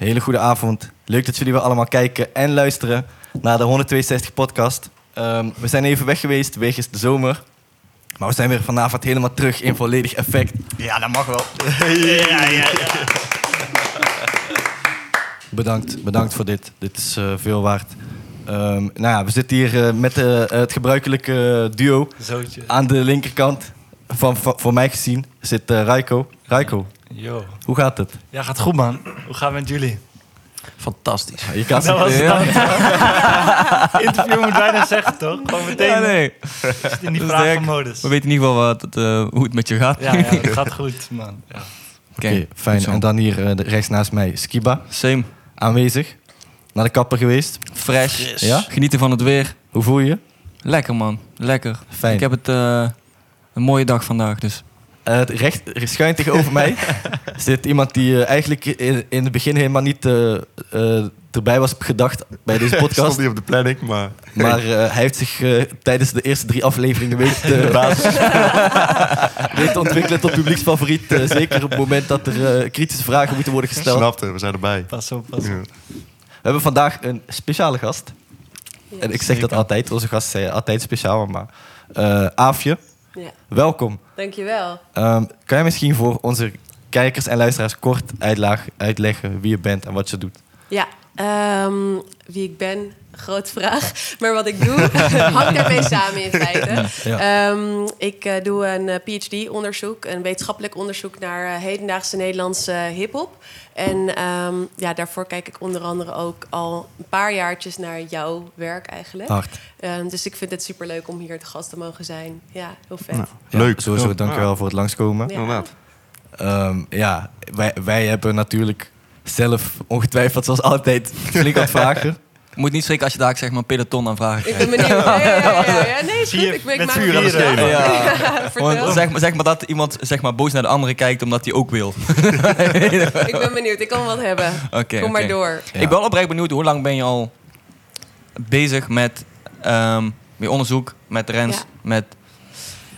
Hele goede avond. Leuk dat jullie weer allemaal kijken en luisteren naar de 162 podcast. Ehm, we zijn even weg geweest wegens de zomer. Maar we zijn weer vanavond helemaal terug in volledig effect. Ja, dat mag wel. Ja, ja, Bedankt, bedankt voor dit. Dit is eh, veel waard. Ehm, nou ja, we zitten hier eh, met eh, het gebruikelijke duo. Zootje. Aan de linkerkant, van, van- voor mij gezien, zit Raiko. Raiko, Yo. hoe gaat het? Ja, gaat goed, man. Hoe gaat het met jullie? Fantastisch. Je kan Dat was ja. het Interview moet bijna zeggen, toch? Gewoon meteen Ja, nee. zit in die Dat is vragenmodus. We weten in ieder geval wat het, eh, hoe het met je gaat. Ja, ja, het gaat goed, man. Ja. Oké, fijn. En dan hier eh, rechts naast mij Skiba, Same. aanwezig. Naar de kapper geweest. Fresh. Ja? Genieten van het weer. Hoe voel je je? Lekker, man. Lekker. Fijn. Ik heb het eh, een mooie dag vandaag, dus. Eh, het recht, schuin tegenover mij zit iemand die eh, eigenlijk in, in het begin helemaal niet eh, erbij was gedacht bij deze Stond podcast. niet op de planning, maar... Maar eh, hij heeft zich tijdens de eerste drie afleveringen weten, uh, weten te ontwikkelen tot publieksfavoriet. zeker op het moment dat er kritische vragen moeten worden gesteld. Snapte, we zijn erbij. Pas op, pas op. Ja. We hebben vandaag een speciale gast. En ik zeg dat altijd, onze gasten zijn altijd speciaal. Maar eh Aafje, Ja, welkom. dankjewel. Ehm, kan jij misschien voor onze kijkers en luisteraars kort uitleggen wie je bent en wat je doet? Ja, ehm, wie ik ben, grote vraag. Maar wat ik doe, hangt daarmee samen in feite. Ja. Ehm, ik eh, doe een eh, PhD-onderzoek, een wetenschappelijk onderzoek naar eh, hedendaagse Nederlandse hip-hop. En ehm, ja, daarvoor kijk ik onder andere ook al een paar jaartjes naar jouw werk eigenlijk. Ehm, dus ik vind het superleuk om hier te gast te mogen zijn. Ja, heel vet. Nou, Ja, Leuk. Sowieso, Ja. dankjewel voor het langskomen. Ja. Ehm, ja, wij, wij hebben natuurlijk zelf ongetwijfeld zoals altijd flink vragen. Je moet niet schrikken als je daar zeg maar een peloton aan vraagt. Ik ben benieuwd. Ja, ja, ja, ja, ja. Nee, is goed. Ik, ik met maak vuur aan de schenen. Ja. Zeg, maar, zeg maar dat iemand zeg maar, boos naar de andere kijkt omdat hij ook wil. Ik ben benieuwd. Ik kan wat hebben. Oké, Kom maar door. Ja. Ik ben oprecht benieuwd, hoe lang ben je al bezig met ehm, je onderzoek, met Rens, Ja. met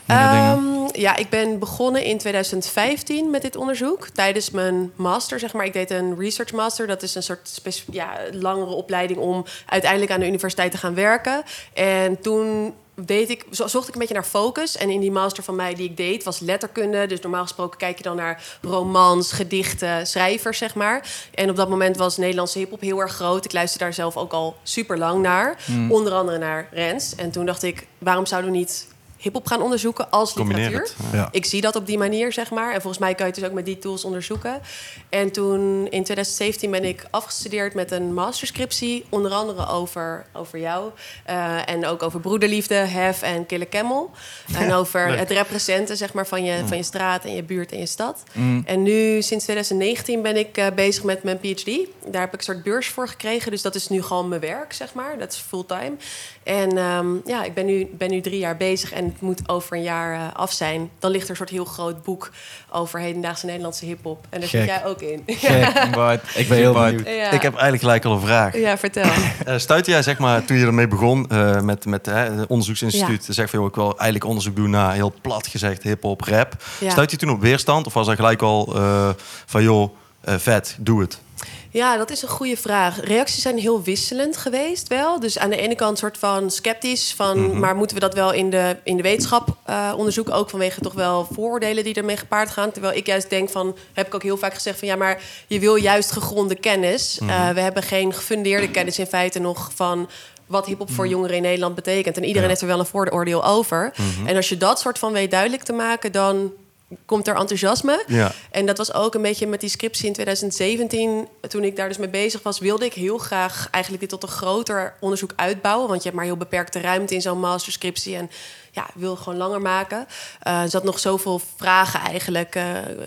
andere dingen? Ehm, ja, ik ben begonnen in 2015 met dit onderzoek. Tijdens mijn master, zeg maar. Ik deed een research master. Dat is een soort ja, langere opleiding om uiteindelijk aan de universiteit te gaan werken. En toen deed ik, zo- zocht ik een beetje naar focus. En in die master van mij die ik deed was letterkunde. Dus normaal gesproken kijk je dan naar romans, gedichten, schrijvers, zeg maar. En op dat moment was Nederlandse hiphop heel erg groot. Ik luisterde daar zelf ook al super lang naar. Onder andere naar Rens. En toen dacht ik, waarom zouden we niet hiphop gaan onderzoeken als literatuur? het. Ja. Ik zie dat op die manier, zeg maar. En volgens mij kan je het dus ook met die tools onderzoeken. En toen in 2017 ben ik afgestudeerd met een masterscriptie. Onder andere over, over jou. eh, en ook over broederliefde, hef en kille camel. En over het representen zeg maar, van, je, van je straat en je buurt en je stad. Mm. En nu, sinds 2019, ben ik eh, bezig met mijn PhD. Daar heb ik een soort beurs voor gekregen. Dus dat is nu gewoon mijn werk, zeg maar. Dat is fulltime. En ehm, ja, ik ben nu, ben nu drie jaar bezig en het moet over een jaar eh, af zijn. Dan ligt er een soort heel groot boek over hedendaagse Nederlandse hiphop. En daar zit jij ook in. Gek. Ik ben heel benieuwd. Ja. Ik heb eigenlijk gelijk al een vraag. Ja, vertel. Eh stuitte jij, zeg maar, toen je ermee begon eh, met, met hè, het onderzoeksinstituut, zeg van, joh, ik wil eigenlijk onderzoek doen naar, heel plat gezegd, hip-hop, rap. Ja. Stuit je toen op weerstand of was er gelijk al eh, van, joh, eh, vet, doe het? Ja, dat is een goede vraag. Reacties zijn heel wisselend geweest wel. Dus aan de ene kant soort van sceptisch van... maar moeten we dat wel in de, in de wetenschap eh, onderzoeken? Ook vanwege toch wel vooroordelen die ermee gepaard gaan. Terwijl ik juist denk van... heb ik ook heel vaak gezegd van... ja, maar je wil juist gegronde kennis. Eh, we hebben geen gefundeerde kennis in feite nog van wat hip-hop voor jongeren in Nederland betekent. En iedereen heeft er wel een vooroordeel over. En als je dat soort van weet duidelijk te maken, dan komt er enthousiasme. Ja. En dat was ook een beetje met die scriptie in 2017. Toen ik daar dus mee bezig was, wilde ik heel graag eigenlijk dit tot een groter onderzoek uitbouwen. Want je hebt maar heel beperkte ruimte in zo'n masterscriptie. En ja, ik wilde gewoon langer maken. Eh, er zat nog zoveel vragen eigenlijk eh,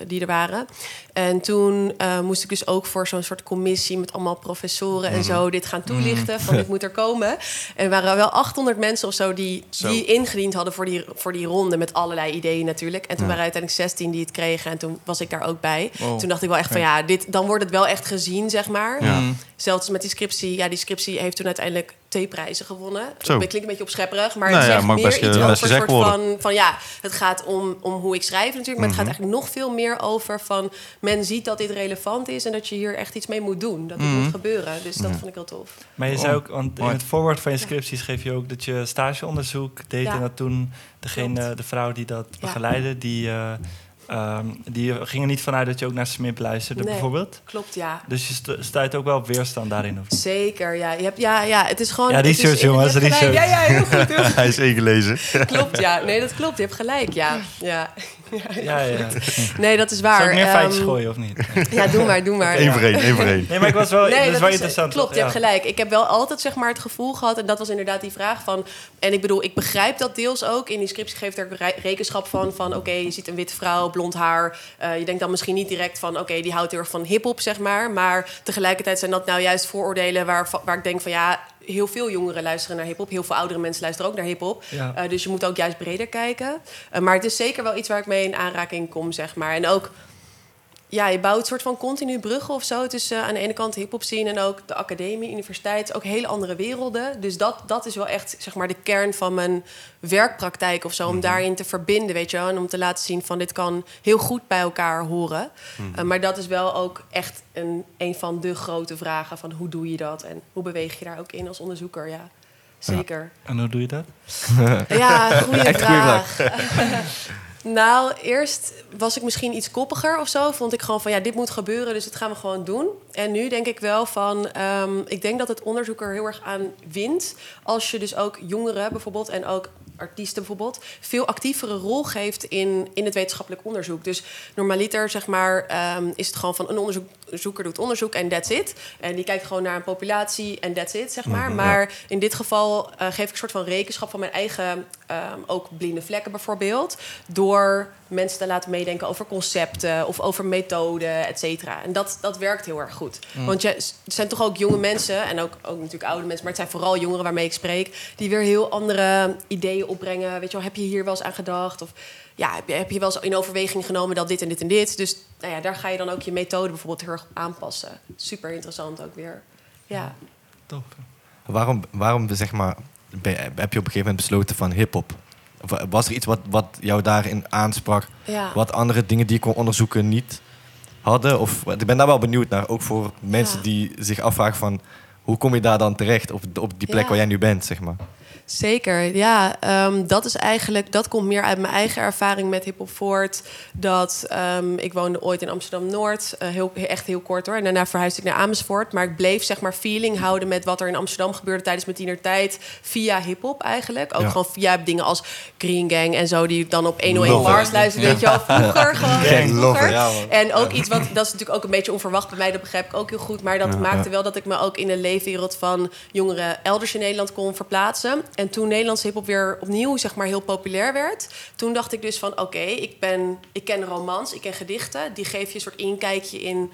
die er waren. En toen eh, moest ik dus ook voor zo'n soort commissie met allemaal professoren en zo dit gaan toelichten. Van dit moet er komen. En er waren wel 800 mensen of zo die, Zo. die ingediend hadden voor die, voor die ronde. Met allerlei ideeën natuurlijk. En toen waren uiteindelijk 16 die het kregen. En toen was ik daar ook bij. Wow. Toen dacht ik wel echt van ja, dit, dan wordt het wel echt gezien, zeg maar. Ja. Zelfs met die scriptie. Ja, die scriptie heeft toen uiteindelijk twee prijzen gewonnen. Zo. Dat klinkt een beetje opschepperig, maar Nou het ja, zegt mag meer best, iets eh, over een soort worden. van, van ja, het gaat om, om hoe ik schrijf natuurlijk, maar het gaat eigenlijk nog veel meer over van men ziet dat dit relevant is en dat je hier echt iets mee moet doen, dat dit moet gebeuren. Dus dat vond ik heel tof. Maar je Oh, zei ook, want in het voorwoord van je scriptie schreef je ook dat je stageonderzoek deed. Ja. En dat toen degene, de vrouw die dat Ja. begeleidde, die, eh, ehm, die ging er niet vanuit dat je ook naar Smip luisterde, Nee. bijvoorbeeld. Klopt, ja. Dus je stu- stuit ook wel op weerstand daarin. Of? Zeker, ja. Je hebt, ja, ja, het is gewoon... Ja, research, jongens, research. Ja, ja, heel goed, heel goed. Hij is ingelezen. Klopt, ja. Nee, dat klopt. Je hebt gelijk, ja. ja. Ja, ja. Nee, dat is waar. Zou ik meer feitjes Ehm, gooien of niet? Ja, doe maar, doe maar. Eén voor één, één voor één. Nee, maar ik was wel, dat is wel interessant. Klopt, je hebt gelijk. Ik heb wel altijd zeg maar, het gevoel gehad, en dat was inderdaad die vraag van... En ik bedoel, ik begrijp dat deels ook. In die scriptie geeft er re- rekenschap van, van oké, je ziet een witte vrouw, blond haar. Eh, je denkt dan misschien niet direct van, oké, die houdt heel erg van hiphop, zeg maar. Maar tegelijkertijd zijn dat nou juist vooroordelen waar, waar ik denk van, ja... Heel veel jongeren luisteren naar hiphop. Heel veel oudere mensen luisteren ook naar hiphop. Ja. Eh, dus je moet ook juist breder kijken. Eh, maar het is zeker wel iets waar ik mee in aanraking kom, zeg maar. En ook ja, je bouwt een soort van continu bruggen of zo tussen aan de ene kant hip-hop scene en ook de academie, universiteit, ook hele andere werelden. Dus dat, dat is wel echt zeg maar de kern van mijn werkpraktijk of zo, om daarin te verbinden, weet je wel, en om te laten zien van dit kan heel goed bij elkaar horen. Eh, maar dat is wel ook echt een, een van de grote vragen van hoe doe je dat en hoe beweeg je daar ook in als onderzoeker, ja. Zeker. En hoe doe je dat? Ja, goede vraag. nou, eerst was ik misschien iets koppiger of zo. Vond ik gewoon van ja, dit moet gebeuren, dus dat gaan we gewoon doen. En nu denk ik wel van, ehm, ik denk dat het onderzoek er heel erg aan wint. Als je dus ook jongeren bijvoorbeeld en ook artiesten bijvoorbeeld veel actievere rol geeft in, in het wetenschappelijk onderzoek. Dus normaliter zeg maar ehm, is het gewoon van een onderzoeker doet onderzoek en that's it. En die kijkt gewoon naar een populatie en that's it zeg maar. Maar in dit geval eh, geef ik een soort van rekenschap van mijn eigen ehm, ook blinde vlekken bijvoorbeeld. Door mensen te laten meedenken over concepten of over methoden, et cetera. En dat, dat werkt heel erg goed. Want je, het zijn toch ook jonge mensen en ook, ook natuurlijk oude mensen, maar het zijn vooral jongeren waarmee ik spreek, die weer heel andere ideeën opbrengen. Weet je wel, heb je hier wel eens aan gedacht? Of ja, heb je, heb je wel eens in overweging genomen dat dit en dit en dit? Dus nou ja, daar ga je dan ook je methode bijvoorbeeld heel erg op aanpassen. Super interessant ook weer. Ja. Top. Waarom, waarom zeg maar, heb je op een gegeven moment besloten van hip-hop? Was er iets wat, wat jou daarin aansprak, Ja. wat andere dingen die ik kon onderzoeken niet hadden? Of, ik ben daar wel benieuwd naar, ook voor mensen Ja. die zich afvragen van... hoe kom je daar dan terecht op, op die plek Ja. waar jij nu bent, zeg maar? Zeker, ja. ehm, dat is eigenlijk, dat komt meer uit mijn eigen ervaring met hip hop voort. Dat ehm, ik woonde ooit in Amsterdam Noord, eh, heel, echt heel kort hoor. En daarna verhuisde ik naar Amersfoort. Maar ik bleef zeg maar feeling houden met wat er in Amsterdam gebeurde tijdens mijn tienertijd. Via hip hop eigenlijk. Ook Ja. gewoon via dingen als Green Gang en zo, die dan op 101 Love bars luisterde. Weet je wel, vroeger gewoon. Gang, vroeger. ja. En ook iets wat, dat is natuurlijk ook een beetje onverwacht bij mij, dat begrijp ik ook heel goed. Maar dat maakte wel dat ik me ook in de leefwereld van jongeren elders in Nederland kon verplaatsen. En toen Nederlandse hiphop weer opnieuw zeg maar heel populair werd, toen dacht ik dus van oké, ik ben, ik ken romans, ik ken gedichten, die geef je een soort inkijkje in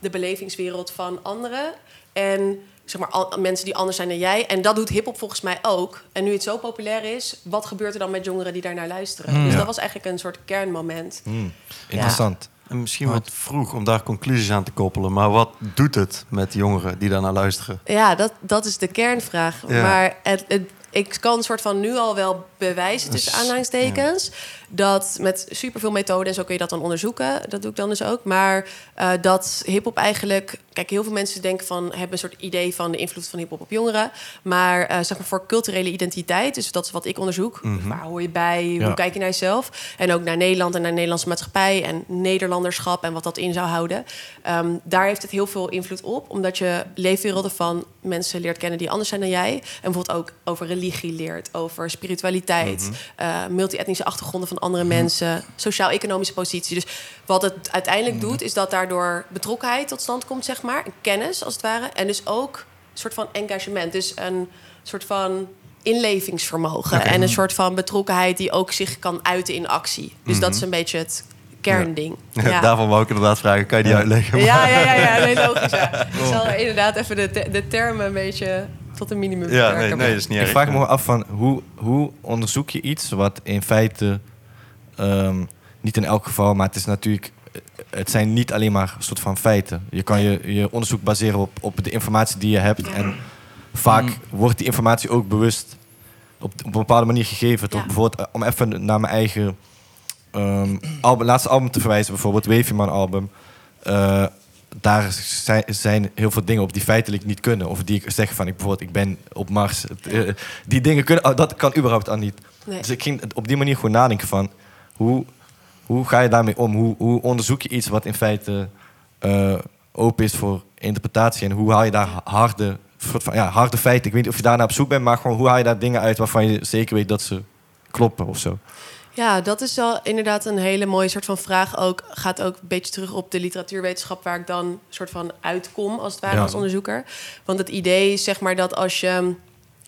de belevingswereld van anderen. En zeg maar al, mensen die anders zijn dan jij. En dat doet hiphop volgens mij ook. En nu het zo populair is, wat gebeurt er dan met jongeren die daarnaar luisteren? Dus Ja. dat was eigenlijk een soort kernmoment. Hmm, interessant. En misschien wat vroeg om daar conclusies aan te koppelen. Maar wat doet het met jongeren die daarnaar luisteren? Ja, dat, dat is de kernvraag. Ja. Maar het, het- ik kan een soort van nu al wel bewijzen, tussen aanhalingstekens... dat met superveel methoden, en zo kun je dat dan onderzoeken... dat doe ik dan dus ook, maar eh, dat hiphop eigenlijk... Kijk, heel veel mensen denken van, hebben een soort idee van de invloed van hiphop op jongeren. Maar eh, zeg maar voor culturele identiteit, dus dat is wat ik onderzoek. Waar hoor je bij? Ja. Hoe kijk je naar jezelf? En ook naar Nederland en naar de Nederlandse maatschappij en Nederlanderschap en wat dat in zou houden. Ehm, daar heeft het heel veel invloed op, omdat je leefwerelden van mensen leert kennen die anders zijn dan jij. En bijvoorbeeld ook over religie leert, over spiritualiteit, eh, multi-etnische achtergronden van andere mensen, sociaal-economische positie. Dus wat het uiteindelijk doet, is dat daardoor betrokkenheid tot stand komt, zeg maar, kennis als het ware, en dus ook een soort van engagement, dus een soort van inlevingsvermogen en een soort van betrokkenheid die ook zich kan uiten in actie. Dus dat is een beetje het kernding. Ja. Daarvan wou ik inderdaad vragen. Kan je die uitleggen? Ja, ja, ja, ja, nee, logisch. Ja. Ik zal inderdaad even de, te- de termen een beetje tot een minimum Ja, nee, nee, dat is niet Ik vraag me af van hoe, hoe onderzoek je iets wat in feite ehm, niet in elk geval, maar het is natuurlijk, het zijn niet alleen maar een soort van feiten. Je kan je, je onderzoek baseren op, op de informatie die je hebt en vaak Mm. wordt die informatie ook bewust op, op een bepaalde manier gegeven. Toch? Ja. Bijvoorbeeld, eh, om even naar mijn eigen ehm, album, laatste album te verwijzen, bijvoorbeeld Wavy album. Eh, daar zijn, zijn heel veel dingen op die feitelijk niet kunnen. Of die ik zeg van, ik, bijvoorbeeld, ik ben op Mars. Eh, die dingen kunnen, oh, dat kan überhaupt al niet. Nee. Dus ik ging op die manier gewoon nadenken van... hoe, hoe ga je daarmee om? Hoe, hoe onderzoek je iets wat in feite eh, open is voor interpretatie? En hoe haal je daar harde, soort van, ja, harde feiten... Ik weet niet of je daarna op zoek bent, maar gewoon hoe haal je daar dingen uit... waarvan je zeker weet dat ze kloppen of zo? Ja, dat is wel inderdaad een hele mooie soort van vraag. Ook gaat ook een beetje terug op de literatuurwetenschap, waar ik dan soort van uitkom als het ware Ja. als onderzoeker. Want het idee is zeg maar dat als je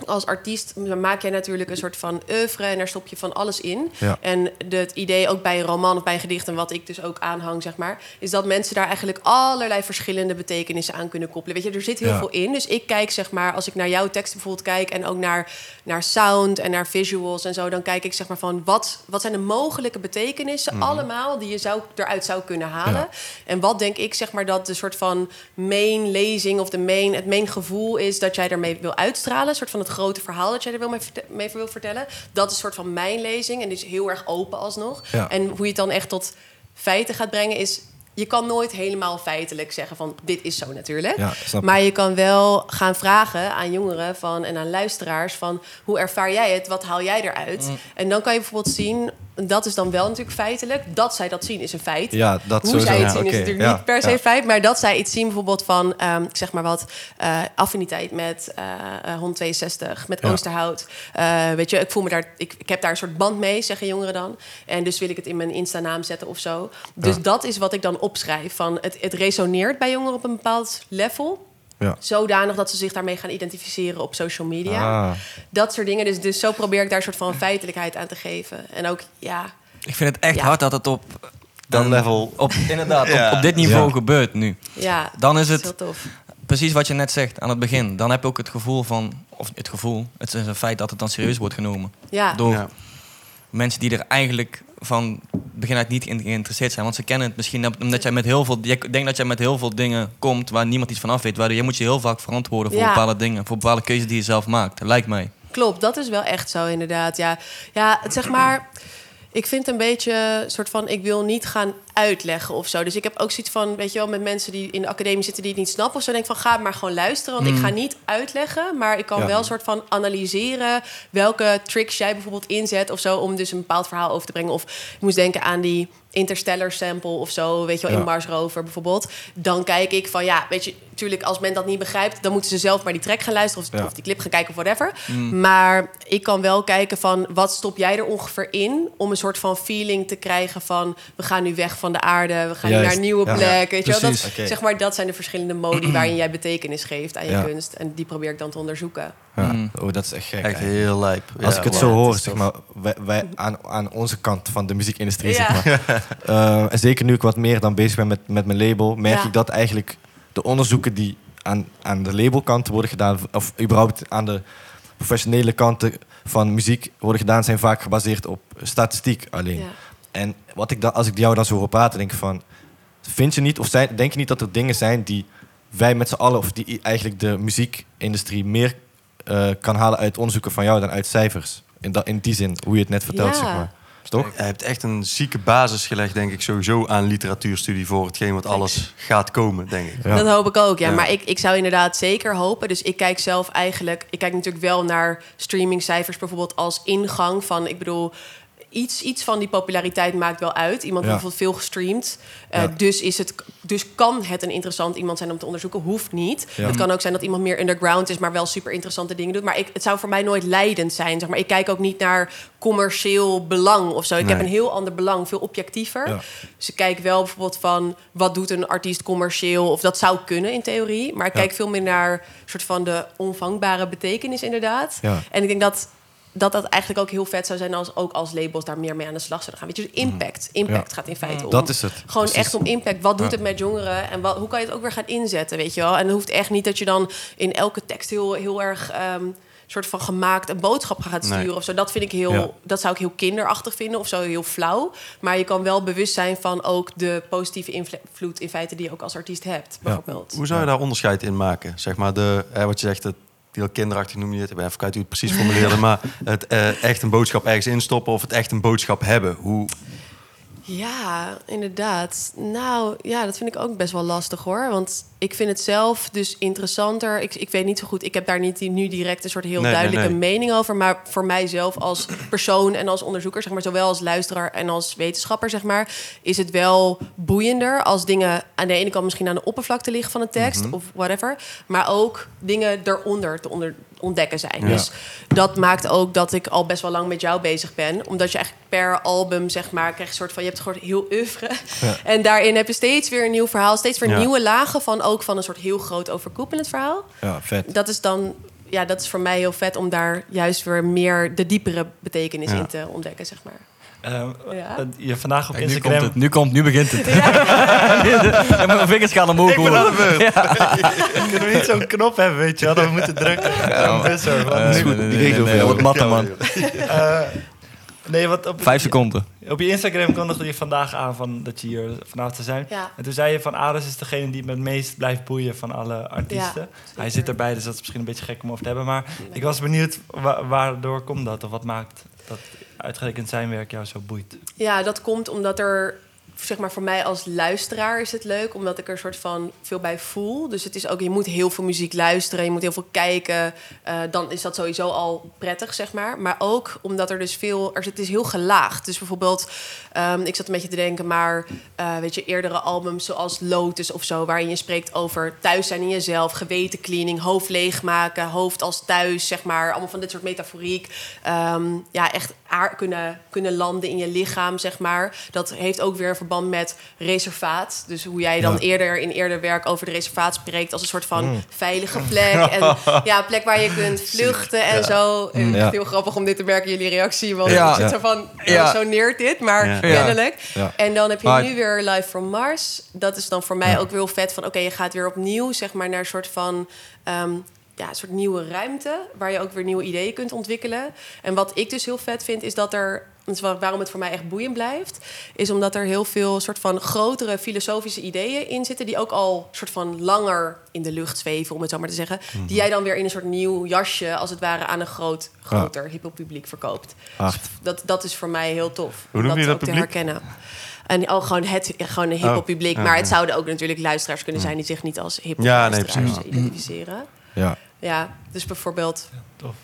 als artiest maak jij natuurlijk een soort van oeuvre en daar stop je van alles in. Ja. En het idee ook bij een roman of bij een gedicht en wat ik dus ook aanhang, zeg maar, is dat mensen daar eigenlijk allerlei verschillende betekenissen aan kunnen koppelen. Weet je, er zit heel Ja. veel in. Dus ik kijk, zeg maar, als ik naar jouw teksten bijvoorbeeld kijk en ook naar, naar sound en naar visuals en zo, dan kijk ik zeg maar van wat, wat zijn de mogelijke betekenissen allemaal die je zou, eruit zou kunnen halen. Ja. En wat denk ik, zeg maar, dat de soort van main lezing of de main, het main gevoel is dat jij daarmee wil uitstralen. Een soort van het grote verhaal dat jij er wil mee, wil vertellen. Dat is een soort van mijn lezing en die is heel erg open alsnog. Ja. En hoe je het dan echt tot feiten gaat brengen is... Je kan nooit helemaal feitelijk zeggen van dit is zo natuurlijk. Ja, maar je kan wel gaan vragen aan jongeren van, en aan luisteraars van hoe ervaar jij het? Wat haal jij eruit? Mm. En dan kan je bijvoorbeeld zien, en dat is dan wel natuurlijk feitelijk, dat zij dat zien is een feit. Ja, dat Hoe sowieso. zij het Ja, zien is natuurlijk ja, niet per se feit, maar dat zij iets zien bijvoorbeeld van, ehm, ik zeg maar wat, eh, affiniteit met eh eh, 162, met. Oosterhout. Eh, weet je, ik voel me daar, ik, ik heb daar een soort band mee, zeggen jongeren dan. En dus wil ik het in mijn Insta-naam zetten of zo. Dus dat is wat ik dan opschrijf. Van het, het resoneert bij jongeren op een bepaald level. Ja. Zodanig dat ze zich daarmee gaan identificeren op social media. Ah. Dat soort dingen. Dus, dus zo probeer ik daar een soort van feitelijkheid aan te geven. En ook, ja, Ik vind het echt Ja. hard dat het op... Dat een- level. Op, inderdaad, Ja. op, op dit niveau Ja. gebeurt nu. ja Dan is het heel tof. precies wat je net zegt aan het begin. Dan heb je ook het gevoel van... Of het gevoel, het is een feit dat het dan serieus wordt genomen. Ja, Door Ja. mensen die er eigenlijk van begin uit niet geïnteresseerd zijn. Want ze kennen het misschien omdat jij met heel veel... Ik denk dat jij met heel veel dingen komt waar niemand iets van af weet. Waardoor je moet je heel vaak verantwoorden voor Ja. bepaalde dingen. Voor bepaalde keuzes die je zelf maakt. Lijkt mij. Klopt, dat is wel echt zo inderdaad. Ja, ja het zeg maar. Ik vind een beetje soort van, ik wil niet gaan uitleggen of zo. Dus ik heb ook zoiets van, weet je wel, met mensen die in de academie zitten die het niet snappen of zo, denk ik van, ga maar gewoon luisteren, want ik ga niet uitleggen, maar ik kan Ja. wel een soort van analyseren welke tricks jij bijvoorbeeld inzet of zo om dus een bepaald verhaal over te brengen. Of ik moest denken aan die Interstellar sample of zo, weet je wel, in. Mars Rover bijvoorbeeld. Dan kijk ik van, ja, weet je, natuurlijk als men dat niet begrijpt, dan moeten ze zelf maar die track gaan luisteren of, Ja. of die clip gaan kijken of whatever. Maar ik kan wel kijken van, wat stop jij er ongeveer in om een soort van feeling te krijgen van, we gaan nu weg van de aarde, we gaan Juist. naar een nieuwe Ja. plek, weet je wel. Dat, zeg maar, dat zijn de verschillende modi waarin jij betekenis geeft aan je Ja. kunst. En die probeer ik dan te onderzoeken. Ja. Mm. Oh, dat is echt gek. Echt eigenlijk. heel lijp. Als ik het wow. zo hoor, zeg maar, wij, wij aan, aan onze kant van de muziekindustrie, Ja. zeg maar. Eh, en zeker nu ik wat meer dan bezig ben met, met mijn label, merk Ja. ik dat eigenlijk de onderzoeken die aan, aan de labelkant worden gedaan, of überhaupt aan de professionele kanten van muziek worden gedaan, zijn vaak gebaseerd op statistiek alleen. Ja. En wat ik dan, als ik jou dan zo hoor praten, denk ik van, vind je niet, of zijn, denk je niet dat er dingen zijn die wij met z'n allen, of die eigenlijk de muziekindustrie meer eh, kan halen uit onderzoeken van jou dan uit cijfers? In, in die zin, hoe je het net vertelt, Ja. zeg maar. Toch? Hij hebt echt een zieke basis gelegd, denk ik, sowieso aan literatuurstudie voor hetgeen wat alles gaat komen, denk ik. Ja. Dat hoop ik ook, ja. Ja. Maar ik, ik zou inderdaad zeker hopen. Dus ik kijk zelf eigenlijk... Ik kijk natuurlijk wel naar streamingcijfers bijvoorbeeld als ingang van... Ik bedoel, iets, iets van die populariteit maakt wel uit. Iemand heeft bijvoorbeeld veel gestreamd. Eh, Ja. dus, is het, dus kan het een interessant iemand zijn om te onderzoeken. Hoeft niet. Ja. Het kan ook zijn dat iemand meer underground is... maar wel super interessante dingen doet. Maar ik, het zou voor mij nooit leidend zijn. Zeg maar. Ik kijk ook niet naar commercieel belang of zo. Ik heb een heel ander belang, veel objectiever. Dus ik kijk wel bijvoorbeeld van wat doet een artiest commercieel, of dat zou kunnen in theorie. Maar ik kijk veel meer naar soort van de onvangbare betekenis, inderdaad. En ik denk dat, dat dat eigenlijk ook heel vet zou zijn als ook als labels daar meer mee aan de slag zouden gaan. Weet je, dus impact. Impact Ja. gaat in feite om. Dat is het. Gewoon Precies. echt om impact. Wat doet Ja. het met jongeren en wat, hoe kan je het ook weer gaan inzetten, weet je wel? En het hoeft echt niet dat je dan in elke tekst heel, heel erg ehm, soort van gemaakt een boodschap gaat Nee. sturen of zo. Dat vind ik heel, Ja. dat zou ik heel kinderachtig vinden of zo heel flauw. Maar je kan wel bewust zijn van ook de positieve invloed in feite die je ook als artiest hebt, bijvoorbeeld. Hoe zou je daar onderscheid in maken? Zeg maar, de, wat je zegt, het die al kinderachtig noem je het. Ik ben even kwijt hoe het precies formuleerde. maar het eh, echt een boodschap ergens instoppen of het echt een boodschap hebben. Hoe, Ja, inderdaad. Nou, ja, dat vind ik ook best wel lastig hoor. Want ik vind het zelf dus interessanter. Ik, ik weet niet zo goed, ik heb daar niet die- nu direct een soort heel Nee, duidelijke nee. mening over. Maar voor mijzelf als persoon en als onderzoeker, zeg maar, zowel als luisteraar en als wetenschapper, zeg maar, is het wel boeiender als dingen aan de ene kant misschien aan de oppervlakte liggen van een tekst Mhm. of whatever. Maar ook dingen eronder te onder, ontdekken zijn. Ja. Dus dat maakt ook dat ik al best wel lang met jou bezig ben. Omdat je eigenlijk per album, zeg maar, krijg je een soort van... Je hebt gewoon heel oeuvre. En daarin heb je steeds weer een nieuw verhaal. Steeds weer Ja. nieuwe lagen van ook van een soort heel groot overkoepelend verhaal. Ja, vet. Dat is dan... Ja, dat is voor mij heel vet om daar juist weer meer de diepere betekenis Ja. in te ontdekken, zeg maar. Ehm, Ja. eh, je vandaag op Kijk, nu Instagram... komt het, nu komt, nu begint het. Ja, mijn vingers gaan omhoog. Ik ben aan de beurt. Kunnen we niet zo'n knop hebben, weet je wel? Dat we moeten drukken. Zo'n buzzer. Want Eh, nu- nee, nee, Die nee, regel nee, veel. Wat matten, man. Nee, wat op, Vijf seconden. op je Instagram kondigde je vandaag aan van dat je hier vanavond zou zijn. Ja. En toen zei je van Aris is degene die me het meest blijft boeien van alle artiesten. Hij zit erbij, dus dat is misschien een beetje gek om over te hebben. Maar ik was benieuwd, wa- waardoor komt dat? Of wat maakt dat uitgerekend zijn werk jou zo boeit? Ja, dat komt omdat er, zeg maar, voor mij als luisteraar is het leuk, omdat ik er soort van veel bij voel. Dus het is ook, je moet heel veel muziek luisteren, je moet heel veel kijken. eh, dan is dat sowieso al prettig, zeg maar. Maar ook omdat er dus veel, er, het is heel gelaagd. Dus bijvoorbeeld, ehm, ik zat een beetje te denken, maar eh, weet je, eerdere albums zoals Lotus of zo, waarin je spreekt over thuis zijn in jezelf, gewetencleaning, hoofd leegmaken, hoofd als thuis, zeg maar. Allemaal van dit soort metaforiek. Ehm, ja, echt kunnen, kunnen landen in je lichaam, zeg maar. Dat heeft ook weer een verband met reservaat. Dus hoe jij dan Ja. eerder in eerder werk over de reservaat spreekt als een soort van veilige plek. En ja, een plek waar je kunt vluchten en zo. Ja. Heel grappig om dit te merken, jullie reactie. Want Ja. ik zit zo van, zo neert dit, maar. Kennelijk. En dan heb je nu weer Live from Mars. Dat is dan voor mij ook weer heel vet van... oké, je gaat weer opnieuw zeg maar, naar een soort van... ehm, ja, een soort nieuwe ruimte... waar je ook weer nieuwe ideeën kunt ontwikkelen. En wat ik dus heel vet vind, is dat er... dat is waarom het voor mij echt boeiend blijft... is omdat er heel veel soort van grotere filosofische ideeën in zitten... die ook al soort van langer in de lucht zweven, om het zo maar te zeggen... Mhm. die jij dan weer in een soort nieuw jasje... als het ware aan een groot, groter hippopubliek verkoopt. Hard. Dat, dat is voor mij heel tof. Hoe je dat ook te publiek? herkennen. En oh, gewoon, het, gewoon een hip-hop publiek. ja, maar het zouden ook natuurlijk luisteraars kunnen zijn die zich niet als hip-hop Ja, nee, identificeren. Ja. Ja, dus bijvoorbeeld. Tof.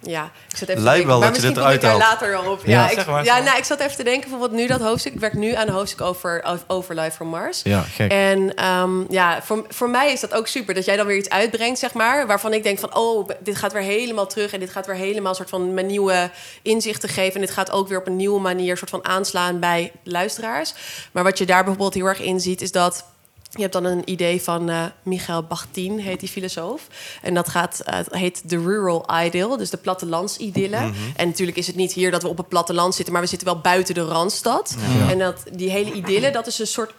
Ja, ik zat even Lijkt te wel denken, dat maar je dit misschien kom ik daar eruit later al op. Ja, Ja, zeg ik, maar, ja nou, ik zat even te denken bijvoorbeeld nu dat hoofdstuk. Ik werk nu aan een hoofdstuk over, over Life from Mars. Ja, gek. En ehm, ja, voor, voor mij is dat ook super. Dat jij dan weer iets uitbrengt, zeg maar. Waarvan ik denk van, oh, dit gaat weer helemaal terug. En dit gaat weer helemaal soort van mijn nieuwe inzichten geven. En dit gaat ook weer op een nieuwe manier soort van aanslaan bij luisteraars. Maar wat je daar bijvoorbeeld heel erg in ziet, is dat... Je hebt dan een idee van eh Michael Bakhtin, heet die filosoof. En dat gaat, eh, heet de rural ideal, dus de plattelandsidylle. En natuurlijk is het niet hier dat we op het platteland zitten... maar we zitten wel buiten de Randstad. En dat, die hele idylle, dat is een soort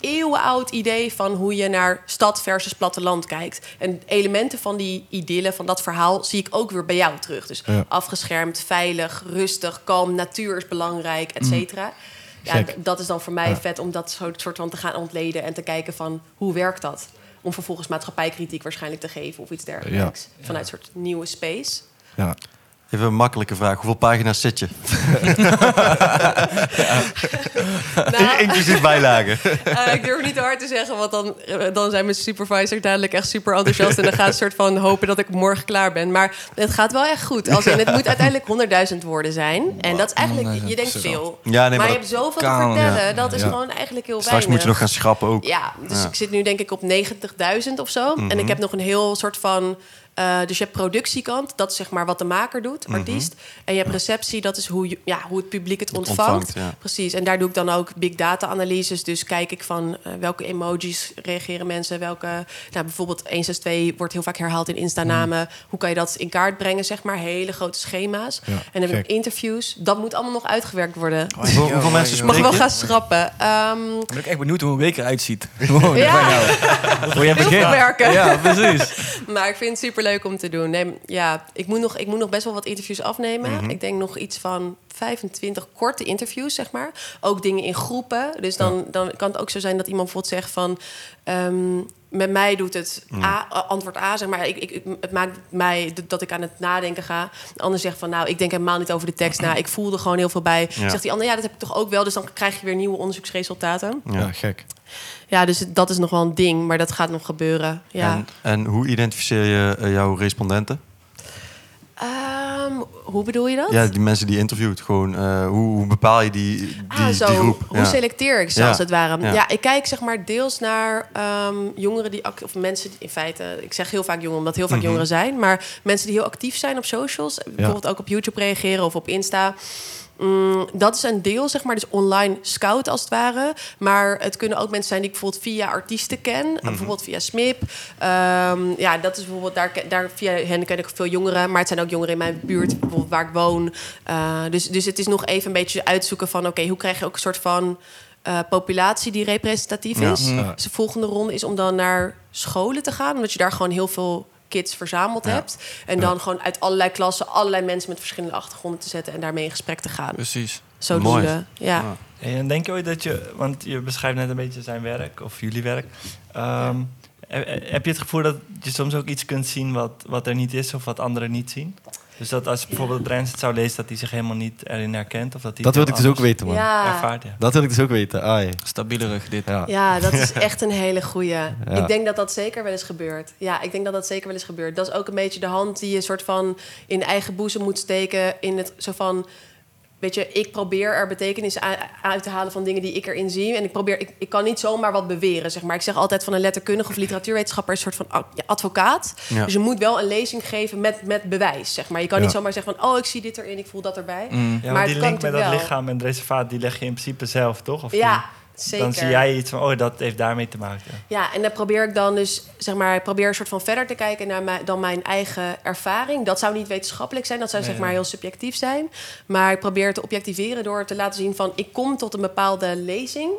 eeuwenoud idee... van hoe je naar stad versus platteland kijkt. En elementen van die idylle, van dat verhaal... zie ik ook weer bij jou terug. Dus Ja. afgeschermd, veilig, rustig, kalm, natuur is belangrijk, et cetera. Ja, dat is dan voor mij vet om dat soort, soort van te gaan ontleden en te kijken van hoe werkt dat? Om vervolgens maatschappijkritiek waarschijnlijk te geven of iets dergelijks. Vanuit een soort nieuwe space. Ja. Even een makkelijke vraag. Hoeveel pagina's zit je? Nou, Inclusief bijlagen. eh, ik durf niet te hard te zeggen, want dan, eh, dan zijn mijn supervisors dadelijk echt super enthousiast. En dan gaan ze soort van hopen dat ik morgen klaar ben. Maar het gaat wel echt goed. Als in, het moet uiteindelijk 100.000 woorden zijn. En dat is eigenlijk, je denkt veel. Ja, nee, maar, maar je hebt zoveel kan, te vertellen, ja. dat is Ja. gewoon eigenlijk heel straks weinig. moet je nog gaan schrappen ook. Ja, dus Ja. ik zit nu denk ik op 90.000 of zo. En ik heb nog een heel soort van... eh, dus je hebt productiekant, dat is zeg maar wat de maker doet, artiest. En je hebt receptie, dat is hoe, je, ja, hoe het publiek het, ontvangt. ontvangt, ja. Precies, en daar doe ik dan ook big data analyses. Dus kijk ik van eh, welke emojis reageren mensen, welke... Nou, bijvoorbeeld 162 wordt heel vaak herhaald in Insta-namen. Hoe kan je dat in kaart brengen, zeg maar? Hele grote schema's. Ja, en dan heb ik interviews. Dat moet allemaal nog uitgewerkt worden. Hoeveel, hoeveel mensen Ik mag wel gaan schrappen. Ehm, Ik ben ook echt benieuwd hoe een week eruit ziet. Gewoon Ja. Hoe jij werken. Ja, precies. Maar ik vind het superleuk om te doen. Nee, ja, ik, moet nog, ik moet nog best wel wat interviews afnemen. Mhm. Ik denk nog iets van 25 korte interviews, zeg maar. Ook dingen in groepen. Dus dan, dan kan het ook zo zijn dat iemand bijvoorbeeld zegt van... ehm, met mij doet het A, eh, antwoord A, zeg maar. Ik, ik, ik- het maakt mij dat ik aan het nadenken ga. De ander zegt van, nou, ik denk helemaal niet over de tekst na. Ik voel er gewoon heel veel bij. Ja. Zegt die ander, ja, dat heb ik toch ook wel. Dus dan krijg je weer nieuwe onderzoeksresultaten. Ja. Ja, gek. Ja, dus dat is nog wel een ding, maar dat gaat nog gebeuren. Ja. En, en hoe identificeer je eh, jouw respondenten? Ehm, hoe bedoel je dat? Ja, die mensen die interviewt. Gewoon, eh, hoe, hoe bepaal je die, die, Ah, zo. die groep? Hoe Ja. selecteer ik ze Ja. als het ware? Ja. Ja. ik kijk zeg maar deels naar ehm, jongeren die of mensen die in feite, ik zeg heel vaak jongeren, omdat heel vaak Mhm. jongeren zijn, maar mensen die heel actief zijn op socials, bijvoorbeeld ook op YouTube reageren of op Insta. Mm, dat is een deel, zeg maar, dus online scout als het ware. Maar het kunnen ook mensen zijn die ik bijvoorbeeld via artiesten ken. Mhm. Bijvoorbeeld via Smip. Ehm, ja, dat is bijvoorbeeld, daar, daar, via hen ken ik veel jongeren. Maar het zijn ook jongeren in mijn buurt, bijvoorbeeld waar ik woon. Eh, dus, dus het is nog even een beetje uitzoeken van... oké, hoe krijg je ook een soort van eh, populatie die representatief is. Ja. Dus de volgende ronde is om dan naar scholen te gaan. Omdat je daar gewoon heel veel kids verzameld Ja. hebt. En dan gewoon uit allerlei klassen... allerlei mensen met verschillende achtergronden te zetten... en daarmee in gesprek te gaan. Precies. Zodoende, Mooi. ja. En denk je ooit dat je, want je beschrijft net een beetje zijn werk of jullie werk. Ehm, he- Heb je het gevoel dat je soms ook iets kunt zien wat, wat er niet is of wat anderen niet zien? Dus dat als bijvoorbeeld Brens het zou lezen, dat hij zich helemaal niet erin herkent? Of dat, hij Dat wil ik dus ook weten, man. Ja. Ervaart, ja. Dat wil ik dus ook weten. Ai. Stabiele rug, dit. Ja. Ja, dat is echt een hele goeie. Ja. Ik denk dat dat zeker wel eens gebeurt. Ja, ik denk dat dat zeker wel eens gebeurt. Dat is ook een beetje de hand die je soort van in eigen boezem moet steken. In het zo van. Weet je, ik probeer er betekenis uit te halen van dingen die ik erin zie. En ik probeer, ik, ik kan niet zomaar wat beweren, zeg maar. Ik zeg altijd van een letterkundige of literatuurwetenschapper is een soort van ja, advocaat. Ja. Dus je moet wel een lezing geven met, met bewijs, zeg maar. Je kan niet zomaar zeggen van, oh, ik zie dit erin, ik voel dat erbij. Mm. Ja, Maar maar die link met dat wel. lichaam en het reservaat, die leg je in principe zelf, toch? Of Ja, die- zeker. Dan zie jij iets van, oh, dat heeft daarmee te maken. Ja, en dan probeer ik dan dus, zeg maar, probeer een soort van verder te kijken naar mijn, dan mijn eigen ervaring. Dat zou niet wetenschappelijk zijn, dat zou zeg maar heel subjectief zijn. Maar ik probeer te objectiveren door te laten zien van, ik kom tot een bepaalde lezing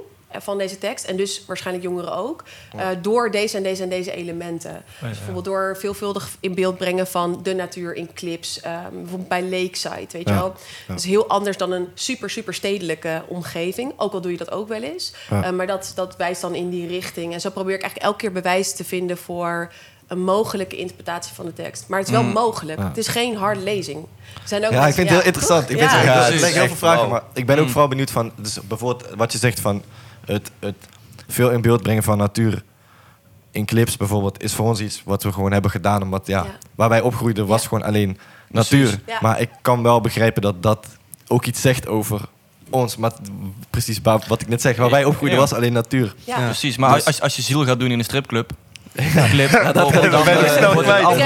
van deze tekst. En dus waarschijnlijk jongeren ook. eh, door deze en deze en deze elementen. Dus bijvoorbeeld door veelvuldig in beeld brengen van de natuur in clips. ehm, bijvoorbeeld bij Lakeside, weet je Ja, wel. Dat is heel anders dan een super, super stedelijke omgeving. Ook al doe je dat ook wel eens. Ja. Eh, maar dat, dat wijst dan in die richting. En zo probeer ik eigenlijk elke keer bewijs te vinden voor een mogelijke interpretatie van de tekst. Maar het is wel mogelijk. Ja. Het is geen harde lezing. Er zijn ook Ja, ik vind het heel interessant. Ik Ja. het, Ja, het zijn heel veel vragen, maar ik ben ook Mm. vooral benieuwd van, dus bijvoorbeeld wat je zegt van het, het veel in beeld brengen van natuur in clips bijvoorbeeld, is voor ons iets wat we gewoon hebben gedaan, omdat ja, Ja. waar wij opgroeiden was Ja. gewoon alleen natuur. Ja. Maar ik kan wel begrijpen dat dat ook iets zegt over ons, maar precies wa- wat ik net zeg, waar wij opgroeiden Ja. was alleen natuur. Ja. Ja. Precies, maar Dus- als, als je ziel gaat doen in een stripclub... clip, dat dan, dan, eh. Je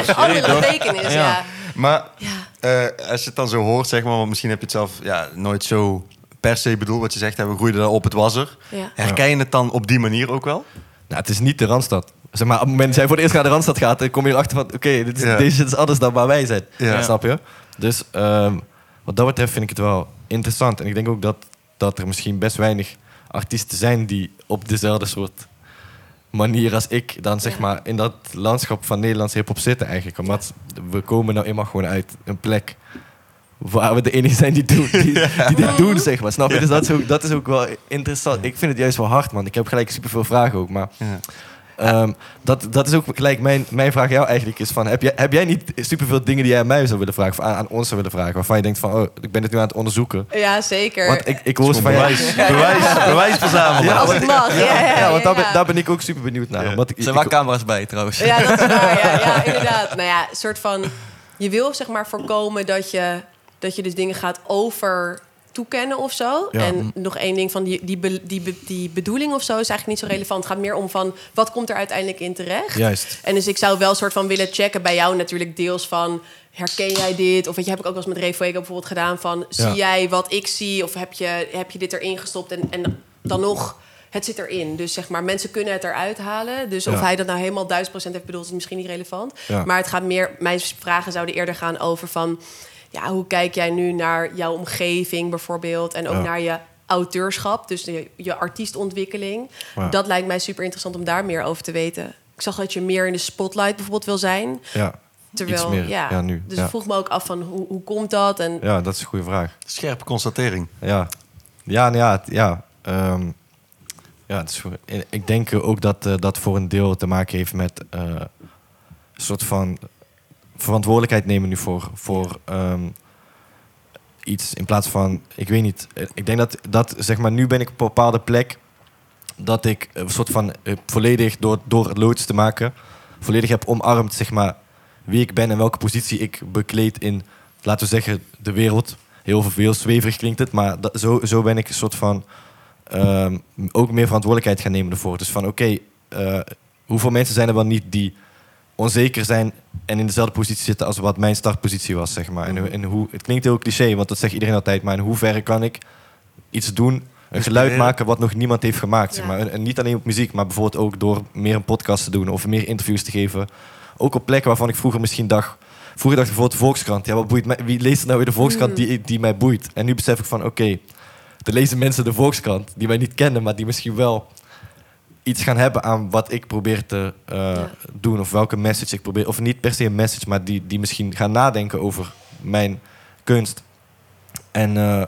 een andere betekenis, Ja. ja. Maar ja. eh, als je het dan zo hoort, zeg maar, want misschien heb je het zelf ja, nooit zo per se bedoeld wat je zegt, hè, we groeiden daarop, het was er. Ja. Herken je het dan op die manier ook wel? Nou, het is niet de Randstad. Zeg maar, op het moment dat jij voor het eerst naar de Randstad gaat, dan kom je erachter van, oké, dit is- Ja. deze is anders dan waar wij zijn. Ja. Snap je? Dus ehm, wat dat betreft vind ik het wel interessant. En ik denk ook dat, dat er misschien best weinig artiesten zijn die op dezelfde soort manier als ik dan zeg Ja. maar in dat landschap van Nederlands hip-hop zitten eigenlijk. Omdat we komen nou eenmaal gewoon uit een plek waar we de enige zijn die, doen, die, die dit doen, zeg maar. Snap je? Dus dat is, ook, dat is ook wel interessant. Ik vind het juist wel hard, man. Ik heb gelijk superveel vragen ook, maar... Ja. Ehm, dat, dat is ook gelijk mijn, mijn vraag aan jou eigenlijk is van... Heb jij, heb jij niet superveel dingen die jij aan mij zou willen vragen... of aan, aan ons zou willen vragen... waarvan je denkt van... oh, ik ben dit nu aan het onderzoeken. ja, zeker. Want ik, ik hoor van Bewijs, jou... bewijs, bewijs verzamelen. Ja, Als want het ik- mag, ja, ja, ja, want daar. Ben, daar ben ik ook super benieuwd naar. Ja. Omdat ik, Er zijn wel camera's bij trouwens. Ja, dat is waar. Ja, ja, inderdaad. Nou ja, een soort van... Je wil zeg maar voorkomen dat je, dat je dus dingen gaat over toekennen of zo. Ja. En nog één ding van die, die, be- die, be- die bedoeling of zo is eigenlijk niet zo relevant. Het gaat meer om van wat komt er uiteindelijk in terecht. Juist. En dus ik zou wel een soort van willen checken bij jou natuurlijk deels van... herken jij dit? Of weet je, heb ik ook wel eens met Ray Fuego bijvoorbeeld gedaan van... zie Ja. jij wat ik zie? Of heb je, heb je dit erin gestopt? En, en dan nog, het zit erin. Dus zeg maar, mensen kunnen het eruit halen. Dus of hij dat nou helemaal duizend procent heeft bedoeld... is misschien niet relevant. Maar het gaat meer... Mijn vragen zouden eerder gaan over van... ja, hoe kijk jij nu naar jouw omgeving bijvoorbeeld? En ook Ja. naar je auteurschap, dus je, je artiestontwikkeling. Ja. Dat lijkt mij super interessant om daar meer over te weten. Ik zag dat je meer in de spotlight bijvoorbeeld wil zijn. Ja. Terwijl, Iets meer, ja, ja, nu, Dus ja. ik vroeg me ook af van hoe, hoe komt dat? En ja, dat is een goede vraag. Scherpe constatering. Ja, ja, nou ja, het- ja. ehm, ja, het is voor- ik denk ook dat eh, dat voor een deel te maken heeft met eh, een soort van verantwoordelijkheid nemen nu voor, voor ehm, iets in plaats van, ik weet niet. eh, Ik denk dat, dat zeg maar, nu ben ik op een bepaalde plek dat ik een soort van eh, volledig door, door het loods te maken, volledig heb omarmd, zeg maar, wie ik ben en welke positie ik bekleed in, laten we zeggen, de wereld. Heel veel zweverig klinkt het, maar zo, zo ben ik een soort van ehm, ook meer verantwoordelijkheid gaan nemen ervoor. Dus van oké, eh, hoeveel mensen zijn er wel niet die onzeker zijn en in dezelfde positie zitten als wat mijn startpositie was, zeg maar. En, en hoe, het klinkt heel cliché, want dat zegt iedereen altijd, maar in hoeverre kan ik iets doen, een geluid maken wat nog niemand heeft gemaakt, zeg maar. En, en niet alleen op muziek, maar bijvoorbeeld ook door meer een podcast te doen of meer interviews te geven. Ook op plekken waarvan ik vroeger misschien dacht, vroeger dacht ik bijvoorbeeld de Volkskrant, ja, wat boeit mij, wie leest er nou weer de Volkskrant die, die mij boeit? En nu besef ik van, oké, er lezen mensen de Volkskrant die mij niet kennen, maar die misschien wel iets gaan hebben aan wat ik probeer te eh, Ja. doen. Of welke message ik probeer. Of niet per se een message, maar die, die misschien gaan nadenken over mijn kunst. En eh,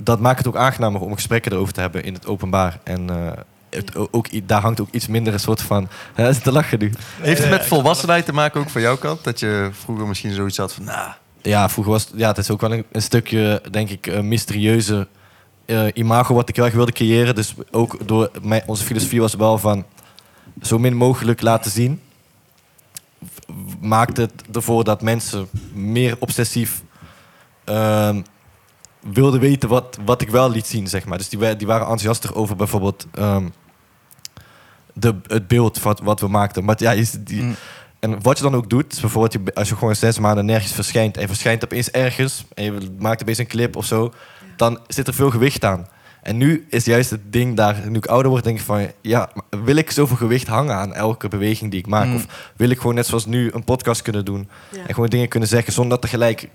dat maakt het ook aangenamer om gesprekken erover te hebben in het openbaar. En eh, het, ook, daar hangt ook iets minder een soort van... Zit te lachen nu. Heeft het met volwassenheid te maken ook van jouw kant? Dat je vroeger misschien zoiets had van, nou, Ja, vroeger was het, ja, het is ook wel een, een stukje, denk ik, een mysterieuze eh, imago wat ik erg wilde creëren. Dus ook door mijn, onze filosofie was wel van zo min mogelijk laten zien. Maakt het ervoor dat mensen meer obsessief ehm, wilden weten wat, wat ik wel liet zien, zeg maar. Dus die, die waren enthousiaster over bijvoorbeeld ehm, de, het beeld wat, wat we maakten. Maar ja, is die, Mm. en wat je dan ook doet, bijvoorbeeld als je gewoon zes maanden nergens verschijnt en je verschijnt opeens ergens en je maakt opeens een clip of zo, dan zit er veel gewicht aan. En nu is juist het ding daar, nu ik ouder word, denk ik van, ja, maar wil ik zoveel gewicht hangen aan elke beweging die ik maak? Mm. Of wil ik gewoon net zoals nu een podcast kunnen doen Ja. en gewoon dingen kunnen zeggen zonder dat er gelijk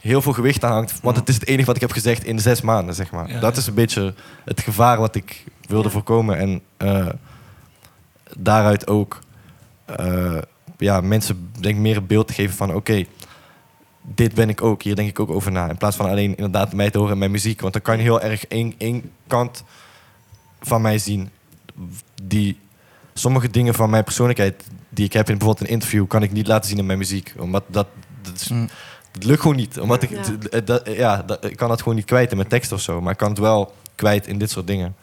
heel veel gewicht aan hangt? Want het is het enige wat ik heb gezegd in zes maanden, zeg maar. Ja, dat ja. is een beetje het gevaar wat ik wilde Ja. voorkomen. En eh, daaruit ook eh, ja, mensen denk meer een beeld te geven van oké, dit ben ik ook, hier denk ik ook over na. In plaats van alleen inderdaad mij te horen in mijn muziek. Want dan kan je heel erg één, één kant van mij zien. Die sommige dingen van mijn persoonlijkheid die ik heb in bijvoorbeeld een interview, kan ik niet laten zien in mijn muziek. Omdat dat, dat is, Mm. het lukt gewoon niet. Omdat ik, Ja. dat- dat- ik kan dat gewoon niet kwijt in mijn tekst of zo. Maar ik kan het wel kwijt in dit soort dingen.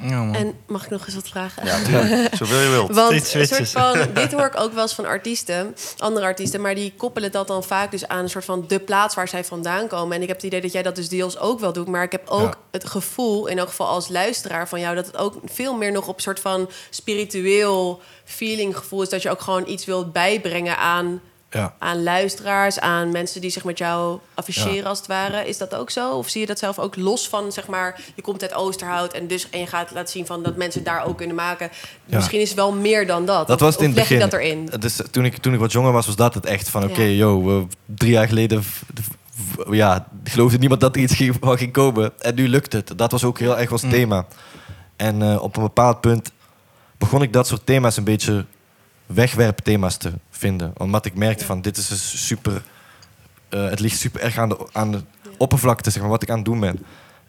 Ja, man. En mag ik nog eens wat vragen? zoveel je wilt. Want een soort van, dit hoor ik ook wel eens van artiesten, andere artiesten, maar die koppelen dat dan vaak dus aan een soort van de plaats waar zij vandaan komen. En ik heb het idee dat jij dat dus deels ook wel doet, maar ik heb ook Ja. het gevoel, in elk geval als luisteraar van jou, dat het ook veel meer nog op een soort van spiritueel feeling gevoel is, dat je ook gewoon iets wilt bijbrengen aan, Ja. aan luisteraars, aan mensen die zich met jou afficheren Ja. als het ware. Is dat ook zo? Of zie je dat zelf ook los van, zeg maar, je komt uit Oosterhout en dus en je gaat laten zien van dat mensen daar ook kunnen maken. Ja. Misschien is het wel meer dan dat. Dat Of- was het in het begin. dat erin? Dus toen ik, toen ik wat jonger was, was dat het echt. Van oké, Ja. yo, eh, drie jaar geleden ja, geloofde niemand dat er iets ging, van ging komen. En nu lukt het. Dat was ook heel erg ons Mm. thema. En eh, op een bepaald punt begon ik dat soort thema's een beetje wegwerpthema's te vinden. Omdat ik merkte van dit is een super... eh, het ligt super erg aan de, aan de oppervlakte, zeg maar, wat ik aan het doen ben.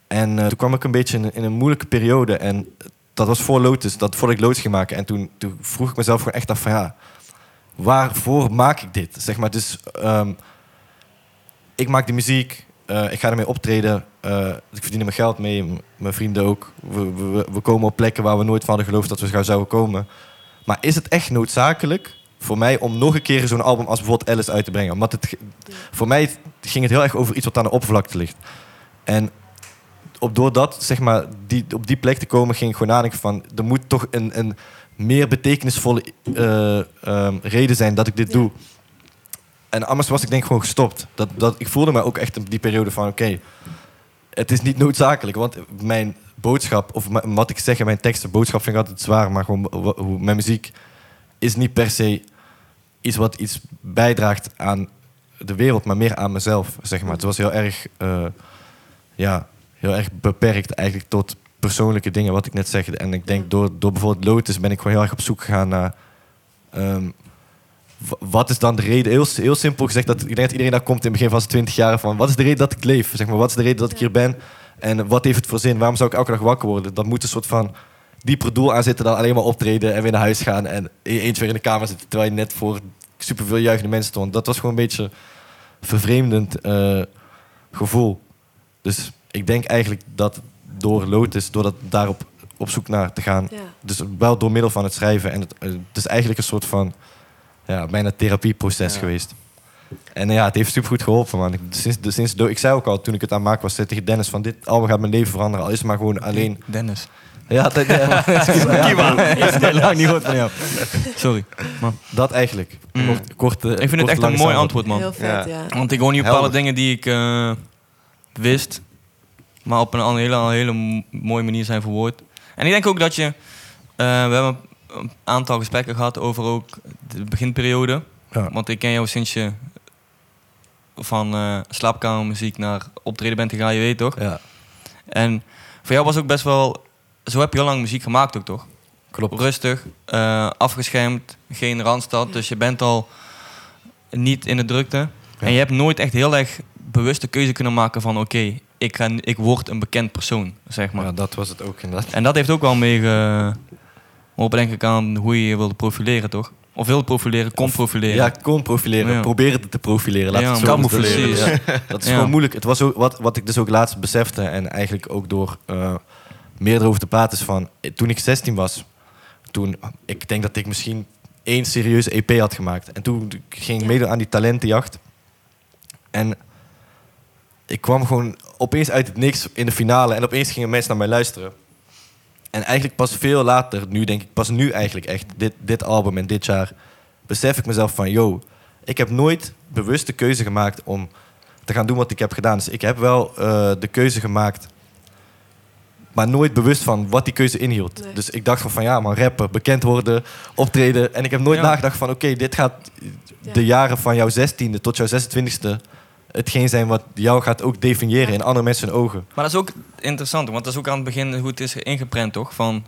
En eh, toen kwam ik een beetje in, in een moeilijke periode. En dat was voor Lotus, dat voordat ik Lotus ging maken. En toen, toen vroeg ik mezelf gewoon echt af van ja, waarvoor maak ik dit? Zeg maar, dus ehm, ik maak de muziek, eh, ik ga ermee optreden, ik verdien er mijn geld mee, mijn vrienden ook. We, we, we komen op plekken waar we nooit van hadden geloofd dat we gaan zouden komen. Maar is het echt noodzakelijk voor mij om nog een keer zo'n album als bijvoorbeeld Alice uit te brengen? Want het, voor mij ging het heel erg over iets wat aan de oppervlakte ligt. En op, door dat, zeg maar, die, op die plek te komen, ging ik gewoon nadenken van... er moet toch een, een meer betekenisvolle eh, ehm, reden zijn dat ik dit Ja. doe. En anders was ik denk gewoon gestopt. Dat, dat, ik voelde me ook echt in die periode van... oké, het is niet noodzakelijk. Want mijn boodschap, of wat ik zeg in mijn teksten... boodschap vind ik altijd zwaar, maar gewoon hoe, mijn muziek... is niet per se iets wat iets bijdraagt aan de wereld... maar meer aan mezelf, zeg maar. Het was heel erg... eh, ja, heel erg beperkt eigenlijk tot persoonlijke dingen, wat ik net zeg. En ik denk door, door bijvoorbeeld Lotus ben ik gewoon heel erg op zoek gegaan naar... ehm, wat is dan de reden? Heel, heel simpel gezegd, dat, ik denk dat iedereen daar komt in het begin van zijn 20 jaar van... wat is de reden dat ik leef? Zeg maar, wat is de reden dat ik hier ben? En wat heeft het voor zin? Waarom zou ik elke dag wakker worden? Dat moet een soort van dieper doel aan zitten dan alleen maar optreden en weer naar huis gaan en e- eens weer in de kamer zitten terwijl je net voor superveel juichende mensen stond. Dat was gewoon een beetje vervreemdend eh, gevoel. Dus ik denk eigenlijk dat door Lotus, door dat daarop op zoek naar te gaan, Ja. dus wel door middel van het schrijven en het, eh, het is eigenlijk een soort van ja, bijna therapieproces Ja. geweest. En eh, ja, het heeft supergoed geholpen, man. Ik, sinds, sinds ik zei ook al toen ik het aan het maken was zei tegen Dennis van dit album gaat mijn leven veranderen. Al is het maar gewoon alleen. Dennis. Ja, dat, ja, Ik heb het lang niet gehoord van jou. Sorry. dat eigenlijk. Mm. Kort, kort, Ik vind het echt een mooi antwoord, man. Heel vet, Ja. ja. Want ik hoor nu bepaalde dingen die ik eh, wist, maar op een hele, een hele mooie manier zijn verwoord. En ik denk ook dat je, eh, we hebben een aantal gesprekken gehad over ook de beginperiode. Ja. Want ik ken jou sinds je van eh slaapkamermuziek naar optreden bent gegaan, je weet toch? Ja, En voor jou was ook best wel, zo heb je heel lang muziek gemaakt ook toch? klopt. Rustig, eh, afgeschermd, geen randstad, dus je bent al niet in de drukte. En je hebt nooit echt heel erg bewuste keuze kunnen maken van oké, ik ik, ik word een bekend persoon, zeg maar. Ja, dat was het ook inderdaad. En dat heeft ook wel mee geholpen, denk ik, aan hoe je je wilde profileren, toch? Of wilde profileren, kon profileren. Ja, kon profileren. Ja. Probeer het te profileren. Laat Ja, het zo ja, dat is gewoon moeilijk. Het was ook wat, wat ik dus ook laatst besefte en eigenlijk ook door eh meer erover te praten is van toen ik 16 was, toen ik denk dat ik misschien één serieuze EP had gemaakt en toen ging ik meedoen aan die talentenjacht en ik kwam gewoon opeens uit het niks in de finale en opeens gingen mensen naar mij luisteren. En eigenlijk pas veel later, nu denk ik, pas nu eigenlijk echt, dit, dit album en dit jaar, besef ik mezelf van, yo, ik heb nooit bewust de keuze gemaakt om te gaan doen wat ik heb gedaan. Dus ik heb wel eh, de keuze gemaakt, maar nooit bewust van wat die keuze inhield. Nee. Dus ik dacht van, van ja, man, rappen, bekend worden, optreden. En ik heb nooit Ja. nagedacht van, oké, dit gaat Ja. de jaren van jouw 16e tot jouw 26e hetgeen zijn wat jou gaat ook definiëren in andere mensen hun ogen. Maar dat is ook interessant, want dat is ook aan het begin hoe het is ingeprent, toch? Van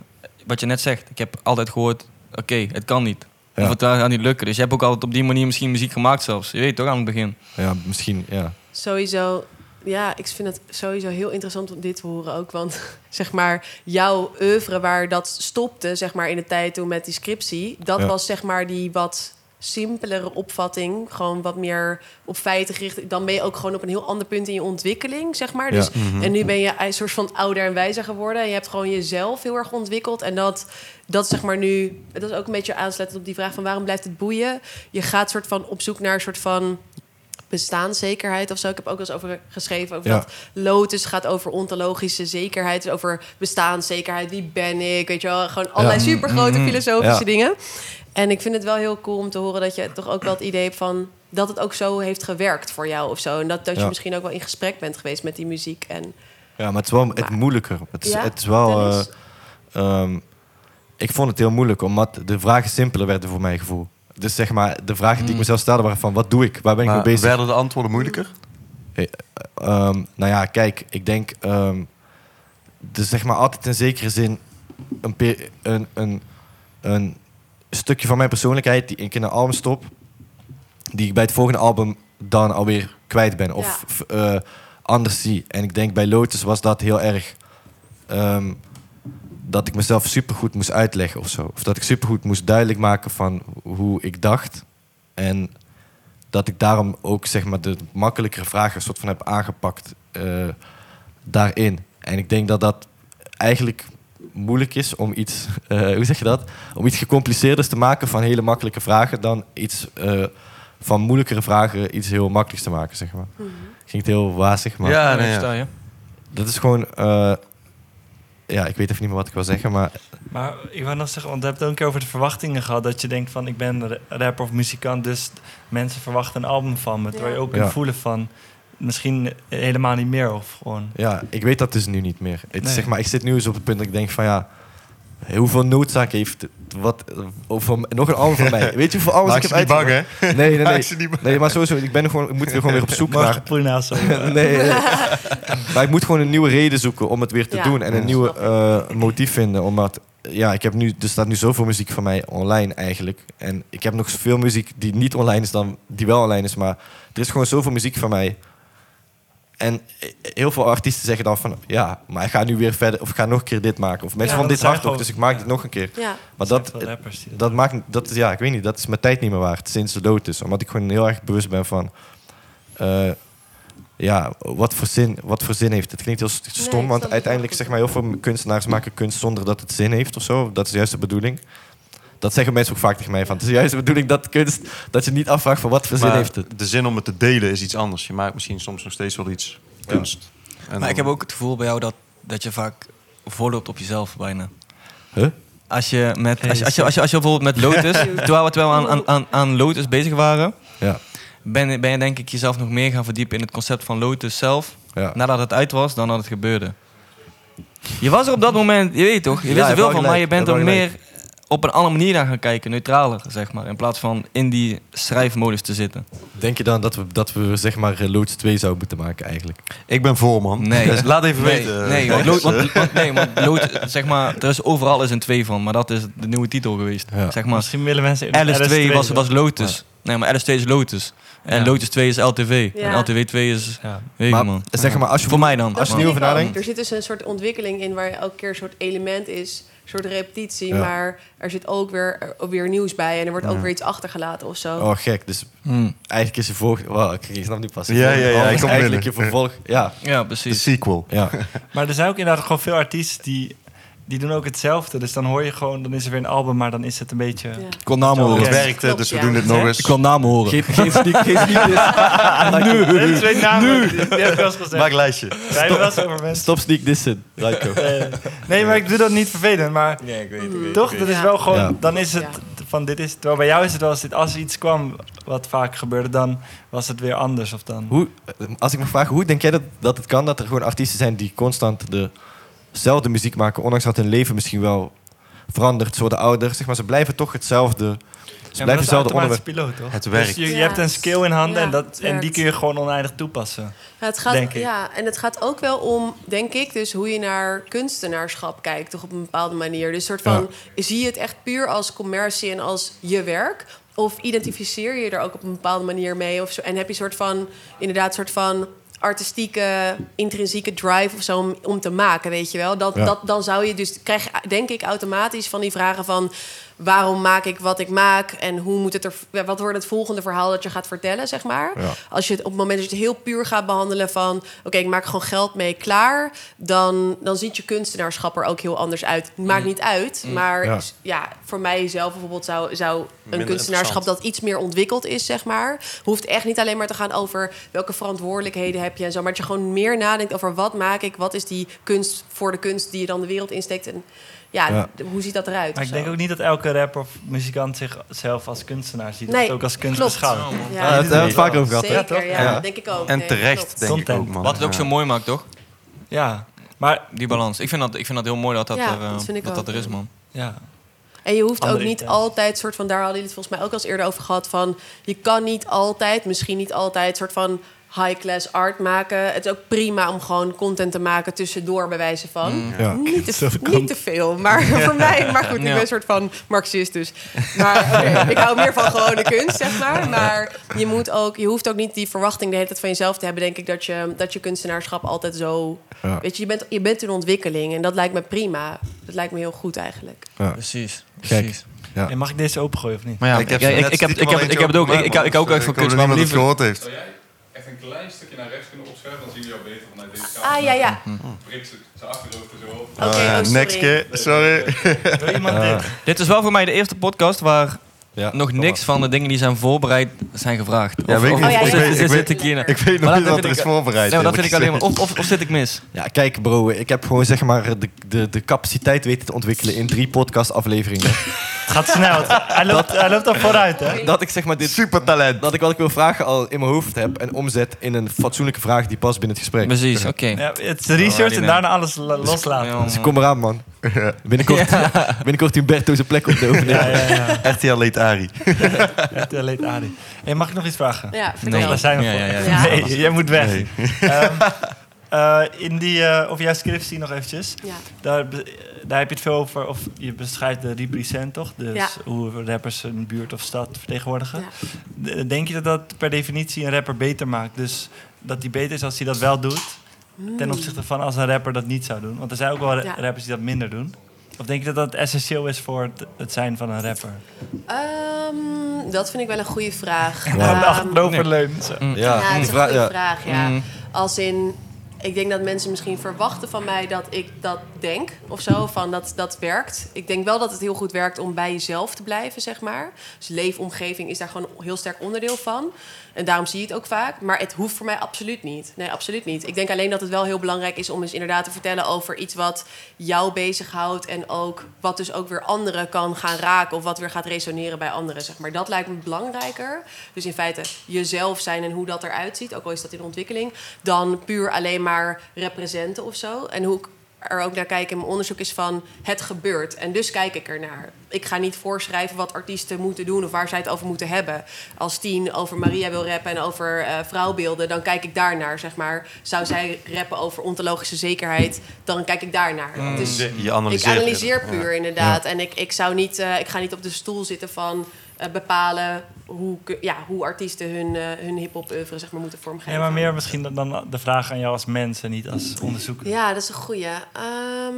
wat je net zegt. Ik heb altijd gehoord, oké, het kan niet. Ja. Of het gaat niet lukken. Dus je hebt ook altijd op die manier misschien muziek gemaakt zelfs. Je weet toch, aan het begin. Ja, misschien, ja. Sowieso, ja, ik vind het sowieso heel interessant om dit te horen ook. Want zeg maar, jouw oeuvre waar dat stopte, zeg maar in de tijd toen met die scriptie, dat Ja. was zeg maar die wat simpelere opvatting. Gewoon wat meer op feiten gericht. Dan ben je ook gewoon op een heel ander punt in je ontwikkeling, zeg maar. Dus, Mhm. En nu ben je een soort van ouder en wijzer geworden. En je hebt gewoon jezelf heel erg ontwikkeld. En dat, dat zeg maar nu... Dat is ook een beetje aansluitend op die vraag van waarom blijft het boeien? Je gaat soort van op zoek naar een soort van bestaanszekerheid of zo. Ik heb ook wel eens over geschreven over Ja. dat Lotus gaat over ontologische zekerheid, dus over bestaanszekerheid. Wie ben ik? Weet je wel, gewoon allerlei Ja. supergrote Mhm. filosofische Ja. dingen. En ik vind het wel heel cool om te horen dat je toch ook wel het idee hebt van dat het ook zo heeft gewerkt voor jou of zo. En dat, dat je misschien ook wel in gesprek bent geweest met die muziek. En Ja, maar het is wel het moeilijker. Het is, Ja, het is wel... eh, ehm, ik vond het heel moeilijk, omdat de vragen simpeler werden voor mijn gevoel. Dus zeg maar, de vragen die ik Mm. mezelf stelde waren van... wat doe ik? Waar ben ik Maar mee bezig? werden de antwoorden moeilijker? Ehm, nou ja, kijk, ik denk... ehm dus zeg maar altijd in zekere zin... een, pe- een, een, een stukje van mijn persoonlijkheid die ik in een album stop... die ik bij het volgende album dan alweer kwijt ben. Of f- eh, anders zie. En ik denk bij Lotus was dat heel erg... ehm, dat ik mezelf supergoed moest uitleggen of zo. Of dat ik supergoed moest duidelijk maken van hoe ik dacht. En dat ik daarom ook zeg maar, de makkelijkere vragen soort van heb aangepakt eh, daarin. En ik denk dat dat eigenlijk moeilijk is om iets, eh, hoe zeg je dat? Om iets gecompliceerders te maken van hele makkelijke vragen dan iets eh, van moeilijkere vragen iets heel makkelijks te maken, zeg maar. Mhm. Klinkt heel wazig, maar Ja, nee, ja. dat is gewoon, eh, ja, ik weet even niet meer wat ik wil zeggen, maar Maar ik wou nog zeggen, want we hebben het ook een keer over de verwachtingen gehad. Dat je denkt van, ik ben ra- rapper of muzikant, dus mensen verwachten een album van me. Terwijl je ook Ja. kunt voelen van, misschien helemaal niet meer of gewoon... Ja, ik weet dat dus nu niet meer. Het, Nee. zeg maar, ik zit nu eens op het punt dat ik denk van ja, hoeveel noodzaak heeft het- wat nog een album van mij? Weet je hoeveel Maak ik ze heb niet bang, hè? Nee, nee, nee. ze niet bang. Nee, maar sowieso, ik ben er gewoon, ik moet er gewoon weer op zoek Mag naar. nee, nee, nee. Maar ik moet gewoon een nieuwe reden zoeken om het weer te Ja, doen en een ja. nieuwe eh, motief vinden. Omdat ja, ik heb nu, er staat nu zoveel muziek van mij online eigenlijk. En ik heb nog veel muziek die niet online is dan die wel online is. Maar er is gewoon zoveel muziek van mij. En heel veel artiesten zeggen dan van... Ja, maar ik ga nu weer verder... Of ik ga nog een keer dit maken. Of mensen Ja, vonden dat dit hard op, gewoon- dus ik maak ja. dit nog een keer. Ja. Maar dat, dat dat maakt... Dat is, ja, ik weet niet. Dat is mijn tijd niet meer waard sinds de dood is. Omdat ik gewoon heel erg bewust ben van... eh, ja, wat voor, zin, wat voor zin heeft het? klinkt heel Nee, stom, want uiteindelijk zeg maar heel veel kunstenaars maken kunst zonder dat het zin heeft of zo. Dat is juist de bedoeling. Dat zeggen mensen ook vaak tegen mij van. Het is juist de bedoeling dat kunst dat je niet afvraagt van wat voor zin Maar heeft het. de zin om het te delen is iets anders. Je maakt misschien soms nog steeds wel iets kunst. Maar dan- ik heb ook het gevoel bij jou dat, dat je vaak voorloopt op jezelf bijna. Huh? Als je, met, als, je, als, je, als, je, als je bijvoorbeeld met Lotus, terwijl we, terwijl we aan, aan, aan, aan Lotus bezig waren, Ja. ben, ben je denk ik jezelf nog meer gaan verdiepen in het concept van Lotus zelf, Ja. nadat het uit was, dan dat het gebeurde. Je was er op dat moment, je weet toch, je wist je er veel van, maar je bent er meer op een andere manier naar gaan kijken, neutraler zeg maar, in plaats van in die schrijfmodus te zitten. Denk je dan dat we, dat we zeg maar eh, Loods 2 zouden moeten maken eigenlijk? Ik ben voor, man. Nee. Dus laat even Nee, weten. nee, want, Lo- want, want- nee, want zeg maar, er is overal is een 2 van, maar dat is de nieuwe titel geweest. Ja. Zeg maar, Misschien willen mensen... Alice 2 was, was Lotus. Nee, maar Alice 2 is Lotus. En Ja. Lotus 2 is LTV. Ja. En LTV 2 is... Ja. Weet Maar man. zeg maar, als je Voor mij dan. Als je over nadenkt. Er zit dus een soort ontwikkeling in waar elke keer een soort element is, soort repetitie, Ja. maar er zit ook weer, er- ook weer nieuws bij en er wordt ook weer iets achtergelaten of zo. Oh, gek. Dus Hm. eigenlijk is je volg... Wow, ik ik snap niet pas. Ja, ja, ja, Oh, ik is kom eigenlijk je vervolg. Ja, Ja, De precies. sequel. ja. Maar er zijn ook inderdaad gewoon veel artiesten die, die doen ook hetzelfde. Dus dan hoor je gewoon, dan is er weer een album, maar dan is het een beetje... Ja. Ik wil namen horen. Het werkte, Klopt, dus we ja. doen dit nog eens. Ik wil namen horen. Geen, geen sneak, geen sneak diss. Nee, twee namen, die, die heb ik wel eens gezegd. Maak een lijstje. Mensen. Stop sneak dissen, Raiko. Nee, nee, maar ik doe dat niet vervelend. Maar Nee, ik weet het. toch, dat is wel gewoon... Ja. Dan is het van dit is... Terwijl bij jou is het wel als, dit, als er iets kwam wat vaak gebeurde, dan was het weer anders. Of dan... Hoe, als ik me vraag, hoe denk jij dat, dat het kan dat er gewoon artiesten zijn die constant dezelfde muziek maken, ondanks dat hun leven misschien wel verandert, ze worden ouder, zeg maar, ze blijven toch hetzelfde, ze Ja, blijven hetzelfde onderwerp. piloot, toch? Het Dus werkt. je, je Ja, hebt een skill in handen ja, en, dat, en die kun je gewoon oneindig toepassen. Ja, het gaat, Denk ik. Ja, en het gaat ook wel om, denk ik, dus hoe je naar kunstenaarschap kijkt, toch op een bepaalde manier. Dus soort van, zie je het echt puur als commercie en als je werk? Of identificeer je er ook op een bepaalde manier mee? Of zo, en heb je een soort van, inderdaad, soort van artistieke, intrinsieke drive of zo om, om te maken, weet je wel? Dat, Ja. dat, dan zou je dus, krijg denk ik automatisch van die vragen van... waarom maak ik wat ik maak en hoe moet het er, wat wordt het volgende verhaal dat je gaat vertellen, zeg maar? Ja. Als je het op het moment dat je het heel puur gaat behandelen van... oké, ik maak gewoon geld mee, klaar... Dan, dan ziet je kunstenaarschap er ook heel anders uit. Het maakt niet uit, maar Ja. ja. voor mij zelf bijvoorbeeld zou, zou een Minder kunstenaarschap... dat iets meer ontwikkeld is, zeg maar. Hoeft echt niet alleen maar te gaan over welke verantwoordelijkheden heb je en zo... maar dat je gewoon meer nadenkt over wat maak ik... wat is die kunst voor de kunst die je dan de wereld insteekt... en ja, hoe ziet dat eruit? Maar ik denk ook niet dat elke rapper of muzikant zichzelf als kunstenaar ziet. Nee, ook als kunst klopt. beschouwt. Ja. Ja, daar hebben we vaak over gehad. Zeker, toch? ja, Ja. dat denk ik ook. En terecht, denk ik ook, man. Wat het ook zo mooi maakt, toch? Ja, maar Die balans. Ik vind dat, ik vind dat heel mooi dat dat, Ja, er, eh, dat vind ik dat, dat er is, man. ja. En je hoeft ook niet altijd, soort van, daar hadden jullie het volgens mij ook al eens eerder over gehad, van je kan niet altijd, misschien niet altijd, soort van high-class art maken. Het is ook prima om gewoon content te maken tussendoor, bij wijze van. Ja. Niet, te, niet te veel, maar voor mij, maar goed, ik Ja. ben een soort van marxist dus. Maar ik hou meer van gewone kunst, zeg maar. Maar je, moet ook, je hoeft ook niet die verwachting de hele tijd van jezelf te hebben, denk ik, dat je, dat je kunstenaarschap altijd zo... Ja. Weet je, je bent, je bent in ontwikkeling en dat lijkt me prima. Dat lijkt me heel goed eigenlijk. Ja. Precies. Precies. Ja. En mag ik deze opengooien of niet? Maar ja, Ik heb ik, ik, heb, ik, heb, ik heb het ook. Ik, ik, ik, ik hou ook echt van Ik hoop kunst, dat het liever... gehoord heeft. Echt een klein stukje naar rechts kunnen opschuiven? Dan zien we jou beter vanuit deze kamer. Ah, ja, ja. Prik ze achterhoofd er zo op. Oké, Oh, ja, sorry. next keer, sorry. Wil iemand dit? Dit is wel voor mij de eerste podcast waar Ja. nog niks van de dingen die zijn voorbereid zijn gevraagd. Ja, weet ik niet. Oh, ja, of ja, zit- Ik zit weet- ik hier- Ik weet nog niet dat wat er is voorbereid. Nee, dat vind ik alleen maar... Of, of, of zit ik mis? Ja, kijk bro, ik heb gewoon zeg maar de, de, de capaciteit weten te ontwikkelen in drie podcast afleveringen. Het gaat snel. Hij loopt, hij loopt al vooruit, hè? dat ik zeg maar dit, Super talent. dat ik wat ik wil vragen al in mijn hoofd heb en omzet in een fatsoenlijke vraag die past binnen het gesprek. Precies, oké. Ja, het is research en daarna alles la- loslaten. Ja, Dus kom eraan man. Binnenkort, binnenkort Humberto zijn plek op de Ja, ja, ja. RTL Leed Ari. Uh, leed. Hey, mag ik nog iets vragen? Ja, Nee. vertel. Daar zijn we Ja, voor. ja, ja. Ja. Nee, jij moet weg. Nee. Ehm, eh, in die, eh, of jouw scriptie nog eventjes. Ja. Daar, daar heb je het veel over, of je beschrijft de represent toch? Dus Ja. hoe rappers een buurt of stad vertegenwoordigen. Ja. Denk je dat dat per definitie een rapper beter maakt? Dus dat die beter is als hij dat wel doet? Ten opzichte van als een rapper dat niet zou doen? Want er zijn ook wel ra- Ja. rappers die dat minder doen. Of denk je dat dat essentieel is voor het, het zijn van een rapper? Ehm, dat vind ik wel een goede vraag. Ja, Ehm, achteroverleunen. zo. Ja, Ja, het is een vra- goede ja. vraag, ja. Mm. Als in, ik denk dat mensen misschien verwachten van mij dat ik dat denk of zo, van dat dat werkt. Ik denk wel dat het heel goed werkt om bij jezelf te blijven, zeg maar. Dus leefomgeving is daar gewoon een heel sterk onderdeel van. En daarom zie je het ook vaak. Maar het hoeft voor mij absoluut niet. Nee, absoluut niet. Ik denk alleen dat het wel heel belangrijk is om eens inderdaad te vertellen over iets wat jou bezighoudt. En ook wat dus ook weer anderen kan gaan raken. Of wat weer gaat resoneren bij anderen. Zeg maar. Dat lijkt me belangrijker. Dus in feite jezelf zijn en hoe dat eruit ziet. Ook al is dat in ontwikkeling. Dan puur alleen maar representen of zo. En hoe er ook naar kijk in mijn onderzoek is van het gebeurt. En dus kijk ik er naar. Ik ga niet voorschrijven wat artiesten moeten doen of waar zij het over moeten hebben. Als Tien over Maria wil rappen en over eh, vrouwbeelden, dan kijk ik daarnaar, zeg maar. Zou zij rappen over ontologische zekerheid, dan kijk ik daarnaar. Dus Je ik analyseer puur inderdaad. En ik, ik, zou niet, eh, ik ga niet op de stoel zitten van eh, bepalen hoe, ja, hoe artiesten hun, eh, hun hip-hop oeuvre zeg maar, moeten vormgeven. Ja, maar meer misschien dan- dan de vraag aan jou als mens en niet als onderzoeker. Ja, dat is een goeie. Ehm,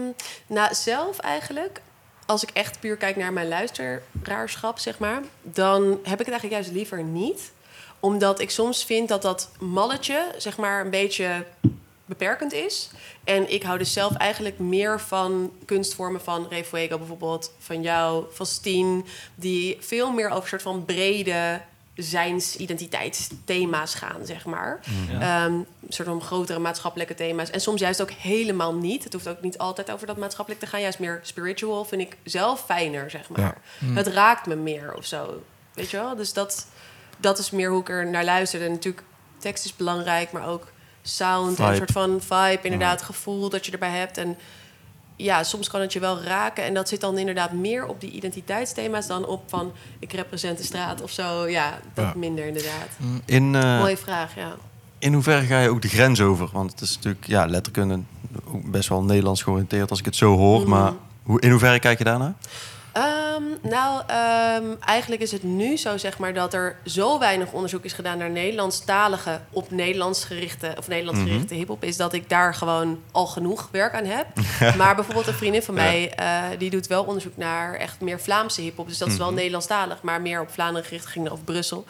nou, zelf eigenlijk, als ik echt puur kijk naar mijn luisteraarschap, zeg maar, dan heb ik het eigenlijk juist liever niet. Omdat ik soms vind dat dat malletje, zeg maar, een beetje beperkend is. En ik hou dus zelf eigenlijk meer van kunstvormen van Ray Fuego bijvoorbeeld, van jou, van Steen, die veel meer over een soort van brede zijnsidentiteitsthema's gaan, zeg maar. Ehm, een soort van grotere maatschappelijke thema's. En soms juist ook helemaal niet. Het hoeft ook niet altijd over dat maatschappelijk te gaan. Juist meer spiritual vind ik zelf fijner, zeg maar. Het raakt me meer of zo. Weet je wel? Dus dat, dat is meer hoe ik er naar luister. En natuurlijk, tekst is belangrijk, maar ook sound en een soort van vibe, inderdaad, gevoel dat je erbij hebt. En ja, soms kan het je wel raken. En dat zit dan inderdaad meer op die identiteitsthema's dan op van ik represent de straat of zo. Ja, dat Ja. minder inderdaad. In, eh, Mooie vraag, ja. in hoeverre ga je ook de grens over? Want het is natuurlijk ja, letterkunde best wel Nederlands georiënteerd als ik het zo hoor. Mhm. Maar hoe, in hoeverre kijk je daarnaar? Ehm, nou, ehm, eigenlijk is het nu zo zeg maar dat er zo weinig onderzoek is gedaan naar Nederlandstalige op Nederlands gerichte of Nederlands Mhm. gerichte hip-hop is dat ik daar gewoon al genoeg werk aan heb. maar bijvoorbeeld een vriendin van mij eh, die doet wel onderzoek naar echt meer Vlaamse hip-hop, dus dat is wel Mhm. Nederlandstalig, maar meer op Vlaanderen gericht ging of Brussel.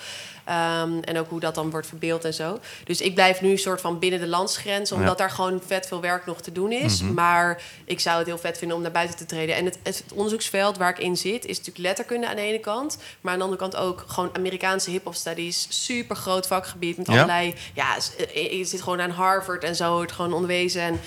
Ehm, en ook hoe dat dan wordt verbeeld en zo. Dus ik blijf nu soort van binnen de landsgrens, omdat Ja. daar gewoon vet veel werk nog te doen is. Mhm. Maar ik zou het heel vet vinden om naar buiten te treden. En het, het onderzoeksveld waar ik in zit, is natuurlijk letterkunde aan de ene kant. Maar aan de andere kant ook gewoon Amerikaanse hip-hop studies. Super groot vakgebied met allerlei. Ja, s- eh, je zit gewoon aan Harvard en zo, wordt gewoon onderwezen. En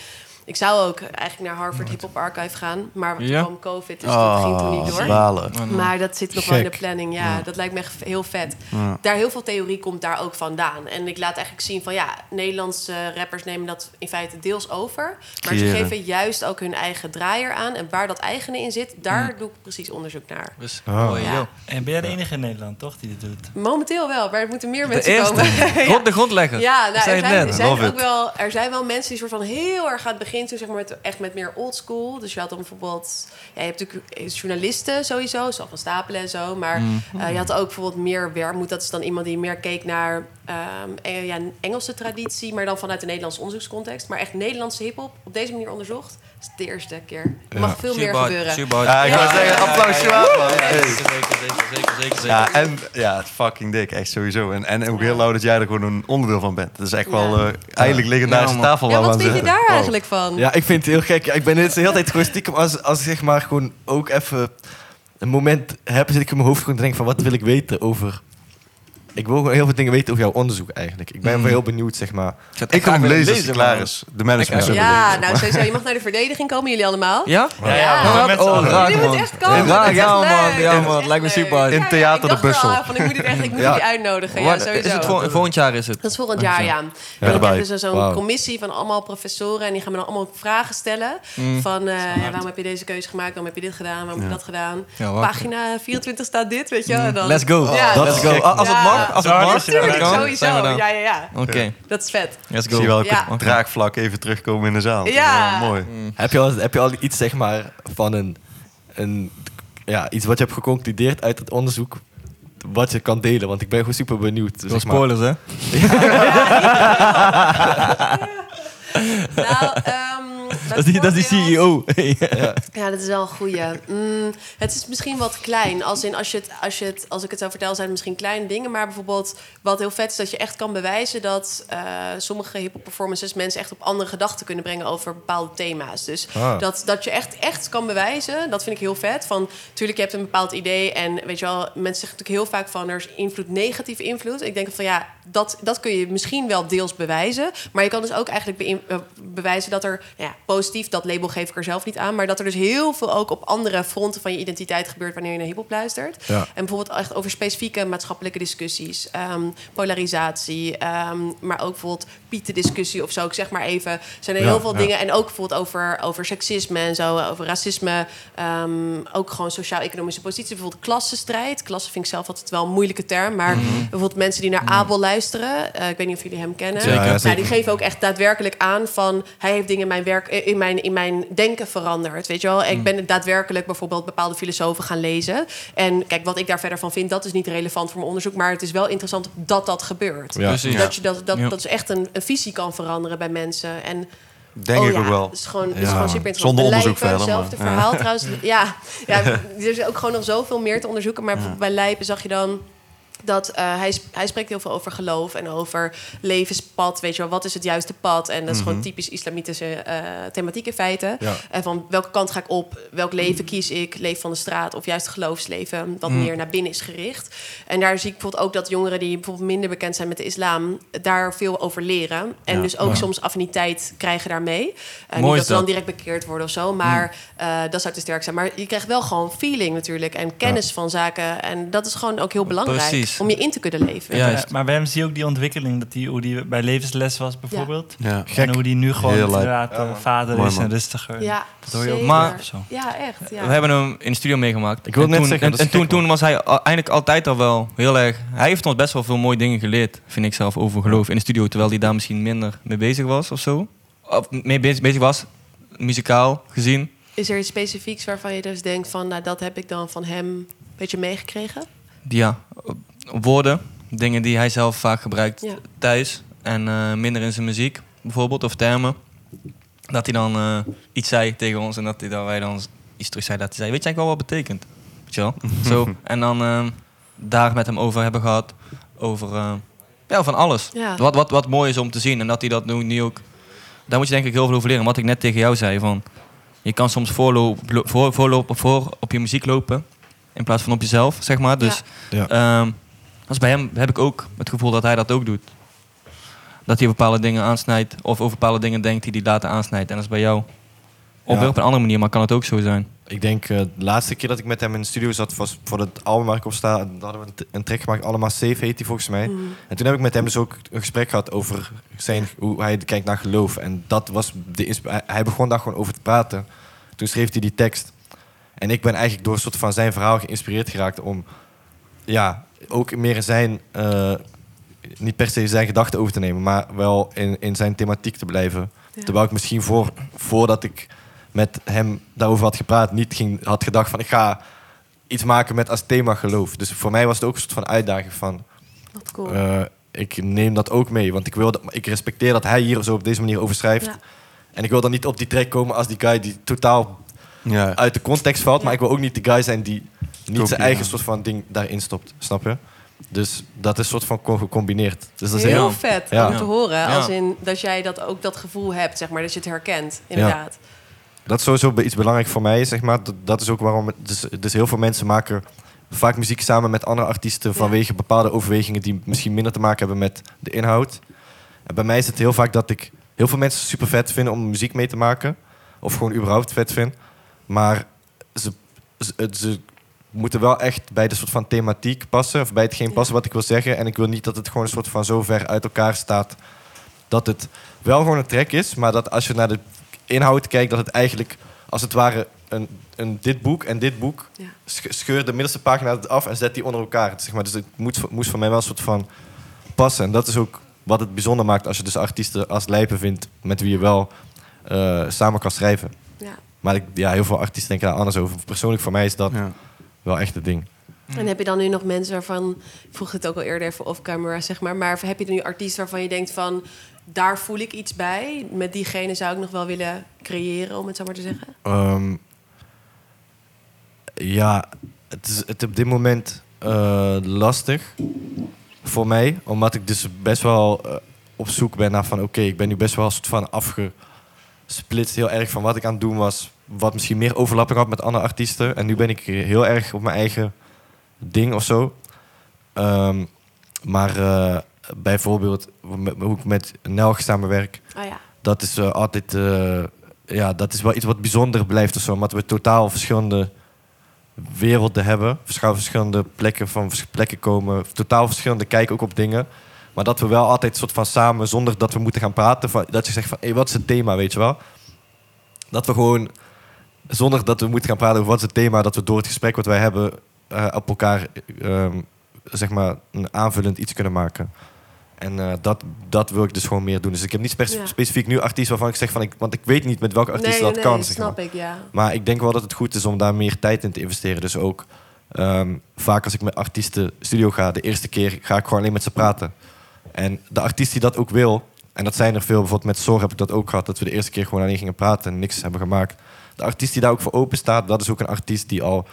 ik zou ook eigenlijk naar Harvard Hip Hop Archive gaan. Maar Ja? kwam COVID, dus dat ging toen niet door. Ah, balen. Maar dat zit nog wel in de planning. Ja, dat lijkt me echt heel vet. Ja. Daar heel veel theorie komt daar ook vandaan. En ik laat eigenlijk zien van ja, Nederlandse rappers nemen dat in feite deels over. Maar ze geven juist ook hun eigen draaier aan. En waar dat eigene in zit, daar doe ik precies onderzoek naar. Dus, Oh. oh, Ja. En ben jij de enige in Nederland, toch, die dit doet? Momenteel wel, maar er moeten meer De mensen eerste. komen. Grond, de grondlegger. Ja, Ik nou, er zijn, er, ook wel, er zijn wel mensen die soort van heel erg aan het begin toe, zeg maar, met, echt met meer old school. Dus je had dan bijvoorbeeld, ja, je hebt natuurlijk journalisten sowieso, zoals Van Stapelen en zo. Maar Mm. eh, je had ook bijvoorbeeld meer Wermoed. Dat is dan iemand die meer keek naar ehm, eh, ja, een Engelse traditie, maar dan vanuit de Nederlandse onderzoekscontext. Maar echt Nederlandse hip-hop op deze manier onderzocht. Dat is de eerste keer. Er mag veel meer gebeuren. Ja, ik wou Ja. zeggen, Hey. zeker, zeker, zeker, zeker, zeker, zeker. Ja, en ja, het fucking dik, echt sowieso. En, en ook heel lauw dat jij er gewoon een onderdeel van bent. Dat is echt Ja. wel eh, eigenlijk legendarische tafel Ja, wat vind je daar Wow. eigenlijk van? Ja, ik vind het heel gek. Ik ben de hele tijd gewoon stiekem als, als ik zeg maar gewoon ook even een moment heb, zit ik in mijn hoofd gewoon te denken van wat wil ik weten over. Ik wil gewoon heel veel dingen weten over jouw onderzoek eigenlijk. Ik ben Mm. wel heel benieuwd, zeg maar. Ik ga hem lezen als hij lezen, klaar is. De management Ik- Ja, lezen. nou sowieso. Je mag naar de verdediging komen, jullie allemaal. Ja? Ja, Ja. Ja, oh, raar, man. moeten echt komen. Ja, ja, man. leuk. Ja, man. Lijkt me super. In Ja, ja, Theater ik de Bussel. ik moet het echt, ik moet Ja. jullie uitnodigen. Ja, sowieso. is het vol- volgend jaar is het? Dat is volgend jaar, ja. En dan erbij. heb je dus zo'n commissie van allemaal professoren... en die gaan me dan allemaal vragen stellen. Mm. Van, eh, ja, waarom heb je deze keuze gemaakt? Waarom heb je dit gedaan? Waarom heb je dat gedaan? Ja. Pagina 24 staat dit, weet je wel. Let's go. Ja, Let's go. Als het Ja. als het mag. Tuurlijk, dan sowieso. zijn we dan. Ja, ja, ja. Oké, Dat is vet. let's Ik go. zie wel Ja. het draagvlak even terugkomen in de zaal. Ja. mooi. Heb je al, heb je al iets, zeg maar, van een, een ja, iets wat je hebt geconcludeerd uit het onderzoek? wat je kan delen. Want ik ben gewoon super benieuwd. Maar. spoilers, hè? Nou, ehm, Dat is die, dat is die CEO. Ja, dat is wel een goeie. Mm, het is misschien wat klein. Als, in, als, je het, als, je het, als ik het zo vertel, zijn het misschien kleine dingen. Maar bijvoorbeeld, wat heel vet is, dat je echt kan bewijzen dat eh, sommige hip-hop performances mensen echt op andere gedachten kunnen brengen over bepaalde thema's. Dus Ah. dat, dat je echt, echt kan bewijzen, dat vind ik heel vet. Van, tuurlijk, je hebt een bepaald idee. En weet je wel, mensen zeggen natuurlijk heel vaak van er is invloed, negatieve invloed. Ik denk van ja, dat, dat kun je misschien wel deels bewijzen. Maar je kan dus ook eigenlijk eh, bewijzen dat er ja, positief, dat label geef ik er zelf niet aan. Maar dat er dus heel veel ook op andere fronten van je identiteit gebeurt wanneer je naar hip-hop luistert. Ja. En bijvoorbeeld echt over specifieke maatschappelijke discussies, ehm, polarisatie, ehm, maar ook bijvoorbeeld Pieten-discussie of zo. Ik zeg maar even. Zijn er Ja, heel veel ja. dingen. En ook bijvoorbeeld over, over seksisme en zo, over racisme. ehm, ook gewoon sociaal-economische positie. Bijvoorbeeld klassenstrijd. Klasse vind ik zelf altijd wel een moeilijke term. Maar Mhm. bijvoorbeeld mensen die naar Abel luisteren. eh, ik weet niet of jullie hem kennen. Ja, Nou, die geven ook echt daadwerkelijk aan van... hij heeft dingen in mijn, werk, in mijn, in mijn denken veranderd, weet je wel. Ik ben daadwerkelijk bijvoorbeeld bepaalde filosofen gaan lezen. En kijk, wat ik daar verder van vind... dat is niet relevant voor mijn onderzoek... maar het is wel interessant dat dat gebeurt. Ja. Precies. Dat, je dat, dat, Ja. dat is echt een, een visie kan veranderen bij mensen. En Denk oh ik ja, ook wel. Het is gewoon, het is Ja, gewoon super interessant. Zonder Bij onderzoek Lijpen, verder, Hetzelfde verhaal trouwens. Ja, ja, er is ook gewoon nog zoveel meer te onderzoeken. Maar bij Lijpen zag je dan dat eh, hij, hij spreekt heel veel over geloof en over levenspad. Weet je wel, wat is het juiste pad? En dat is gewoon typisch islamitische eh, thematiek in feite. Ja. En van welke kant ga ik op? Welk leven kies ik? Leef van de straat of juist geloofsleven, wat meer naar binnen is gericht. En daar zie ik bijvoorbeeld ook dat jongeren die bijvoorbeeld minder bekend zijn met de islam, daar veel over leren. En Ja. dus ook soms affiniteit krijgen daarmee. Eh, niet dat ze dan direct bekeerd worden of zo, maar eh, dat zou te sterk zijn. Maar je krijgt wel gewoon feeling natuurlijk en kennis van zaken. En dat is gewoon ook heel belangrijk Precies. Om je in te kunnen leven. Ja. Ja, maar bij hem zie je ook die ontwikkeling, dat die, hoe die bij levensles was bijvoorbeeld. Ja. Gek. En hoe die nu gewoon Heel inderdaad eh, vader Mooi, is en man. rustiger. Ja, Dat hoor je ook zeker. Maar- Zo. Ja, echt. Ja. We hebben hem in de studio meegemaakt. Ik wilde En net toen, zeggen, En, dat en toen, toen was hij al- eigenlijk altijd al wel heel erg... Hij heeft ons best wel veel mooie dingen geleerd, vind ik zelf, over geloof in de studio. Terwijl hij daar misschien minder mee bezig was of zo. Of mee bezig, bezig was, muzikaal gezien. Is er iets specifieks waarvan je dus denkt van, nou dat heb ik dan van hem een beetje meegekregen? Ja, woorden, dingen die hij zelf vaak gebruikt Ja. thuis. En eh, minder in zijn muziek, bijvoorbeeld, of termen. Dat hij dan eh, iets zei tegen ons en dat, hij, dat wij dan iets terug zei dat hij zei... Weet je eigenlijk wel wat het betekent? Weet je wel? Zo. En dan eh, daar met hem over hebben gehad. Over eh, ja, van alles. Ja. Wat, wat, wat mooi is om te zien. En dat hij dat nu, nu ook... Daar moet je denk ik heel veel over leren. Wat ik net tegen jou zei van... Je kan soms voorlopen, voor, voorlopen voor op je muziek lopen. In plaats van op jezelf, zeg maar. Dus Ja. Ehm, als bij hem heb ik ook het gevoel dat hij dat ook doet. Dat hij bepaalde dingen aansnijdt of over bepaalde dingen denkt die hij later aansnijdt. En dat is bij jou op, Ja. op een andere manier, maar kan het ook zo zijn. Ik denk eh, de laatste keer dat ik met hem in de studio zat, was voor het album waar ik op sta. Daar hadden we een, t- een track gemaakt, Allemaal Safe heet die volgens mij. Mm. En toen heb ik met hem dus ook een gesprek gehad over zijn, hoe hij kijkt naar geloof. En dat was de hij- Hij begon daar gewoon over te praten. Toen schreef hij die tekst. En ik ben eigenlijk door een soort van zijn verhaal geïnspireerd geraakt om ja, ook meer in zijn, eh, niet per se zijn gedachten over te nemen, maar wel in, in zijn thematiek te blijven. Ja. Terwijl ik misschien voor, voordat ik met hem daarover had gepraat, niet ging, had gedacht van ik ga iets maken met als thema geloof. Dus voor mij was het ook een soort van uitdaging van Wat cool. eh, ik neem dat ook mee. Want ik, wil dat, ik respecteer dat hij hier zo op deze manier over schrijft. Ja. En ik wil dan niet op die track komen als die guy die totaal Ja. uit de context valt. Ja. Maar ik wil ook niet de guy zijn die niet zijn eigen soort van ding daarin stopt. Snap je? Dus dat is soort van co- gecombineerd. Dus dat is Heel heel... vet Ja. om te horen. Ja. Als in dat jij dat ook dat gevoel hebt, zeg maar, dat je het herkent. Inderdaad. Dat is sowieso iets belangrijk voor mij, zeg maar. Dat, is ook waarom... het- Dus, dus heel veel mensen maken vaak muziek samen met andere artiesten... Ja. vanwege bepaalde overwegingen die misschien minder te maken hebben met de inhoud. En bij mij is het heel vaak dat ik heel veel mensen super vet vinden om muziek mee te maken. Of gewoon überhaupt vet vind. Maar ze, ze, het- ze moeten wel echt bij de soort van thematiek passen. Of bij hetgeen Ja. passen wat ik wil zeggen. En ik wil niet dat het gewoon een soort van zo ver uit elkaar staat... dat het wel gewoon een track is... maar dat als je naar de inhoud kijkt... dat het eigenlijk als het ware een, een dit boek en dit boek... Ja. scheur de middelste pagina af en zet die onder elkaar. Zeg maar. Dus het moet, moest voor mij wel een soort van passen. En dat is ook wat het bijzonder maakt... als je dus artiesten als Lijpen vindt... met wie je wel eh, samen kan schrijven. Ja. Maar ik, ja, heel veel artiesten denken daar anders over. Persoonlijk voor mij is dat Ja. Wel echt het ding. En heb je dan nu nog mensen waarvan... Ik vroeg het ook al eerder even off-camera, zeg maar. Maar heb je nu artiesten waarvan je denkt van... daar voel ik iets bij. Met diegene zou ik nog wel willen creëren, om het zo maar te zeggen. Ehm, ja, het is het op dit moment eh, lastig voor mij. Omdat ik dus best wel eh, op zoek ben naar van... Oké, ik ben nu best wel een soort van afgesplitst heel erg van wat ik aan het doen was. Wat misschien meer overlapping had met andere artiesten. En nu ben ik heel erg op mijn eigen ding of zo. Ehm, maar eh, bijvoorbeeld hoe ik met Nelg samenwerk Oh ja. dat is eh, altijd eh, ja, dat is wel iets wat bijzonder blijft of zo. Omdat we totaal verschillende werelden hebben. Verschil- Verschillende plekken van plekken komen. Totaal verschillende kijken ook op dingen. Maar dat we wel altijd soort van samen, zonder dat we moeten gaan praten. Van, dat je zegt van, hé, wat is het thema, weet je wel? Dat we gewoon, zonder dat we moeten gaan praten over wat is het thema... dat we door het gesprek wat wij hebben eh, op elkaar, ehm, zeg maar, een aanvullend iets kunnen maken. En eh, dat, dat wil ik dus gewoon meer doen. Dus ik heb niet spe- Ja. specifiek nu artiest waarvan ik zeg van... Ik, want ik weet niet met welke artiest nee, dat nee, kan. zeg snap maar. ik, ja. Maar ik denk wel dat het goed is om daar meer tijd in te investeren. Dus ook ehm, vaak als ik met artiesten studio ga, de eerste keer ga ik gewoon alleen met ze praten. En de artiest die dat ook wil, en dat zijn er veel, bijvoorbeeld met Sor heb ik dat ook gehad, dat we de eerste keer gewoon alleen gingen praten en niks hebben gemaakt. De artiest die daar ook voor open staat, dat is ook een artiest die al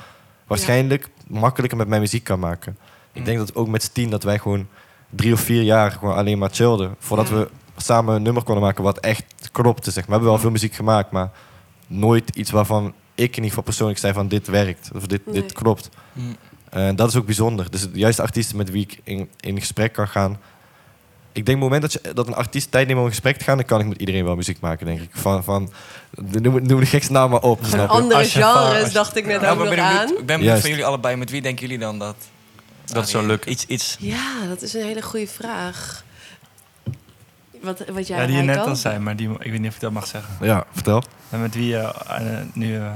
waarschijnlijk makkelijker met mijn muziek kan maken. Ik denk dat ook met Steen dat wij gewoon drie of vier jaar gewoon alleen maar chillden. Voordat Ja. we samen een nummer konden maken wat echt klopte. Zeg. maar. We hebben wel veel muziek gemaakt, maar nooit iets waarvan ik in ieder geval persoonlijk zei van dit werkt. Of dit, Nee. dit klopt. Mm. En dat is ook bijzonder. Dus juist artiesten met wie ik in, in gesprek kan gaan. Ik denk op het moment dat, je, dat een artiest tijd neemt om in gesprek te gaan, dan kan ik met iedereen wel muziek maken, denk ik. Van, van, noem, noem de gekste naam maar op. Andere Als je ervaar- genres dacht ik net Ja, ook nog ben aan. ik ben benieuwd Juist. van jullie allebei. Met wie denken jullie dan dat... Dat zou Ah, lukken. Iets, iets... Ja, dat is een hele goede vraag. Wat, wat jij Ja, die je net al zei, maar die, ik weet niet of ik dat mag zeggen. Ja, vertel. En met wie je eh, nu... eh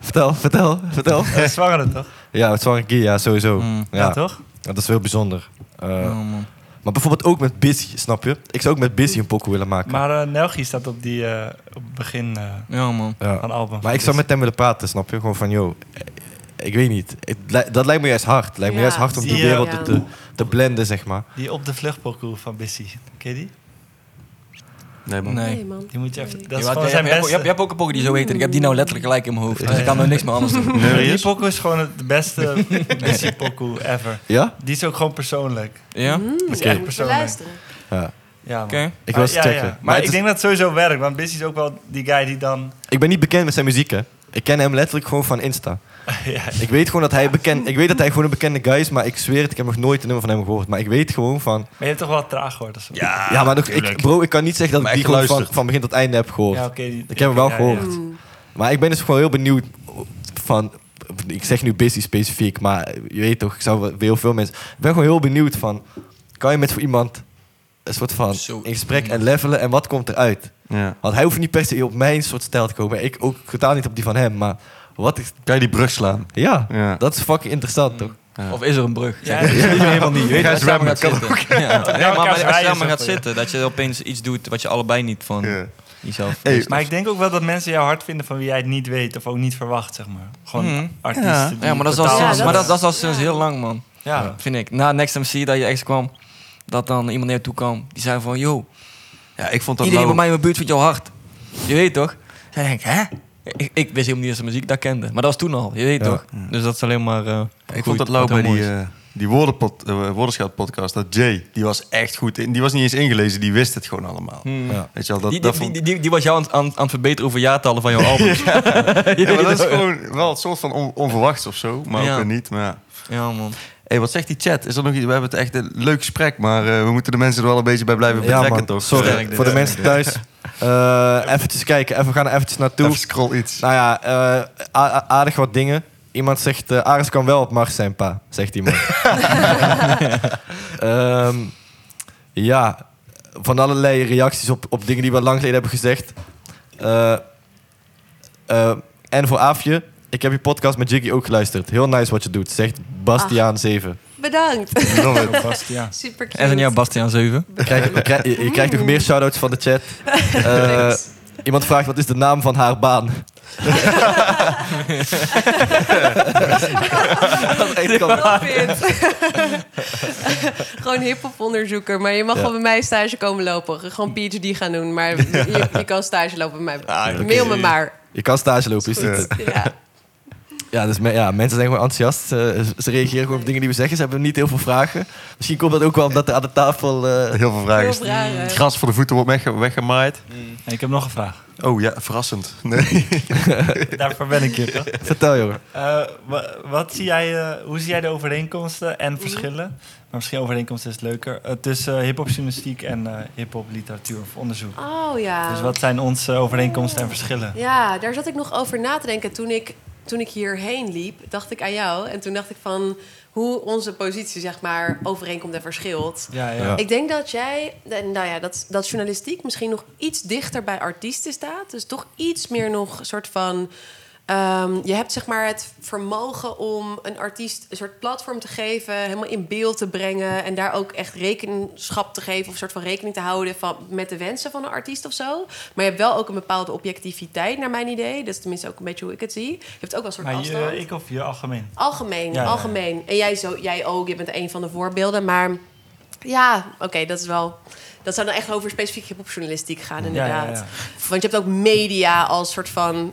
Vertel, vertel, vertel. eh, zwangere, toch? ja, het ja, sowieso. Mm. Ja, Ja, toch? dat is heel bijzonder. Eh, Oh, man. Maar bijvoorbeeld ook met Busy, snap je? Ik zou ook met Busy een pokoe willen maken. Maar eh Nelgi staat op, die, eh, op het begin eh, Ja, man. ja. van album. Maar ik zou met hem willen praten, snap je? Gewoon van, joh, ik weet niet. Dat lijkt me juist hard. Het lijkt me Ja, juist hard om die wereld ja. te, te blenden, zeg maar. Die op de vluchtparcours van Bissy. Ken je die? Nee, man. Nee. Nee, man. Die moet je even... Dat is Ja, gewoon zijn je, beste... hebt, je hebt ook een poker die zo heet. En ik heb die nou letterlijk gelijk in mijn hoofd. Dus ik kan er niks meer anders doen. die pokoe is gewoon het beste Bissy pokoe ever. Ja? Die is ook gewoon persoonlijk. Ja? Mm, Oké. moet je Persoonlijk. luisteren. Ja. Ja. Oké. Ik eens ja, checken. ja. Maar, ik is- denk dat het sowieso werkt. Want Bissy is ook wel die guy die dan... Ik ben niet bekend met zijn muziek, hè. Ik ken hem letterlijk gewoon van Insta. ja, Ik weet gewoon dat hij bekend... Ik weet dat hij gewoon een bekende guy is, maar ik zweer het, ik heb nog nooit een nummer van hem gehoord. Maar ik weet gewoon van... Maar je hebt toch wel traag gehoord of zo? Ja, maar nog, ik, bro, ik kan niet zeggen dat Maar ik die van, van begin tot einde heb gehoord. Ja, Ik heb hem wel ja, gehoord. ja. Maar ik ben dus gewoon heel benieuwd van... Ik zeg nu busy specifiek, maar je weet toch, ik zou wel- heel veel mensen... Ik ben gewoon heel benieuwd van... Kan je met voor iemand een soort van Zo. in gesprek en levelen en wat komt eruit? Ja. Want hij hoeft niet per se op mijn soort stijl te komen. Ik ook totaal niet op die van hem, maar wat is... Kan je die brug slaan? Ja, Ja. dat is fucking interessant, toch? Ja. Of is er een brug? Ja, dat is helemaal niet. Je weet Ga als je samen zwemmen, gaat zitten. Ja. Maar, als je samen gaat zitten, dat je opeens iets doet wat je allebei niet van Ja. jezelf Hey. Maar ik denk ook wel dat mensen jou hard vinden van wie jij het niet weet of ook niet verwacht, zeg maar. Gewoon Mhm. artiesten. Ja. maar dat is al, sinds, dat maar dat, dat is al sinds ja. heel lang, man. Ja. Vind ik. Na Next MC dat je ex kwam, dat dan iemand naar je toe kwam. Die zei van, yo, Ja, ik vond dat iedereen bij mij in mijn buurt vindt jou hard. Je weet toch? Zij denk ik, hè? Ik, ik wist helemaal niet dat ze muziek daar kende. Maar dat was toen al, je weet Ja. toch? Dus dat is alleen maar eh Ik goed, vond dat Lau wat heel bij die, eh die woordenpod, eh, woordenschat-podcast, dat Jay, die was echt goed. in. Die was niet eens ingelezen, die wist het gewoon allemaal. Hmm. Ja. Weet je wel, dat, Die, dat die, vond- die, die, die was jou aan, aan, aan het verbeteren over jaartallen van jouw albums. ja, Ja, maar dat is gewoon wel een soort van on- onverwachts of zo, maar Ja. ook weer niet. Maar ja. Ja, man. Hey, wat zegt die chat? Is er nog iets? We hebben het echt een leuk gesprek, maar eh, we moeten de mensen er wel een beetje bij blijven betrekken, man. toch? Sorry, Sterk, voor de mensen thuis. Eh eventjes kijken, even, we gaan er eventjes naartoe. Even scroll iets. Nou ja, eh, aardig wat dingen. Iemand zegt, eh Aris kan wel op Mars zijn, pa. Zegt iemand. Ehm, ja, van allerlei reacties op, op dingen die we lang geleden hebben gezegd. En voor Aafje, ik heb je podcast met Jiggy ook geluisterd. Heel nice wat je doet, zegt Bastiaan 7. Bedankt. Love it. Bastiaan. Super cute. En dan jou, Bastiaan 7. Je krijgt, je, krijgt, je krijgt nog meer shout-outs van de chat. Eh, Thanks. iemand vraagt, wat is de naam van haar baan? Love it. Gewoon hip-hop onderzoeker. Maar je mag Ja. wel bij mij stage komen lopen. Gewoon PhD gaan doen. Maar je, je kan stage lopen bij mij. Ah, oké. Mail me maar. Je kan stage lopen, is het? Ja. Ja, dus me- ja, mensen zijn gewoon enthousiast. Ze reageren gewoon op dingen die we zeggen. Ze hebben niet heel veel vragen. Misschien komt dat ook wel omdat er aan de tafel... eh, Heel veel vragen. Heel is-. Het gras voor de voeten wordt wegge- weggemaaid. En ik heb nog een vraag. Oh ja, verrassend. Nee. Daarvoor ben ik hier, toch? vertel, jongen. Eh, wa- wat zie jij, eh, hoe zie jij de overeenkomsten en verschillen? Maar misschien overeenkomsten is leuker. tussen hip-hop journalistiek en eh hip-hop literatuur of onderzoek. Oh ja. Dus wat zijn onze overeenkomsten en verschillen? Ja, daar zat ik nog over na te denken toen ik, toen ik hierheen liep. Dacht ik aan jou. En toen dacht ik van hoe onze positie zeg maar overeenkomt en verschilt. Ja, ja. Ik denk dat jij, nou ja, dat, dat journalistiek misschien nog iets dichter bij artiesten staat. Dus toch iets meer nog een soort van. Ehm, je hebt zeg maar het vermogen om een artiest een soort platform te geven, helemaal in beeld te brengen en daar ook echt rekenschap te geven of een soort van rekening te houden van, met de wensen van een artiest of zo. Maar je hebt wel ook een bepaalde objectiviteit, naar mijn idee. Dat is tenminste ook een beetje hoe ik het zie. Je hebt ook wel een soort Maar afstand. je, ik of je algemeen? Algemeen, Ja, ja. algemeen. En jij, zo, jij ook, je bent een van de voorbeelden. Maar ja, oké, dat is wel... Dat zou dan echt over specifiek hip-hopjournalistiek gaan, Ja, inderdaad. ja, ja. Want je hebt ook media als soort van...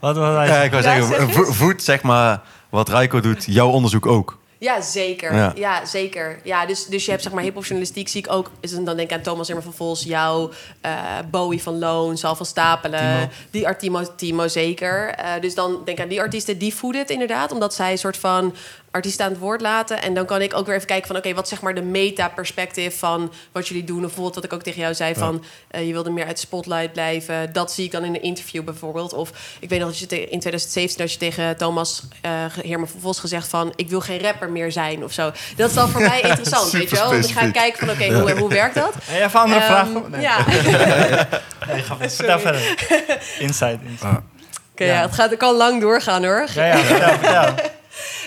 Wat, wat hij Ja, ik wou Ja, zeggen, zeg eens. vo- voedt zeg maar wat Rijko doet, jouw onderzoek ook. Ja, zeker. Ja. Ja, zeker. Ja, dus, dus je hebt zeg maar hip-hopjournalistiek, zie ik ook. Is, dan denk ik aan Thomas Zimmer van Vos, jou, eh, Bowie van Loon, Sal van Stapelen. Timo. Die art Timo, zeker. Eh, dus dan denk ik aan die artiesten, die voeden het inderdaad. Omdat zij een soort van artiesten aan het woord laten. En dan kan ik ook weer even kijken van... oké, wat zeg maar de meta-perspectief van wat jullie doen? Of bijvoorbeeld wat ik ook tegen jou zei van... eh, je wilde meer uit de spotlight blijven. Dat zie ik dan in een interview bijvoorbeeld. Of ik weet nog dat je te- in 2017... dat je tegen Thomas eh Heerman van Vos gezegd van... ik wil geen rapper meer zijn of zo. Dat is dan voor mij interessant, weet je wel? Want ik ga kijken van oké, hoe, hoe werkt dat? Hey, even andere Ehm, vraag. Nee, Ja, nee, ga verder. vertel verder. Inside. inside. Oké, ja. het, gaat, het kan lang doorgaan hoor. Ja, ja, vertel, vertel.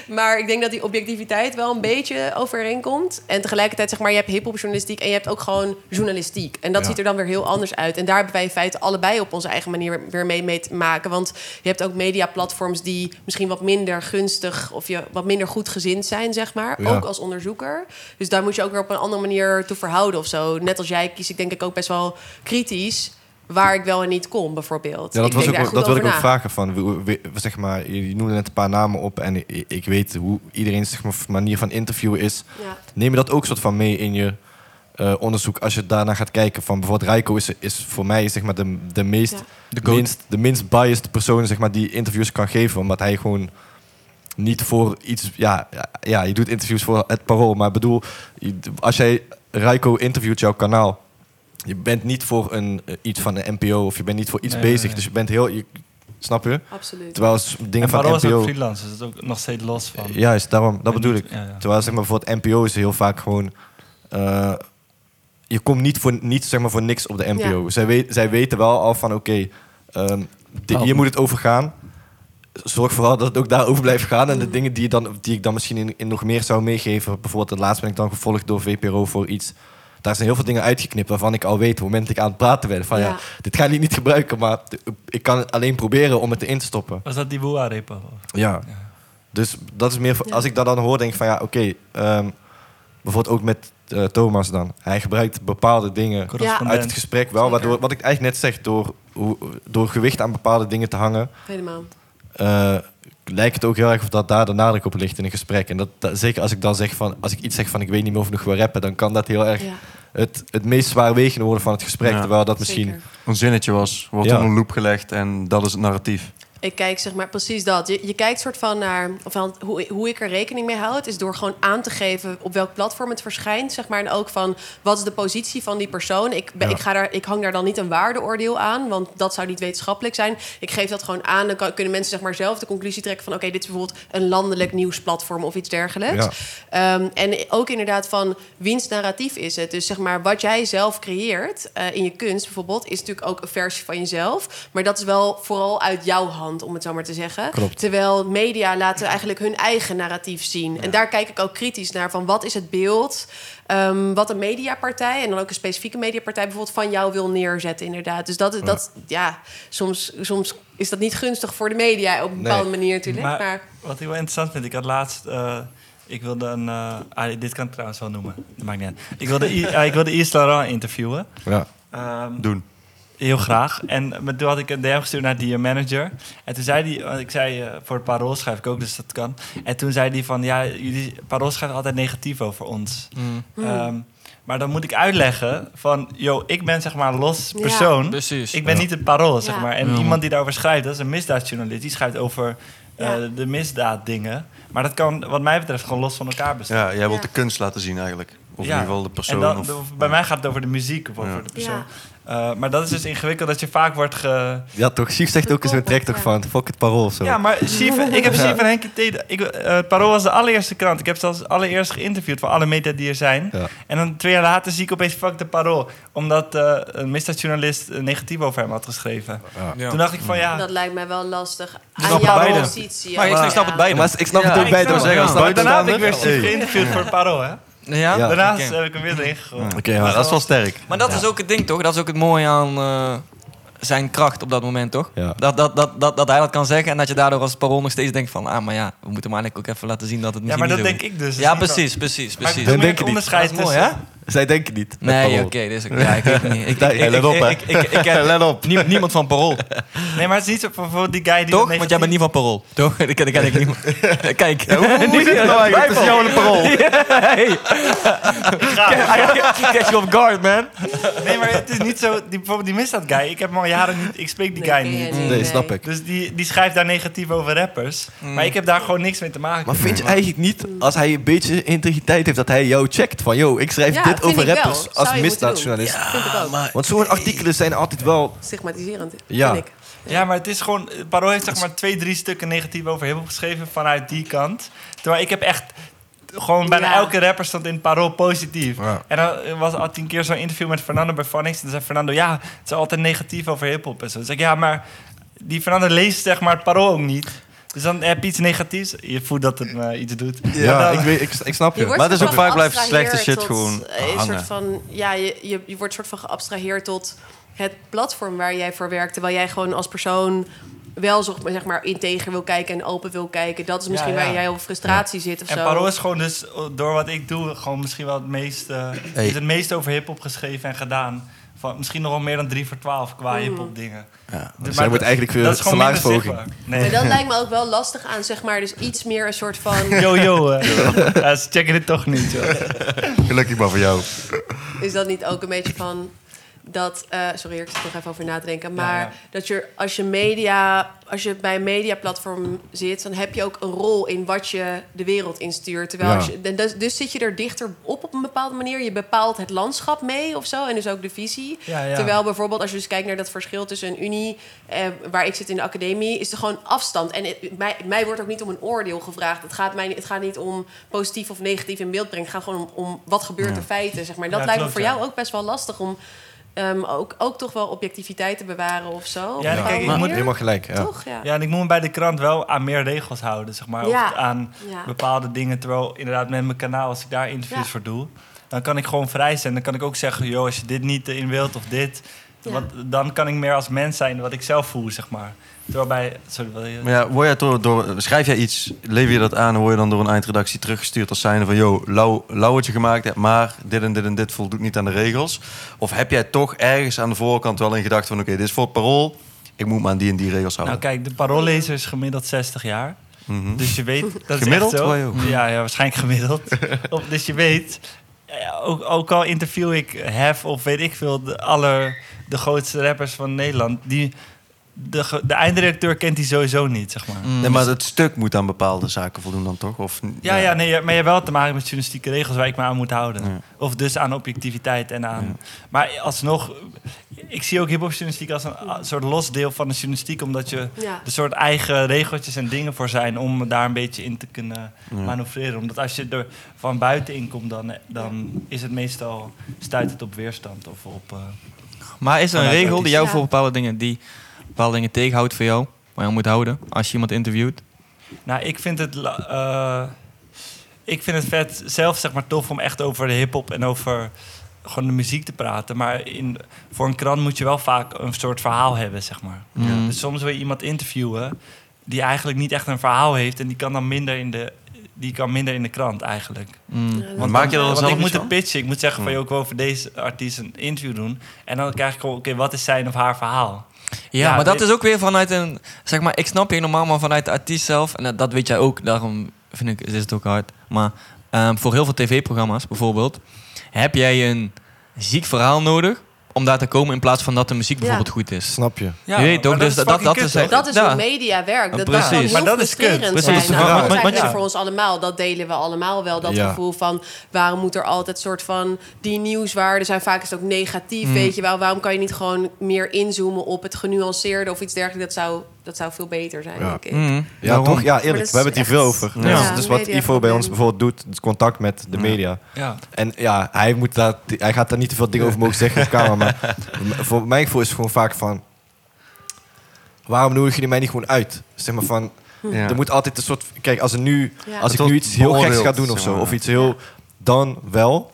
Maar ik denk dat die objectiviteit wel een beetje overeenkomt. En tegelijkertijd, zeg maar, je hebt hiphopjournalistiek en je hebt ook gewoon journalistiek. En dat Ja. ziet er dan weer heel anders uit. En daar hebben wij in feite allebei op onze eigen manier weer mee, mee te maken. Want je hebt ook mediaplatforms die misschien wat minder gunstig of je wat minder goed gezind zijn, zeg maar. Ja. Ook als onderzoeker. Dus daar moet je ook weer op een andere manier toe verhouden of zo. Net als jij kies ik denk ik ook best wel kritisch waar ik wel en niet kom, bijvoorbeeld. Ja, dat, ik was ook, dat wil ik ook vragen. Van, zeg maar, je noemde net een paar namen op en ik, ik weet hoe iedereen zeg maar, manier van interviewen is. Ja. Neem je dat ook soort van mee in je eh, onderzoek als je daarna gaat kijken? Van bijvoorbeeld Rijko is, is voor mij zeg maar, de, de, meest, Ja. De minst, de minst biased persoon zeg maar, die interviews kan geven. Omdat hij gewoon niet voor iets... Ja, ja, je doet interviews voor het parool. Maar ik bedoel, als jij Rijko interviewt, jouw kanaal... Je bent niet voor een, eh, iets van de NPO of je bent niet voor iets Nee, bezig. nee. Dus je bent heel... Je, snap je? Absoluut. Terwijl als dingen En van Parool is ook NPO... freelance, dus dat is ook nog steeds los van. Juist, daarom, dat En bedoel niet- ik. ja, ja. Terwijl zeg maar, bijvoorbeeld NPO is heel vaak gewoon... eh, je komt niet voor, niet, zeg maar, voor niks op de NPO. Ja. Zij, weet, zij weten wel al van, oké, ehm, di- Oh. hier moet het over gaan. Zorg vooral dat het ook daarover blijft gaan. En de dingen die, je dan, die ik dan misschien in, in nog meer zou meegeven... bijvoorbeeld het laatst ben ik dan gevolgd door VPRO voor iets... Daar zijn heel veel dingen uitgeknipt waarvan ik al weet... op het moment dat ik aan het praten ben... van ja, Ja. dit ga ik niet gebruiken... maar ik kan het alleen proberen om het erin te stoppen. Was dat die Boa-repo? Ja. Dus dat is meer... voor- Als ik dat dan hoor, denk ik van ja, oké... ehm, bijvoorbeeld ook met eh, Thomas dan. Hij gebruikt bepaalde dingen uit het gesprek wel. Waardoor, wat ik eigenlijk net zeg, door, door gewicht aan bepaalde dingen te hangen... Helemaal. eh, lijkt het ook heel erg of dat daar de nadruk op ligt in een gesprek. En dat, dat- zeker als ik dan zeg van... Als ik iets zeg van ik weet niet meer of ik nog wil rappen... dan kan dat heel erg Ja, het, het meest zwaarwegende worden van het gesprek. Ja. Terwijl dat misschien... zeker. Een zinnetje was, wordt Ja. onder een loep gelegd en dat is het narratief. Ik kijk zeg maar precies dat. Je, je kijkt soort van naar of wel, hoe, hoe ik er rekening mee houd, is door gewoon aan te geven op welk platform het verschijnt, zeg maar, en ook van wat is de positie van die persoon. Ik, ben, Ja. ik, ga daar, ik hang daar dan niet een waardeoordeel aan, want dat zou niet wetenschappelijk zijn. Ik geef dat gewoon aan, dan kan, kunnen mensen zeg maar zelf de conclusie trekken van oké, dit is bijvoorbeeld een landelijk nieuwsplatform of iets dergelijks. Ja. Ehm, en ook inderdaad van wiens narratief is het. Dus zeg maar, wat jij zelf creëert eh, in je kunst bijvoorbeeld, is natuurlijk ook een versie van jezelf. Maar dat is wel vooral uit jouw hand. Om het zo maar te zeggen. Klopt. Terwijl media laten eigenlijk hun eigen narratief zien. En daar kijk ik ook kritisch naar van wat is het beeld... ehm, wat een mediapartij en dan ook een specifieke mediapartij bijvoorbeeld van jou wil neerzetten, inderdaad. Dus dat, dat ja, soms, soms is dat niet gunstig voor de media op een Nee. bepaalde manier natuurlijk. Maar, Maar, wat ik wel interessant vind, ik had laatst... eh, ik wilde een... eh, ah, dit kan ik trouwens wel noemen. Dat maakt niet uit. Ik wilde, I- ik wilde Yves Laurent interviewen. Ja. Ehm, Doen. Heel graag. En met- toen had ik een DM gestuurd naar die manager. En toen zei hij, want ik zei eh, voor het parool schrijf ik ook, dus dat kan. En toen zei hij van, ja, jullie parool schrijft altijd negatief over ons. Mm. Ehm, maar dan moet ik uitleggen van, yo, ik ben zeg maar een los Ja. persoon. Precies. Ik ben niet het parool, zeg Ja. maar. En Ja. iemand die daarover schrijft, dat is een misdaadjournalist. Die schrijft over eh, Ja. de misdaaddingen. Maar dat kan, wat mij betreft, gewoon los van elkaar bestaan. Ja, jij wilt Ja. de kunst laten zien eigenlijk. Of Ja. in ieder geval de persoon. En dan, of, de- bij mij gaat het over de muziek of over Ja. de persoon. Ja. Eh, maar dat is dus ingewikkeld dat je vaak wordt ge... ja, toch. Chief zegt ook in zijn track toch Ja. van fuck het parool of zo. Ja, maar Chief, ik heb Chief en Henk. Ik, eh, Parool was de allereerste krant. Ik heb zelfs allereerst geïnterviewd voor alle media die er zijn. Ja. En dan twee jaar later zie ik opeens fuck de Parool. Omdat eh, een misdaadjournalist een negatief over hem had geschreven. Ja. Toen dacht ik van ja... dat lijkt mij wel lastig aan jouw beide. positie. Maar ik snap het beide. Maar ik snap Ja, het ook bij het. zeggen. Ja. Daarna heb ik weer? Chief geïnterviewd voor het Parool, hè? Ja? Ja. Daarna Oké. heb ik hem weer erin gegooid. Oké, Ja, maar dat is wel sterk. Maar dat is ook het ding, toch? Dat is ook het mooie aan eh, zijn kracht op dat moment, toch? Ja. Dat, dat, dat, dat, dat hij dat kan zeggen en dat je daardoor als parool nog steeds denkt van... Ah, maar ja, we moeten hem eigenlijk ook even laten zien dat het Ja, misschien maar dat niet denk ik dus. is. Ja, is niet precies, precies, wel- Maar ik precies. doe Dan meer denk het je niet. onderscheid Dat is mooi, tussen... Zij denken niet. met Nee, parool. oké, dus ik, ja, ik weet het niet. Ik, Nee, ik, ik, let op, ik, hè. ik, ik, ik Let op. nie- niemand van parool. Nee, maar het is niet zo voor, voor die guy die... Toch? Want jij bent niet van parool. Toch? Dat ken, dat ken ik niet. Kijk. Hoe zit het nou eigenlijk? Het is jou en een parool. Hey. Catch you off guard, man. Nee, maar het is niet zo... Die, bijvoorbeeld die misdaad guy, ik heb hem al jaren niet... Ik spreek die guy niet. Nee, snap ik. Dus die, die schrijft daar negatief over rappers. Maar ik heb daar gewoon niks mee te maken. Maar vind je eigenlijk niet, als hij een beetje integriteit heeft, dat hij jou checkt van, yo, ik schrijf Ja, dit over rappers als misdaadjournalist. Vind ik ook. Want zo'n artikelen zijn altijd wel... Stigmatiserend, Ja. vind ik. Ja, maar het is gewoon... Parool heeft zeg maar twee, drie stukken negatief over hiphop geschreven vanuit die kant. Terwijl ik heb echt... Gewoon bijna Ja. elke rapper stond in het parool positief. Ja. En dan was al tien keer zo'n interview met Fernando bij Phonics. En dan zei Fernando, ja, het is altijd negatief over hiphop en zo. Dus ik, ja, maar die Fernando leest zeg maar het parool ook niet. Dus dan heb je iets negatiefs. Je voelt dat het me iets doet. Ja, ik, weet, ik, ik snap je. Maar het is ook vaak blijft slechte shit tot, gewoon eh, Een hangen. soort van, ja, je, je, je wordt soort van geabstraheerd tot het platform waar jij voor werkt. Terwijl jij gewoon als persoon wel zo, zeg maar, integer wil kijken en open wil kijken. Dat is misschien Ja, ja. waar jij op frustratie zit of En zo. Parool is gewoon dus, door wat ik doe, gewoon misschien wel het meest... Hey. is het meest over hiphop geschreven en gedaan. Van, misschien nog wel meer dan 3 voor 12 qua hiphop dingen. Ja. Dus, zij moet eigenlijk weer dat is gewoon minder salarisverhoging. zichtbaar. Maar Nee. dat lijkt me ook wel lastig aan, zeg maar, dus iets meer een soort van... Yo, yo. eh. Ja, ze checken dit toch niet, joh. Gelukkig maar voor jou. is dat niet ook een beetje van dat, eh, sorry, ik zit er nog even over na te denken, maar ja. dat je als je media, als je bij een mediaplatform zit, dan heb je ook een rol in wat je de wereld instuurt. Terwijl Ja. als je, en dus, dus zit je er dichter op op een bepaalde manier. Je bepaalt het landschap mee of zo en dus ook de visie. Terwijl bijvoorbeeld als je dus kijkt naar dat verschil tussen een unie, eh, waar ik zit in de academie, is er gewoon afstand. En het- mij, mij wordt ook niet om een oordeel gevraagd. Het gaat, mij, het gaat niet om positief of negatief in beeld brengen. Het gaat gewoon om, om wat gebeurt er feiten, zeg maar. En dat lijkt me voor jou ook best wel lastig om ehm, ook, ook toch wel objectiviteit te bewaren of zo. Ja, kijk, ik moet-. Helemaal gelijk, ja. Toch? Ja. Ja, en ik moet me bij de krant wel aan meer regels houden, zeg maar. Ja. Of aan Ja. bepaalde dingen. Terwijl inderdaad met mijn kanaal, als ik daar interviews Ja. voor doe... dan kan ik gewoon vrij zijn. Dan kan ik ook zeggen, joh, als je dit niet in wilt of dit... Ja. Wat, dan kan ik meer als mens zijn wat ik zelf voel, zeg maar. Terwijl bij... Sorry, wil je... Maar ja, word jij door, door, schrijf jij iets, lever je dat aan en word je dan door een eindredactie teruggestuurd als zijnde van, yo, lauw, lauw wat je gemaakt maar dit en dit en dit voldoet niet aan de regels? Of heb jij toch ergens aan de voorkant wel in gedacht van, oké, dit is voor het parool, ik moet me aan die en die regels Nou houden? kijk, de paroollezer is gemiddeld 60 jaar. Mhm. Dus je weet... Dat is Gemiddeld? echt zo. Ook? Ja, ja, waarschijnlijk gemiddeld. Of, dus je weet... Ook, ook al interview ik Hef of weet ik veel, de, aller, de grootste rappers van Nederland... Die, de, de eindredacteur kent die sowieso niet, zeg maar. Nee, maar het stuk moet aan bepaalde zaken voldoen dan toch? Of, Ja, ja, nee, maar je hebt wel te maken met journalistieke regels waar ik me aan moet houden. Ja. Of dus aan objectiviteit en aan... Maar alsnog, ik zie ook hiphopjournalistiek als een soort los deel van de journalistiek... omdat je Ja. er soort eigen regeltjes en dingen voor zijn... om daar een beetje in te kunnen manoeuvreren. Omdat als je er van buiten in komt, dan, dan is het meestal... stuit het op weerstand of op... eh, Maar is er een regel die jou Ja. voor bepaalde dingen, die bepaalde dingen tegenhoudt voor jou? waar je aan moet houden als je iemand interviewt? Nou, ik vind het... eh, ik vind het vet zelf zeg maar tof om echt over de hip-hop en over gewoon de muziek te praten. Maar in, voor een krant moet je wel vaak een soort verhaal hebben, zeg maar. Mm. Dus soms wil je iemand interviewen die eigenlijk niet echt een verhaal heeft en die kan dan minder in de, die kan minder in de krant eigenlijk. Mm. Want maak je dan Want zelf ik moet het pitchen. Ik moet zeggen van, joh, ik wil over deze artiest een interview doen. En dan krijg ik gewoon, oké, wat is zijn of haar verhaal? Ja, maar dat is ook weer vanuit een... Zeg maar, ik snap je normaal, maar vanuit de artiest zelf... En dat, dat weet jij ook, daarom vind ik, is het ook hard. Maar ehm, voor heel veel tv-programma's bijvoorbeeld... heb jij een ziek verhaal nodig om daar te komen... in plaats van dat de muziek bijvoorbeeld goed is. Snap je? Ja, Je weet toch, maar dus dat- dat kut, is echt- Dat is Ja. hoe media werkt. Dat, Precies. dat kan Maar dat is frustrerend Precies. zijn. Nou, dat maar- voor ons allemaal. Dat delen we allemaal wel. Dat Ja. gevoel van waarom moet er altijd soort van die nieuwswaarden zijn. Vaak is het ook negatief, Mm. weet je wel. Waarom kan je niet gewoon meer inzoomen op het genuanceerde of iets dergelijks? Dat zou, dat zou veel beter zijn, Ja. denk ik. Mm. Ja, toch? Ja, eerlijk. We hebben het hier veel over. Ja. Dus, Ja, dus wat Ivo bij ons bijvoorbeeld doet, het contact met de media. Ja. En ja, hij, moet daar, hij gaat daar niet te veel dingen over mogen zeggen op camera. Maar voor mijn gevoel is het gewoon vaak van... Waarom nodigen jullie mij niet gewoon uit? Zeg maar van... Ja. Er moet altijd een soort... Kijk, als, er nu, Ja. als ik nu iets heel geks ga doen of zo... Of iets heel... Dan wel.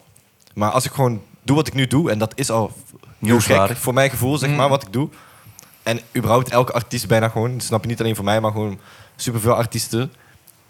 Maar als ik gewoon doe wat ik nu doe... En dat is al heel Nieuwswaardig. gek voor mijn gevoel, zeg Mm. maar, wat ik doe. En überhaupt elke artiest bijna gewoon... Dat snap je niet alleen voor mij, maar gewoon superveel artiesten...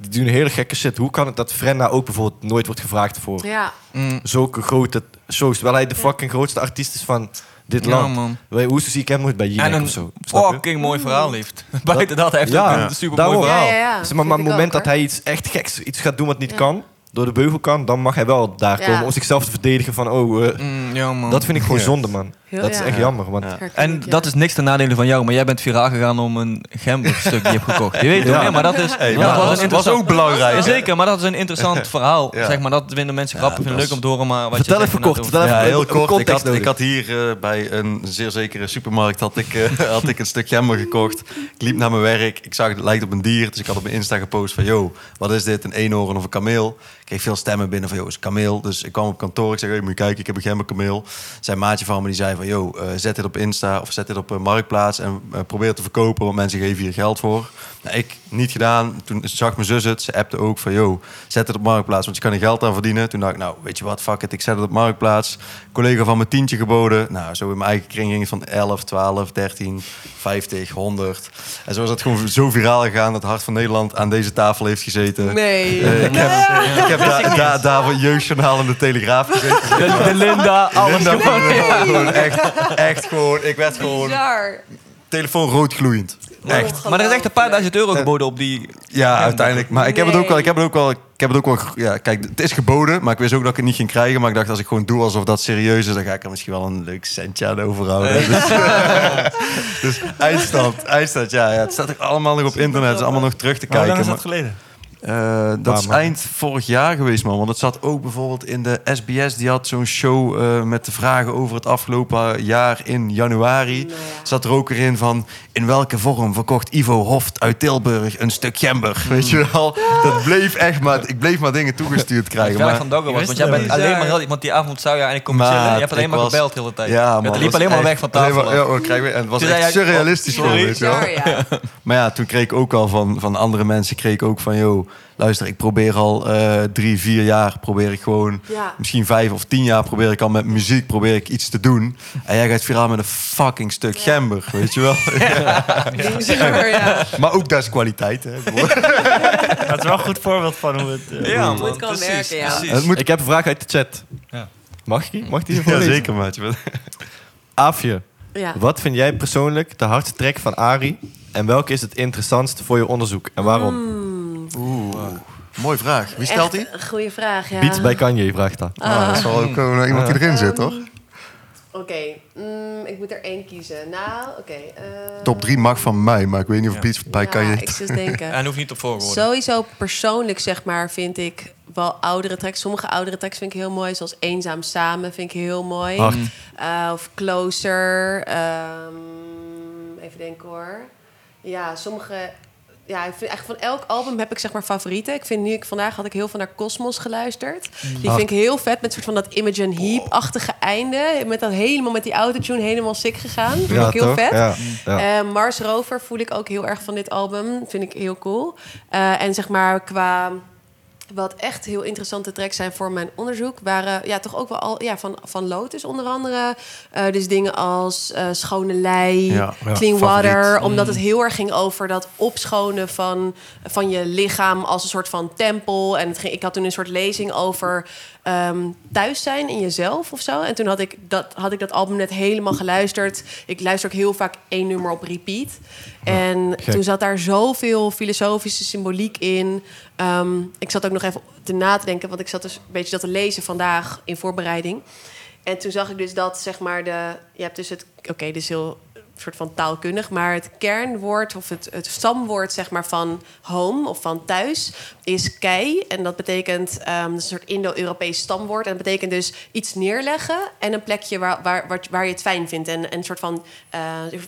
Die doen hele gekke shit. Hoe kan het dat Frenna ook bijvoorbeeld nooit wordt gevraagd voor Ja, Mm. zulke grote shows. Terwijl hij de fucking grootste artiest is van dit Ja, land. man. Je, Hoe zie ik hem nooit bij En Jinek of zo? Fucking mooi verhaal heeft. Buiten dat, hij heeft Ja, ook een super mooi verhaal. Ja, ja, ja. Zeg maar, maar het moment ook, dat hij iets echt geks iets gaat doen wat niet Ja. kan, door de beugel kan, dan mag hij wel daar Ja. komen om zichzelf te verdedigen van, oh, eh, Mm, ja, man. dat vind ik gewoon zonde, man. Heel- dat is ja. echt jammer, want En dat is niks ten nadele van jou, maar jij bent viraal gegaan om een gemberstuk die je hebt gekocht. Je weet toch? Ja. Maar dat is, Hey, dat maar was dat een was, was interessant... ook belangrijk. Zeker, maar dat is een interessant verhaal. Ja. Zeg maar, dat vinden mensen grappig, vinden leuk om te horen. Maar wat Vertel even kort, inderdaad vertel Ja, even heel kort. Ik had, ik had hier eh, bij een zeer zekere supermarkt had ik, eh, had ik een stuk gember gekocht. Ik liep naar mijn werk. Ik zag het lijkt op een dier. Dus ik had op mijn Insta gepost van... Yo, wat is dit? Een eenhoorn of een kameel? Ik kreeg veel stemmen binnen van... Yo, is een kameel. Dus ik kwam op kantoor. Ik zei, hey, moet je kijken, ik heb een gemberkameel. Zijn maatje van me die zei van... Yo, eh, zet dit op Insta of zet dit op een Marktplaats... en eh, probeer het te verkopen, want mensen geven hier geld voor. Nou, ik niet gedaan. Toen zag mijn zus het. Ze appte ook van... Yo, zet het op Marktplaats, want je kan er geld aan verdienen. Toen dacht ik, nou, weet je wat, fuck it. Ik zet het op Marktplaats. Collega van me tientje geboden. Nou, zo in mijn eigen kring ging het van 11, 12, 13, 50, 100. En zo is het gewoon zo viraal gegaan... dat Hart van Nederland aan deze tafel heeft gezeten. Nee. Eh, ik heb, ik heb daar da, Jeugdjournaal en de Telegraaf gezeten. De, de Linda, alles Linda gewoon. gewoon, gewoon echt, echt gewoon... Ik werd gewoon... Bizar. Telefoon rood gloeiend. Echt. Maar er is echt een paar duizend euro geboden op die... Ja, uiteindelijk. Maar ik heb het ook wel. Ik heb het ook wel. Ik heb het ook wel. Ja, kijk, het is geboden, maar ik wist ook dat ik het niet ging krijgen. Maar ik dacht, als ik gewoon doe alsof dat serieus is, dan ga ik er misschien wel een leuk centje aan overhouden. Dus, dus eindstand, eindstand. Ja, ja, het staat ook allemaal nog op internet. Het is allemaal nog terug te Maar hoe kijken. lang is dat geleden? Eh, dat is maar- eind vorig jaar geweest, man. Want het zat ook bijvoorbeeld in de SBS. Die had zo'n show eh, met de vragen over het afgelopen jaar in januari. Ja. Zat er ook weer in van... in welke vorm verkocht Ivo Hoft uit Tilburg een stuk gember? Weet je wel? Dat bleef echt maar... Ik bleef maar dingen toegestuurd Ik krijgen. Maar, van was, want jij het bent alleen maar... Heel- Want die avond zou je eigenlijk komen chillen. Je hebt alleen maar was- gebeld de hele tijd. ja, man. liep dat alleen maar weg van tafel. maar- ja, en het was Toen echt surrealistisch oh, weet je wel? Bizar, ja. Maar ja, toen kreeg ik ook al van, van andere mensen... kreeg ik ook van, joh, luister, ik probeer al eh, drie, vier jaar... probeer ik gewoon... Ja. misschien vijf of tien jaar probeer ik al met muziek probeer ik iets te doen. En jij gaat viraal met een fucking stuk gember, weet je wel. Ja. maar ook dat is kwaliteit, hè. Dat is wel een goed voorbeeld van hoe het... eh, Ja, hoe- het kan precies, werken, ja. precies. Het moet... Ik heb een vraag uit de chat. Ja. Mag ik die? Mag ik die Ja, zeker, maatje. Aafje, ja. wat vind jij persoonlijk de hardste track van Ari? En welke is het interessantst voor je onderzoek? En waarom? Hmm. Oeh, mooie vraag. Wie stelt die? Goeie vraag, ja. Beats bij Kanye, vraagt dat. Ah, dat is wel ook gewoon iemand die erin zit, toch? Oké, mm, ik moet er één kiezen. Nou, oké. eh, Top 3 mag van mij, maar ik weet niet of Beats bij ja, kan je. ik zit denken. En hoeft niet op volgorde. Sowieso persoonlijk, zeg maar, vind ik wel oudere tracks. Sommige oudere tracks vind ik heel mooi. Zoals Eenzaam Samen vind ik heel mooi. Eh, of Closer. ehm, even denken hoor. Ja, sommige... ja, ik vind eigenlijk van elk album heb ik zeg maar favorieten. Ik vind nu, ik, vandaag had ik heel veel naar Cosmos geluisterd. Die vind ik heel vet met soort van dat Imogen Heap-achtige einde. Met dat helemaal met die autotune helemaal sick gegaan. Vind Ja, ik heel toch? vet. Ja, ja. Eh, Mars Rover voel ik ook heel erg van dit album. Vind ik heel cool. Eh, en zeg maar qua wat echt heel interessante tracks zijn voor mijn onderzoek... waren ja, toch ook wel al ja, van, van Lotus onder andere. Eh, dus dingen als eh, Schone Lei, Ja, ja, Clean favoriet. Water. Omdat het heel erg ging over dat opschonen van, van je lichaam... als een soort van tempel. En het ging, ik had toen een soort lezing over ehm, thuis zijn in jezelf of zo. En toen had ik, dat, had ik dat album net helemaal geluisterd. Ik luister ook heel vaak één nummer op repeat. En toen zat daar zoveel filosofische symboliek in. Ehm, ik zat ook nog even te na te denken, want ik zat dus een beetje dat te lezen vandaag in voorbereiding. En toen zag ik dus dat, zeg maar, de. Je hebt dus het. Oké, is heel soort van taalkundig, maar het kernwoord of het, het stamwoord, zeg maar, van home of van thuis is kei. En dat betekent ehm, dat een soort Indo-Europees stamwoord. En dat betekent dus iets neerleggen en een plekje waar, waar, waar, waar je het fijn vindt. En, en een soort van eh,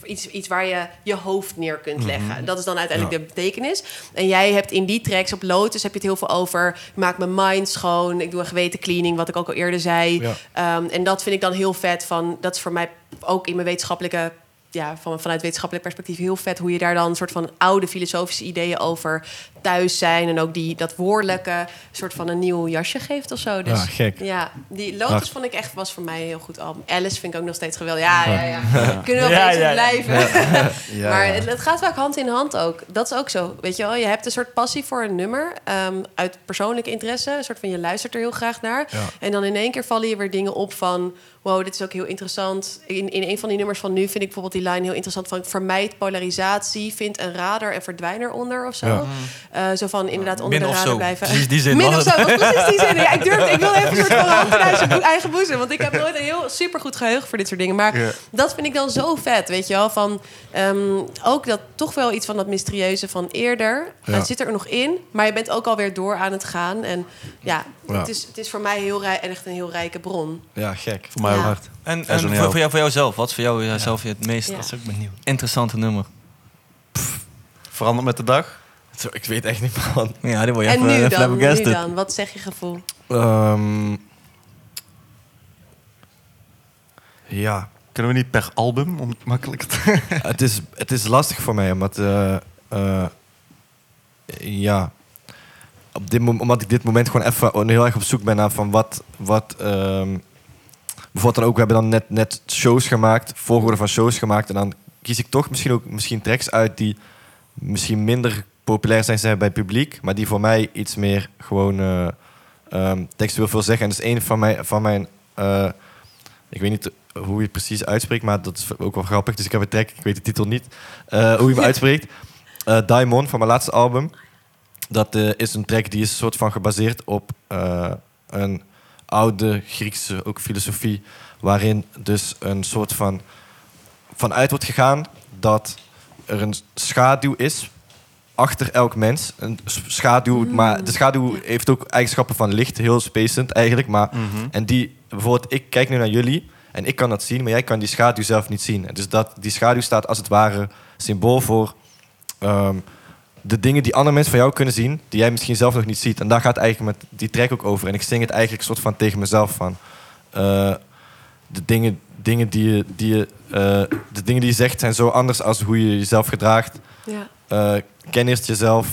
iets, iets waar je je hoofd neer kunt leggen. Dat is dan uiteindelijk de betekenis. En jij hebt in die tracks op Lotus heb je het heel veel over. Ik maak mijn mind schoon. Ik doe een geweten cleaning, wat ik ook al eerder zei. Ja. Ehm, en dat vind ik dan heel vet. Van, dat is voor mij ook in mijn wetenschappelijke ja, van, vanuit wetenschappelijk perspectief heel vet hoe je daar dan een soort van oude filosofische ideeën over thuis zijn en ook die dat woordelijke soort van een nieuw jasje geeft of zo. Dus Ja, gek. ja, die Lotus vond ik echt was voor mij een heel goed album. Alice vind ik ook nog steeds geweldig. Ja, ja, ja. Kunnen we wel Ja, blijven. Ja. Maar het, het gaat vaak hand in hand ook. Dat is ook zo. Weet je wel, je hebt een soort passie voor een nummer ehm, uit persoonlijke interesse. Een soort van je luistert er heel graag naar. Ja. En dan in één keer vallen je weer dingen op van... wow, dit is ook heel interessant. In, in een van die nummers van nu vind ik bijvoorbeeld die line heel interessant... van vermijd polarisatie, vind een radar en verdwijn eronder of zo. Ja. Eh, zo van inderdaad onder Min de radar zo. blijven. Precies die zin Min of zo, precies die zin. Ja, ik, durfde, ik wil even een soort van hand in eigen boe- eigen boezem. Want ik heb nooit een heel supergoed geheugen voor dit soort dingen. Maar Ja. dat vind ik dan zo vet, weet je wel. Van, ehm, ook dat toch wel iets van dat mysterieuze van eerder. Ja. Het zit er nog in, maar je bent ook alweer door aan het gaan. En ja, Ja. Het, is, het is voor mij heel rij, echt een heel rijke bron. Ja, gek. Voor mij Ja. ook. Hard. En, En voor, jou. voor, jou, voor jou zelf, wat is voor jou eh, zelf het meest Ja. Dat is ook benieuwd. interessante nummer? Verandert met de dag. Zo, ik weet echt niet, man. Ja, die word je en even, nu even dan, nu dan? Wat zeg je gevoel? Ehm, ja, Kunnen we niet per album, om het makkelijker te... het is, het is lastig voor mij, omdat... eh, eh, ja, op dit mom- omdat ik dit moment gewoon even heel erg op zoek ben naar van wat... wat ehm, bijvoorbeeld dan ook, we hebben dan net, net shows gemaakt, volgorde van shows gemaakt. En dan kies ik toch misschien ook misschien tracks uit die misschien minder populair zijn, zijn bij het publiek. Maar die voor mij iets meer gewoon eh ehm, textueel veel zeggen. En dat is een van mijn... Van mijn eh, ik weet niet hoe je het precies uitspreekt, maar dat is ook wel grappig. Dus ik heb een track, ik weet de titel niet, eh, hoe je hem uitspreekt. Diamond van mijn laatste album. Dat is een track die is een soort van gebaseerd op een oude Griekse ook filosofie, waarin dus een soort van vanuit wordt gegaan dat er een schaduw is achter elk mens. Een schaduw, maar de schaduw heeft ook eigenschappen van licht, heel spacend eigenlijk. Maar, En die, bijvoorbeeld, ik kijk nu naar jullie en ik kan dat zien, maar jij kan die schaduw zelf niet zien. En dus dat, die schaduw staat als het ware symbool voor ehm, de dingen die andere mensen van jou kunnen zien, die jij misschien zelf nog niet ziet. En daar gaat eigenlijk met die track ook over. En ik zing het eigenlijk soort van tegen mezelf van. eh, de dingen, dingen die je, die je, eh, de dingen die je zegt zijn zo anders als hoe je jezelf gedraagt. Ja. Eh, ken eerst jezelf.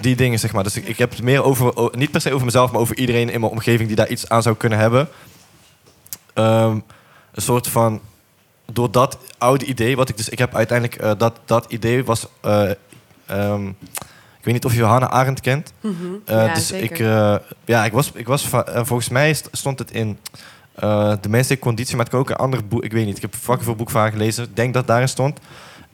Die dingen, zeg maar. Dus ik, ik heb het meer over, niet per se over mezelf, maar over iedereen in mijn omgeving die daar iets aan zou kunnen hebben. Ehm, een soort van, door dat oude idee, wat ik dus, ik heb uiteindelijk, eh, dat, dat idee was, eh, ehm, ik weet niet of je Hannah Arendt kent. Mhm. Eh, ja, dus zeker. ik, eh, ja, ik was, ik was eh, volgens mij st- stond het in de menselijke conditie, maar ik heb ook een ander boek, ik weet niet, ik heb fucking veel boek van haar gelezen, ik denk dat daarin stond.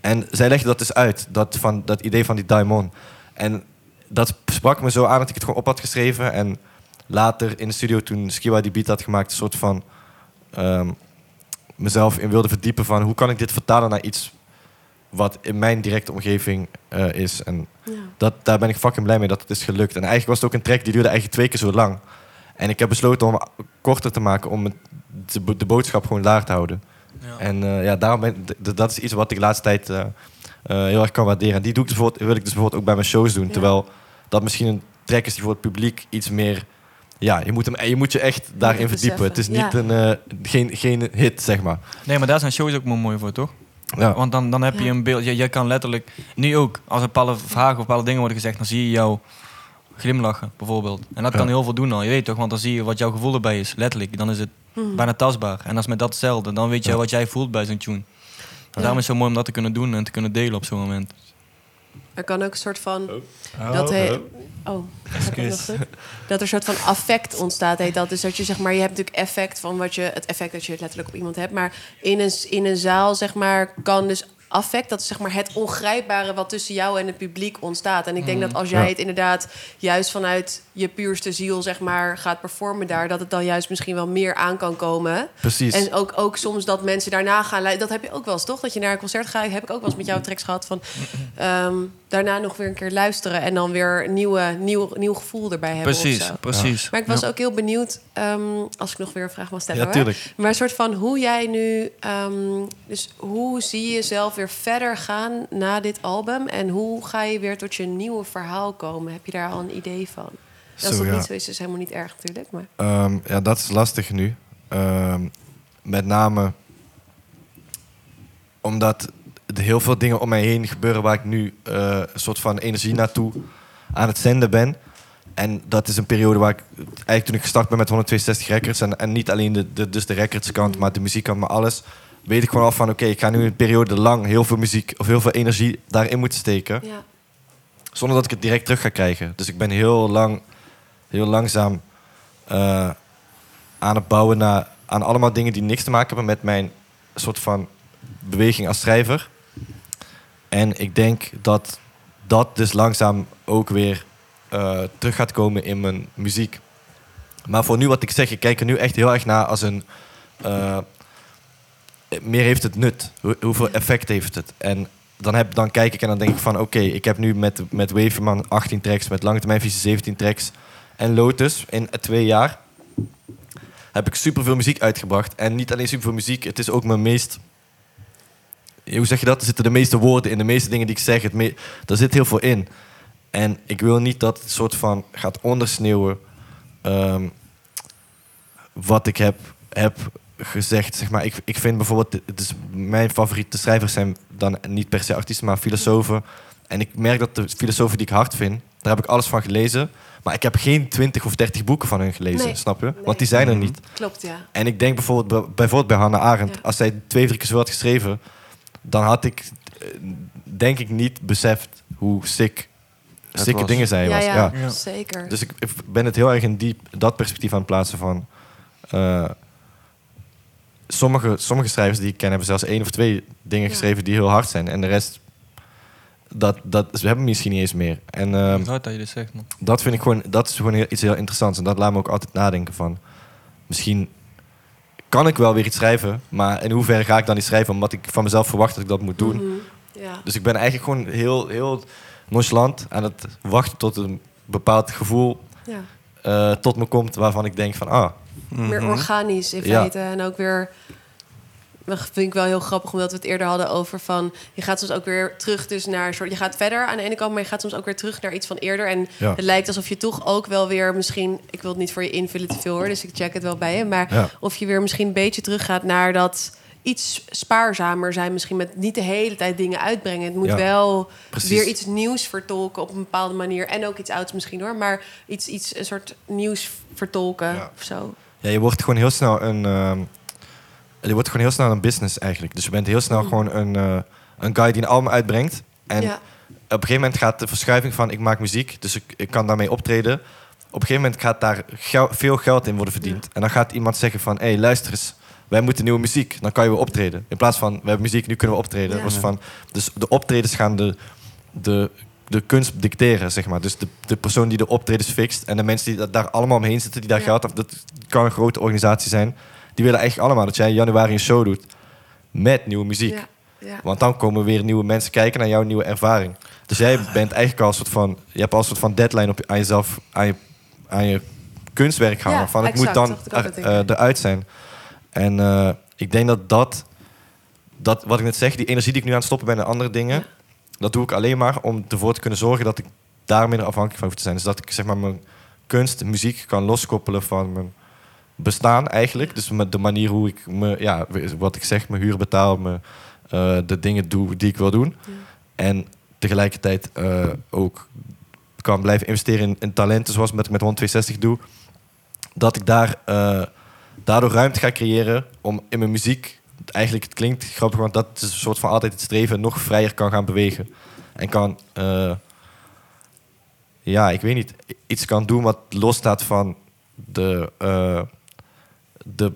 En zij legde dat dus uit, dat, van, dat idee van die daimon. En dat sprak me zo aan dat ik het gewoon op had geschreven. En later in de studio, toen Skiwa die beat had gemaakt, een soort van ehm, mezelf in wilde verdiepen van hoe kan ik dit vertalen naar iets wat in mijn directe omgeving eh, is. En Ja. dat, daar ben ik fucking blij mee dat het is gelukt. En eigenlijk was het ook een track die duurde eigenlijk twee keer zo lang. En ik heb besloten om korter te maken om het, de, bo- de boodschap gewoon laag te houden. Ja. En eh, ja, daarom ben, dat is iets wat ik de laatste tijd eh, eh, heel erg kan waarderen. En die doe ik dus bijvoorbeeld, wil ik dus bijvoorbeeld ook bij mijn shows doen. Ja. Terwijl dat misschien een track is die voor het publiek iets meer... Ja, je moet, hem, je moet je echt daarin verdiepen. Het is niet een, eh, geen, geen hit, zeg maar. Nee, maar daar zijn shows ook mooi voor, toch? Ja. Want dan, dan heb je een beeld. Je, je kan letterlijk. Nu ook, als er bepaalde vragen of bepaalde dingen worden gezegd, dan zie je jou glimlachen, bijvoorbeeld. En dat Ja. kan heel veel doen al. Je weet toch, want dan zie je wat jouw gevoel erbij is. Letterlijk. Dan is het Mhm. bijna tastbaar. En is met dat hetzelfde. Dan weet je Ja. wat jij voelt bij zo'n tune. En. Daarom is het zo mooi om dat te kunnen doen en te kunnen delen op zo'n moment. Er kan ook een soort van... Oh, dat oh. oh, gaat dat dat er een soort van affect ontstaat. Heet dat. Dus dat je zeg maar, je hebt natuurlijk effect van wat je, het effect dat je het letterlijk op iemand hebt. Maar in een, in een zaal, zeg maar, kan dus affect, dat is zeg maar het ongrijpbare wat tussen jou en het publiek ontstaat. En ik denk dat als jij Ja. het inderdaad juist vanuit je puurste ziel, zeg maar, gaat performen daar, dat het dan juist misschien wel meer aan kan komen. Precies. En ook, ook soms dat mensen daarna gaan luisteren. Dat heb je ook wel eens, toch? Dat je naar een concert gaat. Heb ik ook wel eens met jouw tracks gehad. Van, ehm, daarna nog weer een keer luisteren. En dan weer een nieuwe, nieuw, nieuw gevoel erbij hebben. Precies, precies. Maar ik was Ja. ook heel benieuwd, ehm, als ik nog weer een vraag mag stellen. Ja, tuurlijk. Maar een soort van hoe jij nu... ehm, dus hoe zie je jezelf weer verder gaan na dit album? En hoe ga je weer tot je nieuwe verhaal komen? Heb je daar al een idee van? En als dat ja. niet zo is, is het helemaal niet erg natuurlijk. Maar... Ehm, ja, dat is lastig nu. Ehm, met name omdat heel veel dingen om mij heen gebeuren waar ik nu eh, een soort van energie naartoe aan het zenden ben. En dat is een periode waar ik eigenlijk toen ik gestart ben met 162 records en, en niet alleen de, de, dus de recordskant, maar de muziekkant, maar alles, weet ik gewoon al van oké, ik ga nu een periode lang heel veel muziek of heel veel energie daarin moeten steken Ja. zonder dat ik het direct terug ga krijgen. Dus ik ben heel lang, heel langzaam eh, aan het bouwen naar, aan allemaal dingen die niks te maken hebben met mijn soort van beweging als schrijver. En ik denk dat dat dus langzaam ook weer eh, terug gaat komen in mijn muziek. Maar voor nu wat ik zeg, ik kijk er nu echt heel erg naar als een... eh, meer heeft het nut? Hoe- hoeveel effect heeft het? En dan, heb, dan kijk ik en dan denk ik van... oké, ik heb nu met, met Waverman 18 tracks... met Lange Termijn Visie 17 tracks... en Lotus in twee jaar... heb ik superveel muziek uitgebracht. En niet alleen superveel muziek, het is ook mijn meest... Hoe zeg je dat? Er zitten de meeste woorden in, de meeste dingen die ik zeg. Het me, er zit heel veel in. En ik wil niet dat het soort van gaat ondersneeuwen... ehm, wat ik heb, heb gezegd. Zeg maar, ik, ik vind bijvoorbeeld, het is mijn favoriete schrijvers zijn dan niet per se artiesten, maar filosofen. En ik merk dat de filosofen die ik hard vind, daar heb ik alles van gelezen. Maar ik heb geen 20 of 30 boeken van hun gelezen, Nee. snap je? Nee. Want die zijn er niet. Klopt, ja. En ik denk bijvoorbeeld, bij- bijvoorbeeld bij Hannah Arendt, Ja. als zij twee, drie keer zo had geschreven, dan had ik, eh, denk ik, niet beseft hoe sick, sikke was. dingen zij ja, was. ja, Ja. Ja. zeker. Dus ik, ik ben het heel erg in die, dat perspectief aan het plaatsen van... eh, sommige, sommige schrijvers die ik ken hebben zelfs één of twee dingen Ja. geschreven die heel hard zijn. En de rest, dat, dat, ze hebben misschien niet eens meer. En ehm, Het hard dat je dit zegt, man. dat vind ik gewoon, dat is gewoon heel- iets heel interessants. En dat laat me ook altijd nadenken van... Misschien kan ik wel weer iets schrijven, maar in hoeverre ga ik dan niet schrijven... omdat ik van mezelf verwacht dat ik dat moet doen. Mhm, Ja. Dus ik ben eigenlijk gewoon heel, heel nonchalant aan het wachten tot een bepaald gevoel ja. eh, tot me komt waarvan ik denk van ah, meer Mhm. organisch in Ja. feite. En ook weer, dat vind ik wel heel grappig, omdat we het eerder hadden over van... je gaat soms ook weer terug dus naar... soort, je gaat verder aan de ene kant, maar je gaat soms ook weer terug naar iets van eerder. En Ja. het lijkt alsof je toch ook wel weer misschien... ik wil het niet voor je invullen te veel hoor, dus ik check het wel bij je. Maar Ja. of je weer misschien een beetje teruggaat naar dat... iets spaarzamer zijn, misschien met niet de hele tijd dingen uitbrengen. Het moet Ja, wel precies. weer iets nieuws vertolken op een bepaalde manier. En ook iets ouds misschien hoor, maar iets, iets een soort nieuws vertolken Ja. of zo. ja, je wordt gewoon heel snel een ehm, je wordt gewoon heel snel een business eigenlijk. Dus je bent heel snel Mm. gewoon een, eh, een guy die een album uitbrengt. En ja. op een gegeven moment gaat de verschuiving van ik maak muziek, dus ik, ik kan daarmee optreden. Op een gegeven moment gaat daar gel- veel geld in worden verdiend. En dan gaat iemand zeggen van, hé, hey, luister eens, wij moeten nieuwe muziek, dan kan je weer optreden. In plaats van, we hebben muziek, nu kunnen we optreden. Ja. Was van, dus de optredens gaan de, de, de kunst dicteren, zeg maar. Dus de, de persoon die de optredens fixt en de mensen die da- daar allemaal omheen zitten, die daar geld af, dat kan een grote organisatie zijn. Die willen eigenlijk allemaal dat jij in januari een show doet met nieuwe muziek. Ja. Want dan komen weer nieuwe mensen kijken naar jouw nieuwe ervaring. Dus jij bent eigenlijk al een soort van... Je hebt al een soort van deadline op aan jezelf, aan je, aan je kunstwerk. Ja, van het moet dan er, eh, eruit zijn. En eh, ik denk dat dat, dat... Wat ik net zeg, die energie die ik nu aan het stoppen ben in andere dingen... dat doe ik alleen maar om ervoor te kunnen zorgen dat ik daar minder afhankelijk van hoef te zijn. Dus dat ik zeg maar mijn kunst, muziek kan loskoppelen van mijn bestaan eigenlijk. Dus met de manier hoe ik me, ja, wat ik zeg, mijn huur betaal, me, eh, de dingen doe die ik wil doen. En tegelijkertijd eh, ook kan blijven investeren in, in talenten zoals met, met 162 doe. Dat ik daar, eh, daardoor ruimte ga creëren om in mijn muziek, eigenlijk het klinkt grappig, want dat is een soort van altijd het streven, nog vrijer kan gaan bewegen. En kan, ja, ik weet niet, iets kan doen wat losstaat van de, de,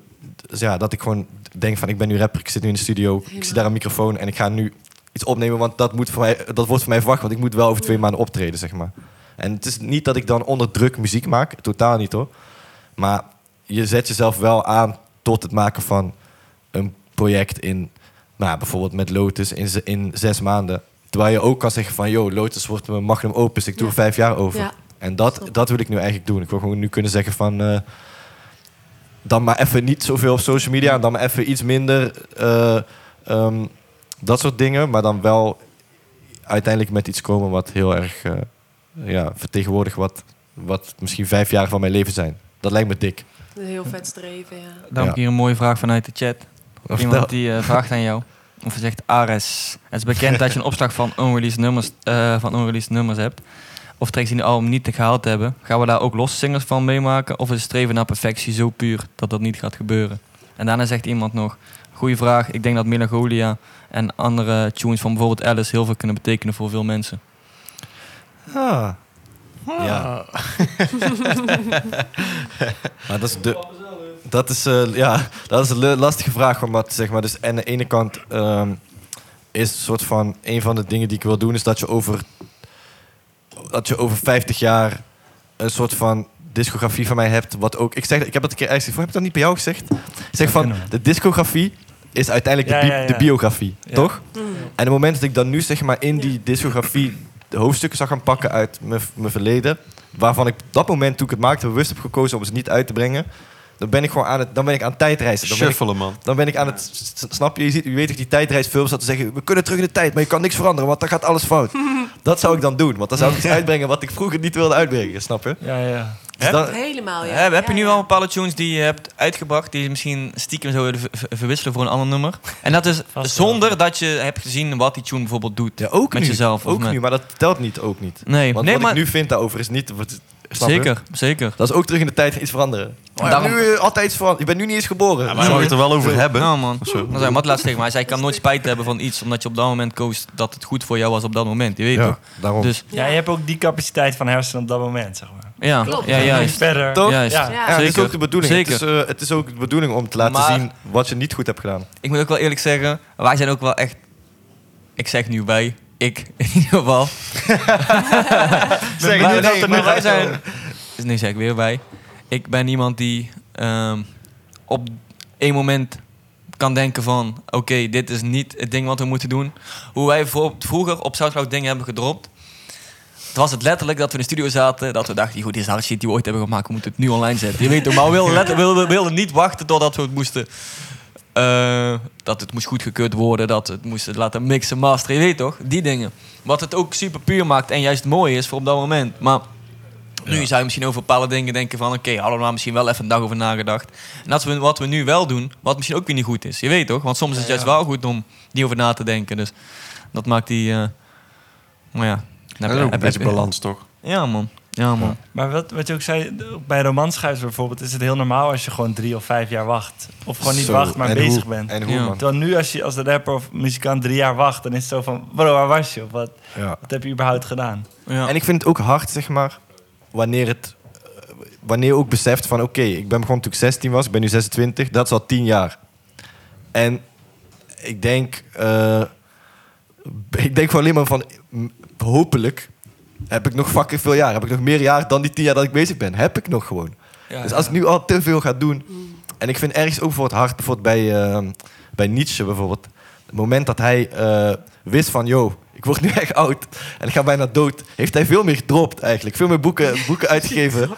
dus ja, dat ik gewoon denk van ik ben nu rapper, ik zit nu in de studio, ik zie daar een microfoon en ik ga nu iets opnemen, want dat, moet voor mij, dat wordt voor mij verwacht, want ik moet wel over twee maanden optreden, zeg maar. En het is niet dat ik dan onder druk muziek maak, totaal niet hoor. Maar je zet jezelf wel aan tot het maken van een project in, nou, bijvoorbeeld met Lotus in, in zes maanden. Terwijl je ook kan zeggen van, yo, Lotus wordt mijn magnum opus, ik doe Ja. er vijf jaar over. Ja. En dat, dat wil ik nu eigenlijk doen. Ik wil gewoon nu kunnen zeggen van, eh, dan maar even niet zoveel op social media, en dan maar even iets minder, eh, ehm, dat soort dingen. Maar dan wel uiteindelijk met iets komen wat heel erg eh, ja, vertegenwoordigt wat, wat misschien vijf jaar van mijn leven zijn. Dat lijkt me dik. Een heel vet streven, ja. Dan heb ik hier een mooie vraag vanuit de chat. Vertel. Iemand die eh, vraagt aan jou. Of zegt Ares. Het is bekend dat je een opslag van unreleased nummers, eh, van unreleased nummers hebt. Of tracks die de album niet gehaald hebben. Gaan we daar ook losse singles van meemaken? Of is het streven naar perfectie zo puur dat dat niet gaat gebeuren? En daarna zegt iemand nog... Goeie vraag. Ik denk dat Melancholia en andere tunes van bijvoorbeeld Alice... heel veel kunnen betekenen voor veel mensen. Ah. Ja. maar dat is de. Dat is, eh, ja, dat is een lastige vraag. Omdat, zeg maar, dus aan de ene kant ehm, is een soort van. Een van de dingen die ik wil doen, is dat je over. Dat je over 50 jaar een soort van discografie van mij hebt. Wat ook. Ik, zeg, ik heb dat een keer ergens. Heb ik dat niet bij jou gezegd? Ik zeg van. De discografie is uiteindelijk Ja, de, bi- ja, ja. de biografie. Ja. Toch? En op het moment dat ik dan nu zeg maar in die discografie de hoofdstukken zou gaan pakken uit mijn, mijn verleden, waarvan ik op dat moment toen ik het maakte bewust heb gekozen om ze niet uit te brengen, dan ben ik gewoon aan het, dan ben ik aan tijdreizen. Dan ben ik, man. dan ben ik aan het, snap je, je, ziet, je weet toch die tijdreisfilms dat ze zeggen, we kunnen terug in de tijd, maar je kan niks veranderen, want dan gaat alles fout. dat zou ik dan doen, want dan zou ik iets uitbrengen wat ik vroeger niet wilde uitbrengen, snap je? Ja, ja. Dus dan- Helemaal, ja. Heb, heb je nu al bepaalde tunes die je hebt uitgebracht... die je misschien stiekem zouden ver- ver- verwisselen voor een ander nummer? En dat is zonder dat je hebt gezien wat die tune bijvoorbeeld doet. ja, ook met nu, jezelf. ook met- nu, maar dat telt niet, ook niet. Nee, Want nee wat maar... ik nu vind daarover is niet, je? Zeker, zeker. Dat is ook terug in de tijd iets veranderen. Oh, Daarom- nu eh, altijd iets veranderen. Je bent nu niet eens geboren. Maar daar mag je het er wel over hebben. Nou man, zo. dan zei Matt laatst tegen mij. Hij zei, ik kan nooit spijt hebben van iets... omdat je op dat moment koos dat het goed voor jou was op dat moment. Je weet toch? daarom. Dus Ja, je hebt ook die capaciteit van hersenen op dat moment, zeg maar. ja, Klopt. ja juist. verder. Toch? Juist. Ja. Ja. Ja, dat is ook de bedoeling. Zeker. Het, is, eh, het is ook de bedoeling om te laten Maar- zien wat je niet goed hebt gedaan. Ik moet ook wel eerlijk zeggen, wij zijn ook wel echt... Ik zeg nu wij, ik in ieder geval. Zeg, nu dat nee, er maar nu wij zijn... Dus nee, zeg ik weer wij. Ik ben iemand die ehm, op één moment kan denken van... Oké, dit is niet het ding wat we moeten doen. Hoe wij vroeger op Soundcloud dingen hebben gedropt... Het was het letterlijk dat we in de studio zaten... dat we dachten, goed, dit is alle shit die we ooit hebben gemaakt... we moeten het nu online zetten. Je weet toch, maar we wilden, letter- we wilden, we wilden niet wachten totdat we het moesten... eh, dat het moest goedgekeurd worden, dat het moesten laten mixen, masteren, je weet toch? Die dingen. Wat het ook super puur maakt en juist mooi is voor op dat moment. Maar nu zou je misschien over bepaalde dingen denken van... oké, hadden we daar misschien wel even een dag over nagedacht. En dat is wat we nu wel doen, wat misschien ook weer niet goed is. Je weet toch? Want soms is het juist wel goed om die over na te denken. Dus dat maakt die... eh maar ja. Dat is ook een beetje balans, toch? Ja, man. Ja, man. Maar wat, wat je ook zei, bij romanschrijvers bijvoorbeeld... is het heel normaal als je gewoon drie of vijf jaar wacht. Of gewoon niet Zo, wacht, maar en bezig hoe- bent. En hoe, Ja. man. Terwijl nu als je als de rapper of muzikant drie jaar wacht... dan is het zo van, bro, waar was je? Of wat, Ja. wat heb je überhaupt gedaan? Ja. En ik vind het ook hard, zeg maar, wanneer het... eh, Wanneer je ook beseft van, oké, ik ben begonnen toen ik 16 was, ik ben nu 26, dat is al 10 jaar. En ik denk, eh, ik denk gewoon alleen maar van, hopelijk heb ik nog fucking veel jaar. Heb ik nog meer jaar dan die 10 jaar dat ik bezig ben. Heb ik nog gewoon. Ja, dus als ik nu al te veel ga doen. En ik vind ergens ook voor het hard, bijvoorbeeld bij, eh, bij Nietzsche bijvoorbeeld. Het moment dat hij eh, wist van, yo, ik word nu echt oud en ik ga bijna dood. Heeft hij veel meer gedropt eigenlijk. Veel meer boeken, boeken uitgegeven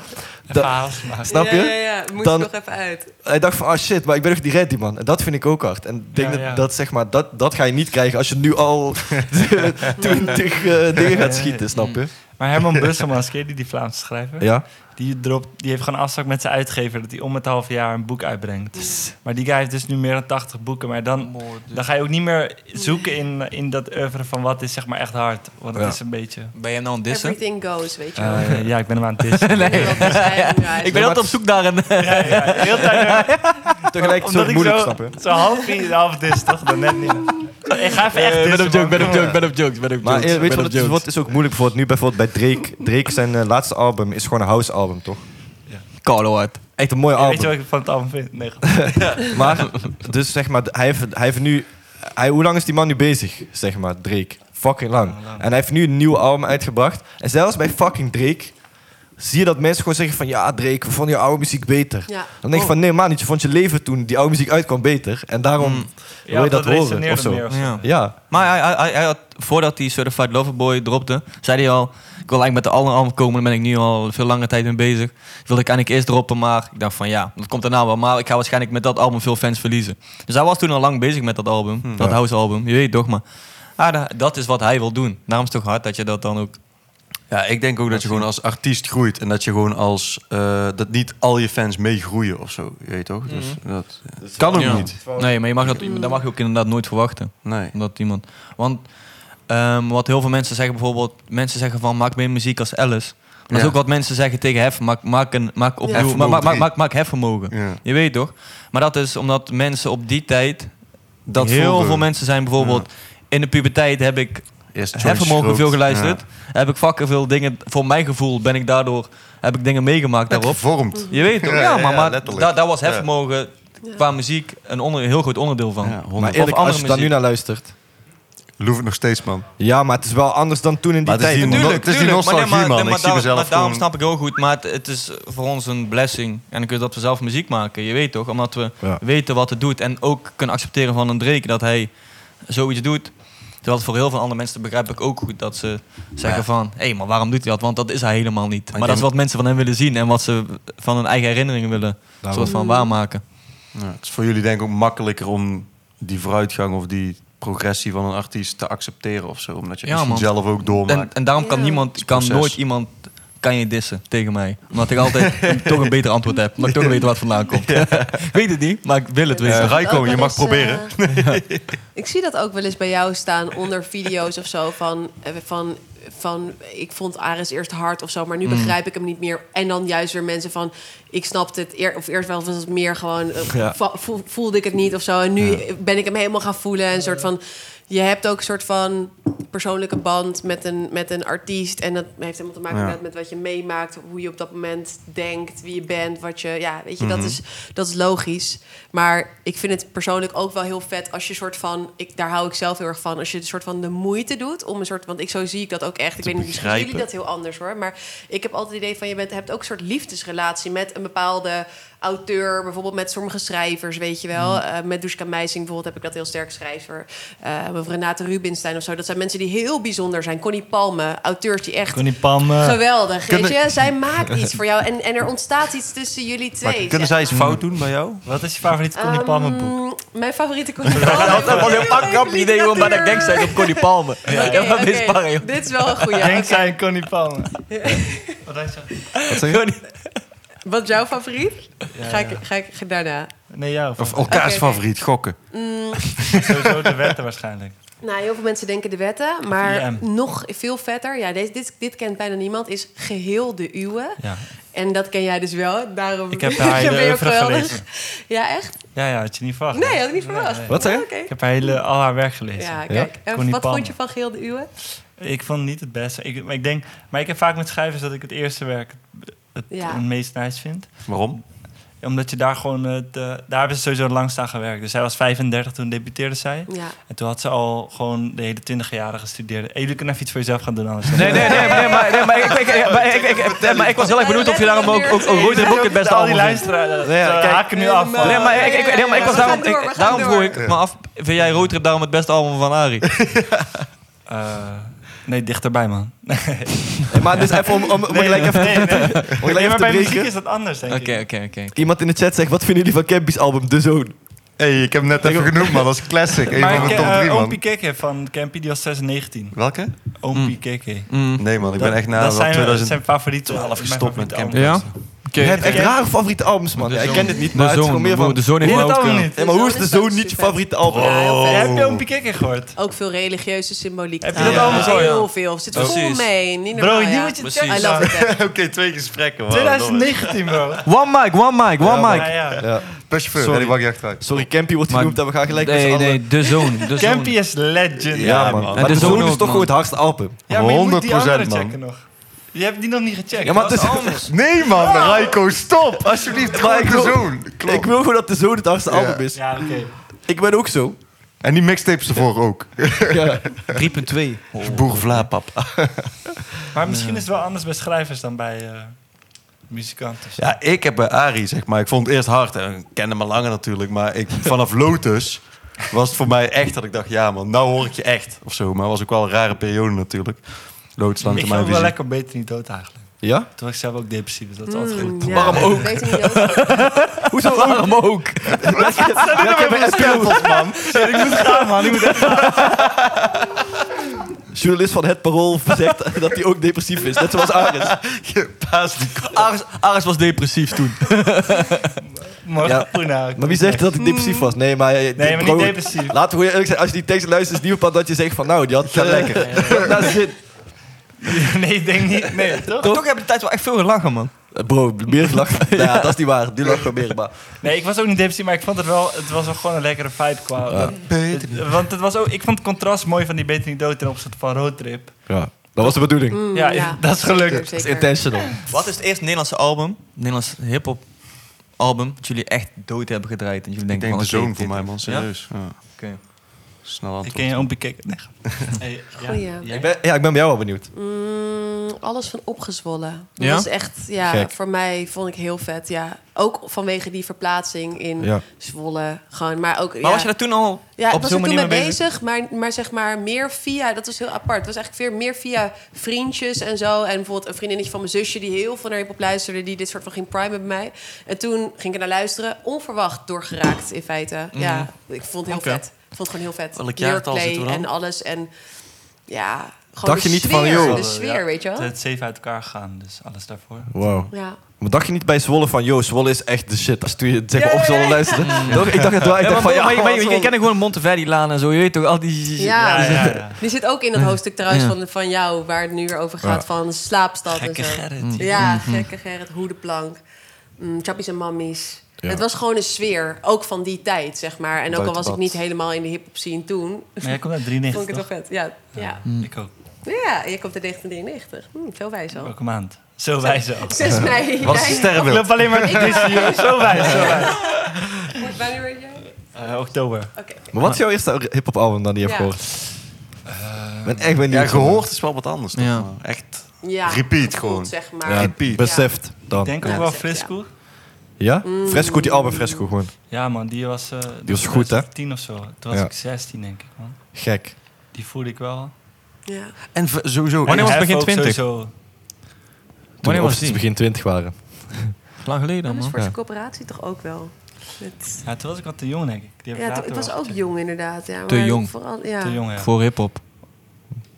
Even. Snap je? Ja, ja, ja. Moet Dan- nog even uit. Hij dacht van, ah shit, maar ik ben nog niet ready, man. En dat vind ik ook hard. En ik denk Ja, dat, dat, zeg maar, dat, dat ga je niet krijgen als je nu al 20 eh, dingen gaat schieten, snap je? Maar Herman Busselmans, ken je die, die Vlaamse schrijver? Ja? Die, dropt, die heeft gewoon afspraak met zijn uitgever dat hij om het half jaar een boek uitbrengt. Maar die guy heeft dus nu meer dan 80 boeken. Maar dan, dan ga je ook niet meer zoeken in, in dat oeuvre van wat is zeg maar echt hard. Want het Ja. is een beetje... Ben je nou aan het dissen? Everything goes, weet je wel. eh, ja, ik ben hem aan het dissen. Nee. Dat ja, Ik ben altijd op zoek naar een... Ja, ja, de hele tijd Tegelijk zo moeilijk, zo, snap je? zo half, half dis, toch? Dan net niet. Ik ga even echt Eh, ben dissen, op joke, ben op Kom joke, ben op jokes, ben op Maar jokes. eh, weet je ben wat op het is, jokes. wat is ook moeilijk voor nu bijvoorbeeld bij Drake. Drake zijn eh, laatste album is gewoon een house album, toch? Carlo uit. Echt een mooi Ja, weet je album. wat ik van het album vind? Nee, Maar, dus zeg maar, hij heeft, hij heeft nu... Hij, hoe lang is die man nu bezig, zeg maar, Drake? Fucking lang. En hij heeft nu een nieuw album uitgebracht. En zelfs bij fucking Drake zie je dat mensen gewoon zeggen van... Ja, Drake, we vonden je oude muziek beter. Ja. Dan denk je van, nee man, niet. Je vond je leven toen die oude muziek uitkwam beter. En daarom Mm. wil je dat, horen, resoneerde of zo. meer of zo. Ja. Ja, Maar hij, hij, hij, had, voordat hij Certified Lover Boy dropte, zei hij al... Ik wil eigenlijk met de andere album komen, daar ben ik nu al veel lange tijd mee bezig. Wilde ik eigenlijk eerst droppen, maar ik dacht van ja, dat komt daarna wel. Maar ik ga waarschijnlijk met dat album veel fans verliezen. Dus hij was toen al lang bezig met dat album, dat Ja. house album, je weet toch. Maar ah, da- dat is wat hij wil doen. Daarom is het toch hard dat je dat dan ook... Ja, ik denk ook dat je gewoon als artiest groeit. En dat je gewoon als... eh, dat niet al je fans meegroeien of zo. Je weet toch? Dus dat kan ook Ja. niet. Nee, maar je mag dat, dat mag je ook inderdaad nooit verwachten. Nee. Omdat iemand... Want ehm, wat heel veel mensen zeggen bijvoorbeeld... Mensen zeggen van maak meer muziek als Alice. Maar dat is Ja. ook wat mensen zeggen tegen Hef. Maak, maak, een, maak, opnieuw, Ja. maak, maak, maak, maak, maak hefvermogen. Ja. Je weet toch? Maar dat is omdat mensen op die tijd... Dat heel voelde- veel mensen zijn bijvoorbeeld... In de puberteit heb ik Eerst hefvermogen veel geluisterd. Ja. Heb ik fucking veel dingen... Voor mijn gevoel ben ik daardoor... Heb ik dingen meegemaakt daarop. gevormd. Je weet toch? Ja, maar, maar daar, was Ja. hefvermogen qua muziek een, onder, een heel groot onderdeel van. Ja, maar eerlijk, als je daar nu naar luistert... Loef het nog steeds, man. Ja, maar het is wel anders dan toen in die Maar het is tijd. die- hoor. het is die nostalgie, maar, man. maar Ik zie daar- mezelf maar daarom snap ik heel goed. Maar het, het is voor ons een blessing. En dan kun je dat we zelf muziek maken. Je weet toch? Omdat we Ja. weten wat het doet. En ook kunnen accepteren van een Drake dat hij zoiets doet. Terwijl het voor heel veel andere mensen begrijp ik ook goed dat ze zeggen Ja. van... Hé, maar waarom doet hij dat? Want dat is hij helemaal niet. Maar, dat is wat mensen van hem willen zien. En wat ze van hun eigen herinneringen willen Daarom. soort van waarmaken. Ja, het is voor jullie denk ik ook makkelijker om die vooruitgang of die progressie van een artiest te accepteren of zo. Omdat je Ja, misschien man. zelf ook doormaakt. En, en daarom kan Ja. niemand, kan nooit iemand kan je dissen tegen mij. Omdat ik altijd toch een beter antwoord heb. Omdat ik toch weet waar het vandaan komt. ik weet het niet, maar ik wil het Eh, weten. Raiko, Ook je mag eens, proberen. eh, ik zie dat ook wel eens bij jou staan onder video's of zo van, eh, van, van ik vond Ares eerst hard of zo, maar nu Mm. begrijp ik hem niet meer. En dan juist weer mensen van ik snapte het eer, of eerst wel was het meer gewoon Ja. voelde ik het niet of zo en nu ben ik hem helemaal gaan voelen en een soort van je hebt ook een soort van persoonlijke band met een, met een artiest. En dat heeft helemaal te maken Ja. met wat je meemaakt, hoe je op dat moment denkt, wie je bent, wat je. Ja, weet je, Mhm. dat, is, dat is logisch. Maar ik vind het persoonlijk ook wel heel vet als je soort van. Ik, daar hou ik zelf heel erg van. Als je een soort van de moeite doet om een soort. Want ik zo zie ik dat ook echt. Ik weet niet, misschien jullie dat heel anders hoor. Maar ik heb altijd het idee van je bent, hebt ook een soort liefdesrelatie met een bepaalde auteur. Bijvoorbeeld met sommige schrijvers, weet je wel. Eh, met Dushka Meising bijvoorbeeld heb ik dat heel sterk schrijver. Eh of Renate Rubinstein of zo. Dat zijn mensen die heel bijzonder zijn. Connie Palme, auteurs die echt Connie Palme. geweldig. Kunnen- Weet je? Zij maakt iets voor jou. En, en er ontstaat iets tussen jullie Maar twee. kunnen zij iets fout doen bij jou? Wat is je favoriete Connie Palme boek? Ehm, Mijn favoriete Connie Dat was Palme. een idee gewoon bij de gangster op Connie Palme. Sparren, joh. Dit is wel een goede. Denk zij Connie Palme. Wat hij zegt? Wat zeg je? Wat is jouw favoriet? Ja, Ga, ik, ga ik daarna. Nee, jou. Of elkaars favoriet, gokken. Sowieso de wetten waarschijnlijk. Nou, heel veel mensen denken de wetten, maar IM. nog veel vetter. Ja, deze, dit, dit kent bijna niemand. Is geheel de uwe. Ja. En dat ken jij dus wel. Daarom Ik heb haar hele gelezen. Ja, echt? Ja, ja, had je niet verwacht. Nee, hè? had ik niet verwacht. nee. Wat? Oké. Ik heb haar hele, al haar werk gelezen. Ja, kijk. En wat vond je van geheel de uwe? Ik vond het niet het beste. Ik, maar, ik denk, maar ik heb vaak met schrijvers dat ik het eerste werk het, Ja. het meest nice vind. Waarom? Omdat je daar gewoon... Het, eh, daar hebben ze sowieso lang staan gewerkt. Dus zij was 35 toen debuteerde zij. Ja. En toen had ze al gewoon de hele 20 jaren gestudeerd. Hey, jullie kunnen even iets voor jezelf gaan doen anders. Nee, nee, nee, nee, maar, nee, maar, ik, ik, ik- maar ik, ik, ik- maar ik was heel erg benieuwd of je daarom ook, ook, ook Boek het beste Al die luisteraars Nee, ja, ja, kijk. haken nu af. Nee, Nee, maar ik, ik, nee, maar ik was daarom, daarom vroeg ik me af, vind jij Roadtrip daarom het beste album van Ari? Eh, Nee, dichterbij, man. Hey, maar dus even om, om, om gelijk even, nee, nee. om gelijk Nee, even maar te bij muziek is dat anders, denk Oké, ik. oké, oké. Iemand in de chat zegt, wat vinden jullie van Campy's album The Zone? hey, ik heb hem net even genoemd, man. Dat is classic. Een Maar van de ik, top eh, drie, man. Oompie Keke van Campy, die was 2019. Welke? Oompie Keke. Mm. Nee, man. Ik ben echt na dat wel zijn, 2012 zijn favoriete gestopt met mijn Campy. Ja? Oké. Je hebt echt rare favoriete albums, man. De Ja, ik ken het niet, De maar het is gewoon meer van... De Zone heeft je het album niet? Maar hoe is De is niet je favoriete album? Vet. Heb je Oompie Keke gehoord? Ook veel religieuze symboliek. Heb je dat allemaal zo, ja? Heel veel. Er zit vol Precies. mee. Niet Bro, normaal, die ja. moet je checken. I love it. echt. Oké, twee gesprekken. man. 2019, bro. One mic, one mic, one mic. ja. Ja. Perschauffeur, Sorry. je achteruit. Sorry, Campy wordt Maar- genoemd en we gaan gelijk Nee, allen... nee, de. De Campy is legend. Ja, man. man. Maar En Zone Zone is toch gewoon het hardste album. Ja, maar je moet die 100%, andere man. checken nog. Je hebt die nog niet gecheckt. Ja, maar Dat het is anders. Nee, man. Raiko, stop. Alsjeblieft, Maar ik wil- zoon. Klopt. Ik wil gewoon dat The Zone het Ja. album is. Ja, oké. Ik ben ook zo. En die mixtapes ervoor ook. Ja. 3.2. Boervla, papa. Maar misschien is het wel anders bij schrijvers dan bij eh, muzikanten. Ja, ik heb bij Ari, zeg maar, ik vond het eerst hard. En ik kende me langer natuurlijk. Maar ik, vanaf Lotus was het voor mij echt dat ik dacht... Ja man, nou hoor ik je echt. Of zo. Maar het was ook wel een rare periode natuurlijk. Langs ik mijn het wel lekker beter niet dood eigenlijk. Ja? Toen was ik zelf ook depressief, dus dat is altijd goed. Mm, ja, Waarom ook? Ik niet ook. Hoezo waarom ook? Ja, ik heb een stempels, man. ik moet gaan, man. Ik moet Journalist van Het Parool zegt dat hij ook depressief is. Net zoals Aris. Aris, Aris was depressief toen. Ja. Maar wie zegt dat hij depressief was? Nee, maar... Nee, Nee, maar niet depressief. Laten we eerlijk zijn. Als je die tekst luistert, is het niet op dat je zegt van... Nou, die had het lekker. Dat is het. Nee, ik denk niet. Nee, toch? Toch heb je de tijd wel echt veel gelachen, man. Eh, Bro, meer lacht. Ja, dat is niet waar. Die lacht gewoon meer. Maar Nee, ik was ook niet depressief, maar ik vond het wel... Het was wel gewoon een lekkere vibe qua... Ja. het- want het was ook... Ik vond het contrast mooi van die Beter Niet Dood ten opzichte van Roadtrip. ja, dat was de bedoeling. Mm, Ja, dat is gelukt. Dat is intentional. Wat is het eerste Nederlandse album, Nederlands hip-hop album, dat jullie echt dood hebben gedraaid? En jullie Ik denken denk de van, zoon oké, voor mij, man. Serieus. Ja? Oké. Snel Ik ken je oompie kijken. Nee. Hey, Goeie. jij? Ik ben, ja, ik ben bij jou wel benieuwd. Mm, alles van opgezwollen. Dat Ja? was echt, ja, Gek. voor mij vond ik heel vet. Ja. Ook vanwege die verplaatsing in Ja. Zwolle. Gewoon, maar ook, Maar ja, was je daar toen al ja, op ik was zo'n er toen mee bezig, maar, maar zeg maar meer via, dat was heel apart. Het was eigenlijk weer meer via vriendjes en zo. En bijvoorbeeld een vriendinnetje van mijn zusje die heel veel naar hip-hop luisterde, die dit soort van ging primen bij mij. En toen ging ik er naar luisteren, onverwacht doorgeraakt in feite. Ja, ik vond het heel vet. Vond het gewoon heel vet. Welk jaartal zitten we dan? en alles. En ja, gewoon Dacht de je niet sfeer, van, joh. de sfeer, weet je wel? Het zeven uit elkaar gegaan, dus alles daarvoor. Wow. Ja. Maar dacht je niet bij Zwolle van... Yo, Zwolle is echt de shit. Als toen je zeg maar op Zwolle luisterde. Ik dacht het wel. Ik Ja, dacht maar, van... maar, Ja, maar, je- Zwolle. je kent gewoon Monteverdi-laan en zo. Je weet toch, al die... Ja. Ja, ja, ja. Die zit ook in het hoofdstuk trouwens Ja. van, van jou, waar het nu weer over gaat, Ja. van slaapstad Gekke en zo. Gerrit. Ja, gekke Gerrit, hoedenplank, mm, chappies en mammies. Ja. Het was gewoon een sfeer, ook van die tijd, zeg maar. En ook al was ik niet helemaal in de hip-hop scene toen, Maar jij komt uit vond 93, ik het wel vet. Ja, ja. Ik ook. ja je komt uit 1993. Hm, veel wijs al. Welke maand? Zo wijs ook. 6 mei. Wat is het Ik sterrenbeeld? loop alleen maar dit hier. Zo wijs, zo wijs. Wanneer ben jij? Eh, oktober. Oké. Maar wat is jouw eerste hip-hop album dan die je hebt Ja. gehoord? Ik ben echt benieuwd. Ja, gehoord is wel wat anders. Toch? Ja. Echt. Ja, Repeat gewoon. zeg maar. Ja, Repeat. beseft dan. Ik denk ook Ja, wel Frisco. Ja? Fresco, die album Fresco gewoon. Ja man, die was... eh, Die was goed, hè? 10 of zo. Toen was Ja. ik 16 denk ik man. Gek. Die voelde ik wel. Ja. En v- sowieso. Wanneer was het begin Hef ook 20? sowieso. Toen Wanneer was ze die? begin 20 waren. Lang geleden, Dat is man. voor zijn coöperatie toch ook wel. Met... Ja, toen was ik wat te jong denk ik. Die heb Ja, ik het was wel ook gecheckt. jong inderdaad. Ja, Te maar jong. Vooral, ja. Te jong, ja. Voor hip-hop.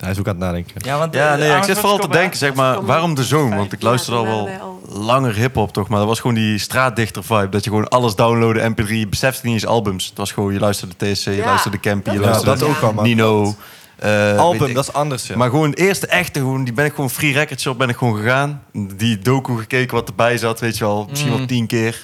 Hij is ook aan het nadenken. Ja, want, Ja, eh, nee, ik zit vooral te denken, zeg maar, waarom de zoon? Want ik Ja, luister al wel langer hip-hop, toch? Maar dat was gewoon die straatdichter vibe. Dat je gewoon alles downloaden, MP3. Je beseft niet eens albums. Het was gewoon, je luisterde TSC, je Ja, luisterde Campy, je luisterde dat ook wel, man. Nino. eh, weet Album, ik. dat is anders, ja. Maar gewoon eerste echte, gewoon, die ben ik gewoon free record shop ben ik gewoon gegaan. Die docu gekeken wat erbij zat, weet je wel. Misschien Mm. wel tien keer.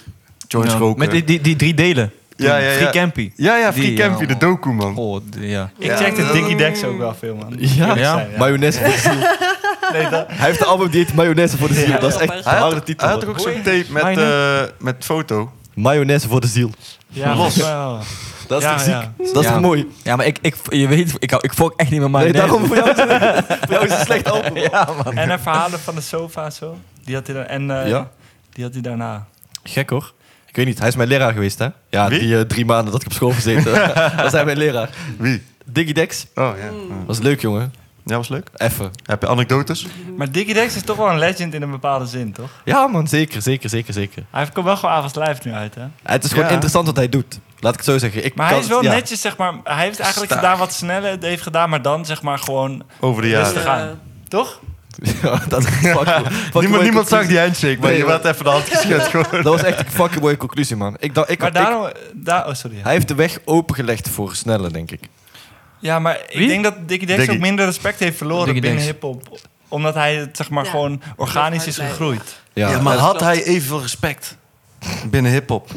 Joints Ja, roken. Met die, die, die drie delen. Ja, ja, ja. Free Campy. Ja, ja, Free Die, Campy, ja, de man. docu, man. Oh, d- ja. Ik Ja. checkte Diggy Dex ook wel veel, man. Ja? Ja? zijn, Mayonaise voor de ziel. Nee, dat, Hij heeft een album die heet Mayonaise voor de ziel. Ja. Dat is echt Hij een Hij harde had, titel. hij had ook man. zo'n tape met, Mayonaise? eh, met foto. Mayonaise voor de ziel. ja, Los. wel. Dat is Ja, toch ziek? ja. Dat is Ja. toch mooi? Ja, maar ik, ik, je weet, ik, hou- ik volg echt niet meer Nee, mijn daarom voor jou, is het, voor jou is het een slecht album. man. Ja, man. En de verhalen van de sofa en zo. Die had hij, dan, en, eh, Ja? die had hij daarna. Gek hoor. Ik weet niet, hij is mijn leraar geweest, hè? Ja, Wie? die eh, drie maanden dat ik op school gezeten. dat is hij mijn leraar. Wie? Diggy Dex. Oh, ja. Mm. Was leuk, jongen. Ja, was leuk. Even. Heb je anekdotes? Maar Dickie Dex is toch wel een legend in een bepaalde zin, toch? Ja, man, zeker, zeker, zeker, zeker. Hij komt wel gewoon avonds live nu uit, hè? Het is gewoon Ja. interessant wat hij doet. Laat ik het zo zeggen. Ik Maar hij kan is wel het- ja. netjes, zeg maar. Hij heeft eigenlijk Staag. gedaan wat sneller heeft gedaan, maar dan zeg maar gewoon Over de rustig jaren. aan. Toch? Ja, dat, Niemand, niemand zag die handshake, maar Nee, je werd even de hand geschud gewoon. Dat was echt een fucking mooie conclusie, man. Ik, dacht, ik, Maar ik- daarom... daar, oh, sorry. hij heeft de weg opengelegd voor sneller, denk ik. Ja, maar Wie? ik denk dat Dickie Dex ook minder respect heeft verloren Dickie binnen Dex. hip-hop. Omdat hij het zeg maar Ja. gewoon organisch is gegroeid. Ja, maar had hij evenveel respect binnen hip-hop?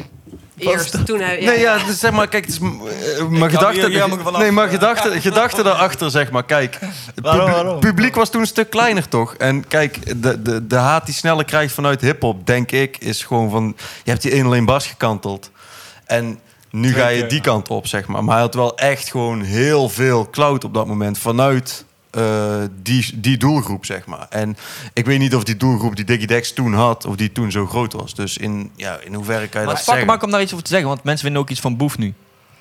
Eerst, toen hij... Nee, ja, dus zeg maar, kijk, het is eh, mijn kan gedachte. hier jammer vanaf. Nee, maar gedachte, gedachte daarachter, zeg maar. Kijk, het Waarom, publiek, waarom? publiek was toen een stuk kleiner, toch? En kijk, de, de, de haat die sneller krijgt vanuit hip-hop, denk ik, is gewoon van. Je hebt die 1 alleen bas gekanteld. En nu Twee ga je keer, die ja. kant op, zeg maar. Maar hij had wel echt gewoon heel veel clout op dat moment vanuit. Eh, die, die doelgroep, zeg maar. En ik weet niet of die doelgroep die Diggy Dex toen had, of die toen zo groot was. Dus in, ja, in hoeverre kan je Maar dat zeggen? makkelijk om daar iets over te zeggen, want mensen vinden ook iets van Boef nu.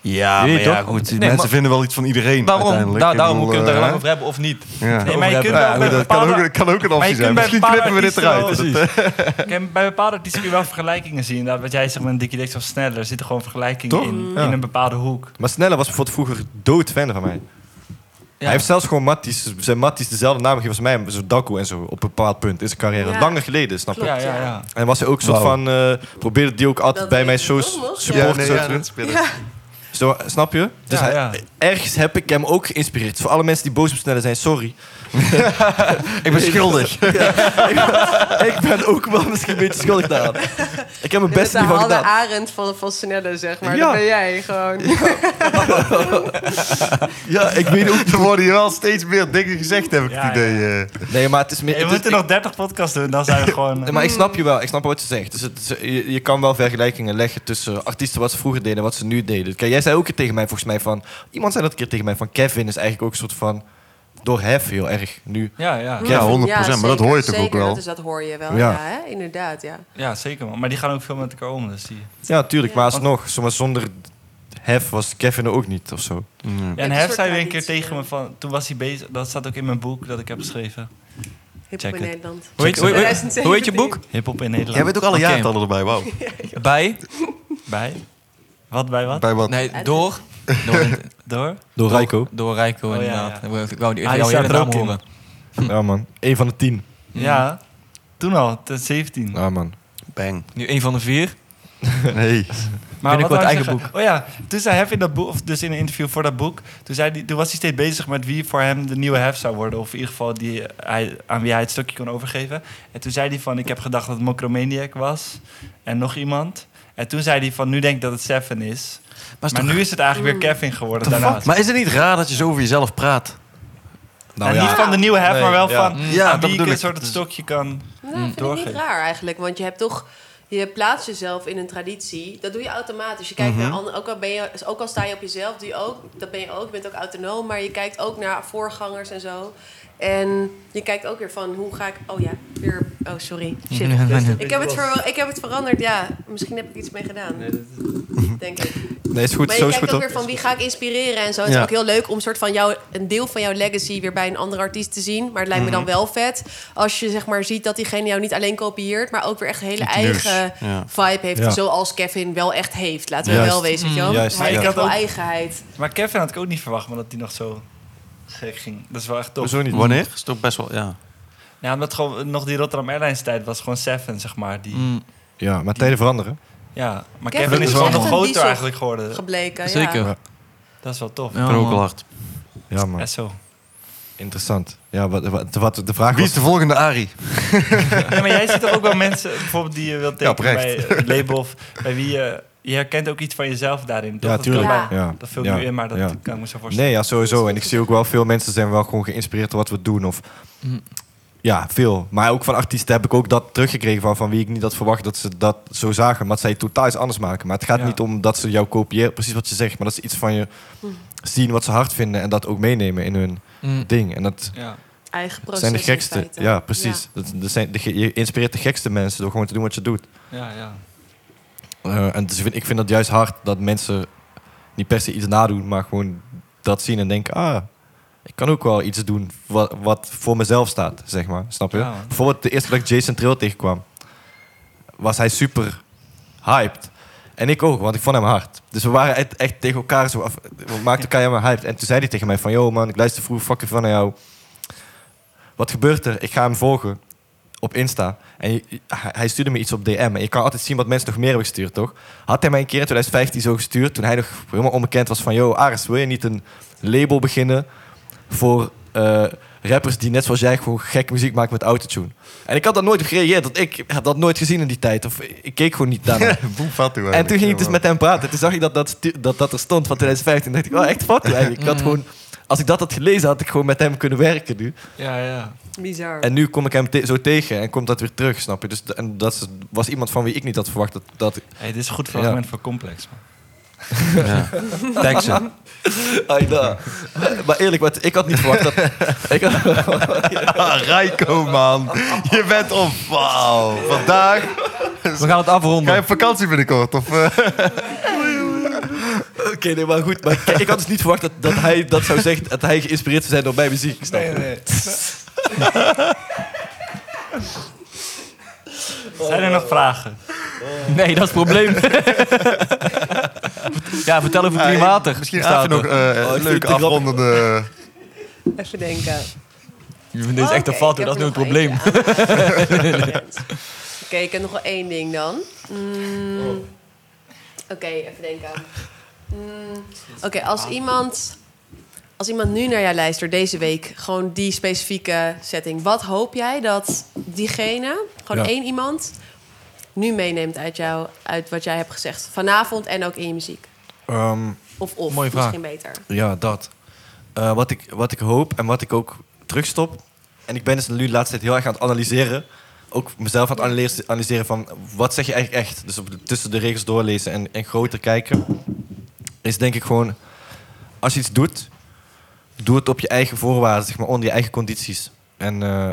Ja, maar je ja, toch? goed. Nee, mensen maar- vinden wel iets van iedereen Waarom? daarom bedoel, kunnen we het er eh, lang over hebben of niet. Ja. Nee, maar je kunt Ja, bij dat kan ook, kan ook een Maar optie je zijn. kunt bij Misschien bepaalde knippen we dit eruit. wel- Dat, eh, bij bepaalde artiesten kun je wel vergelijkingen zien. Dat wat jij zegt met een Dickie Dex of sneller. Er zitten gewoon vergelijkingen in, Ja. in een bepaalde hoek. Maar Sneller was bijvoorbeeld vroeger dood fan van mij. Hij heeft zelfs gewoon Matties, zijn Matties dezelfde naam gegeven als mij, zo Daku en zo, op een bepaald punt in zijn carrière. Ja. Langer geleden, snap je? Ja, ja, ja. En was hij ook een soort van, eh, probeerde die ook altijd Dat bij mijn shows supporten. nee, te doen. Zo, snap je? Dus Ja, hij- ja. ergens heb ik hem ook geïnspireerd. Voor alle mensen die boos op Sneller zijn, sorry. Ik ben schuldig. ik ben ook wel misschien een beetje schuldig daaraan. Ik heb mijn best de niet van gedaan. Arend van, van Snelle, zeg maar. Ja. Dat ben jij gewoon. Ja, ik weet ook Er worden hier wel steeds meer dingen gezegd, heb ik Ja, het idee. eh. Nee, maar het is meer... Je het is- moet er nog 30 podcasts doen, dan zijn we gewoon... Nee, maar ik snap je wel, ik snap wat je zegt. Dus het, is- je, je kan wel vergelijkingen leggen tussen artiesten wat ze vroeger deden en wat ze nu deden. Kijk, jij zei ook een keer tegen mij volgens mij van... Iemand zei dat een keer tegen mij van Kevin is eigenlijk ook een soort van... Door hef heel erg nu. Ja, ja. Ja, 100%, maar dat hoor je toch ook wel? Dat, hoor je wel, Ja. ja, hè? inderdaad, ja. ja, zeker man. Maar die gaan ook veel met elkaar om, dus die... Ja, tuurlijk, maar Ja. alsnog. Zomaar zonder hef was Kevin er ook niet of zo. Ja, en Hef zei weer een keer tegen me van... Toen was hij bezig... Dat staat ook in mijn boek dat ik heb geschreven. Hip Check in. Nederland. Hoe heet, hoe, hoe- 2017. hoe heet je boek? Hip-hop in Nederland. Jij weet ook alle jaartallen erbij, wauw. Bij? Bij? Wat bij wat? Bij wat? Nee, door. Door, Door? Door Rijko. door Rijko, Oh, ja, inderdaad. ja. Ik wou die Ah, jouw naam horen. Ja man, één van de tien. Ja. Toen al, 2017. Ja man. Bang. Nu één van de vier. Nee. Maar Binnenkort wat ik eigen zeggen? Oh ja, toen zei Hef in dat boek, of dus in een interview voor dat boek, toen, zei die, toen was hij steeds bezig met wie voor hem de nieuwe Hef zou worden. Of in ieder geval die, hij, aan wie hij het stukje kon overgeven. En toen zei hij van, ik heb gedacht dat het Mokromaniac was. En nog iemand. En toen zei hij van, nu denk ik dat het Seven is. Maar, Maar nu is het eigenlijk weer Kevin geworden daarnaast. maar is het niet raar dat je zo over jezelf praat? Nou En ja, niet van de nieuwe Hef, Nee, maar wel ja. van Ja, aan dat wie ik een soort het Dus- stokje kan... Nou, vind ik niet doorgeven. raar eigenlijk. Want je hebt toch... Je plaatst jezelf in een traditie. Dat doe je automatisch. Je kijkt Mhm. naar anderen. Ook al, ben je, ook al sta je op jezelf, doe je ook. Dat ben je ook. Je bent ook autonoom. Maar je kijkt ook naar voorgangers en zo. En je kijkt ook weer van hoe ga ik. Oh ja, weer. Oh sorry. Shit. Nee, nee, nee. Ik heb, het ver, ik heb het veranderd. Ja, misschien heb ik iets mee gedaan. Denk ik. Nee, is goed. Maar je kijkt ook weer van wie ga ik inspireren en zo. Het Ja. is ook heel leuk om soort van jou, een deel van jouw legacy weer bij een andere artiest te zien. Maar het lijkt me dan wel vet als je zeg maar ziet dat diegene jou niet alleen kopieert, maar ook weer echt een hele eigen Ja. vibe heeft. Ja. Zoals Kevin wel echt heeft. Laten we Juist. wel wezen. Juist, Hij ja. heeft Ik had ook- eigenheid. Maar Kevin had ik ook niet verwacht, maar dat hij nog zo gek ging. Dat is wel echt tof. Hoezo niet? Wanneer? Is toch best wel, ja. Ja, omdat gewoon nog die Rotterdam Airlines tijd was gewoon Seven, zeg maar. Die, Mm, Ja, maar tijden veranderen. Ja, maar Kevin Kevin, is is gewoon echt nog een groter diesel. eigenlijk geworden. Gebleken, Zeker. ja. Dat is wel tof. Ja, ook man. wel hard. Ja man, zo. interessant. Ja, wat, wat, wat de vraag Wie was... is de volgende Ari? Ja, maar jij ziet toch ook wel mensen, bijvoorbeeld die je wilt Ja, tekenen oprecht. bij het label of bij wie je... Je herkent ook iets van jezelf daarin, toch? Ja, Dat tuurlijk. kan Ja. bij- Ja. Dat vul ik ja. nu in, maar dat ja. kan ik me zo voorstellen. Nee, ja, sowieso. En ik zie ook wel veel mensen zijn wel gewoon geïnspireerd door wat we doen. Of, Mm. ja, veel. Maar ook van artiesten heb ik ook dat teruggekregen van, van wie ik niet had verwacht dat ze dat zo zagen. Maar het zij totaal iets anders maken. Maar het gaat Ja. niet om dat ze jou kopiëren, precies wat je zegt. Maar dat ze iets van je zien wat ze hard vinden en dat ook meenemen in hun Mm. ding. En dat Ja. Eigen proces zijn de gekste. Ja, precies. Dat, dat zijn de, je inspireert de gekste mensen door gewoon te doen wat je doet. Ja, ja. Eh, en dus ik vind, ik vind dat juist hard dat mensen niet per se iets nadoen, maar gewoon dat zien en denken, ah, ik kan ook wel iets doen wat, wat voor mezelf staat, zeg maar. Snap je? Ja. Bijvoorbeeld de eerste keer dat ik Jason Trill tegenkwam, was hij super hyped. En ik ook, want ik vond hem hard. Dus we waren echt, echt tegen elkaar zo af. We maakten elkaar helemaal hyped. En toen zei hij tegen mij van... Yo man, ik luister vroeger fucking van naar jou. Wat gebeurt er? Ik ga hem volgen op Insta. En je- hij stuurde me iets op DM. En je kan altijd zien wat mensen nog meer hebben gestuurd, toch? Had hij mij een keer in 2015 zo gestuurd... toen hij nog helemaal onbekend was van... Yo, Aris, wil je niet een label beginnen... voor eh, rappers die net zoals jij gewoon gekke muziek maken met autotune? En ik had dat nooit op gereageerd. Want ik heb dat nooit gezien in die tijd. Of ik keek gewoon niet daarnaar. Boem En toen ging ik dus met hem praten. Toen zag ik dat dat, dat, dat er stond van 2015. dacht ik, oh, echt wat eigenlijk. Ik had gewoon, als ik dat had gelezen, had ik gewoon met hem kunnen werken nu. Ja, ja. Bizar. En nu kom ik hem te- zo tegen en komt dat weer terug, snap je? Dus en dat was iemand van wie ik niet had verwacht. Dat, dat, Hey, dit is een goed Ja. fragment voor Complex, man. Ja. Ai, da. Maar eerlijk, wat, ik had niet verwacht dat... ik had- Ah, Rijko, man. Je bent op. Wauw. Vandaag. We gaan het afronden. Ga je op vakantie binnenkort? Of, eh? Oké, nee, maar goed. Maar kijk, ik had dus niet verwacht dat, dat hij dat zou zeggen. Dat hij geïnspireerd zou zijn door mijn muziek. Snap je? Zijn er nog vragen? Nee, dat is het probleem. ja, vertel over klimater. Misschien staat nog er. eh, Oh, ik een leuke afrondende... Even denken. Je vindt deze echt een Oké, fout, dat is nu het nog probleem. Oké, ik heb nog wel één ding dan. Mm, Oké, even denken. Mm, Oké, als iemand, als iemand nu naar jou luistert deze week, gewoon die specifieke setting, wat hoop jij dat diegene, gewoon Ja. één iemand, nu meeneemt uit jou, uit wat jij hebt gezegd vanavond en ook in je muziek? Ehm, Of of Mooie vraag. misschien beter. Ja, dat. Eh, wat, ik, wat ik hoop en wat ik ook terugstop. En ik ben dus nu de laatste tijd heel erg aan het analyseren. Ook mezelf aan het analyse- analyseren van wat zeg je eigenlijk echt. Dus tussen de regels doorlezen en, en groter kijken. Is denk ik gewoon, als je iets doet, doe het op je eigen voorwaarden, zeg maar, onder je eigen condities. En eh,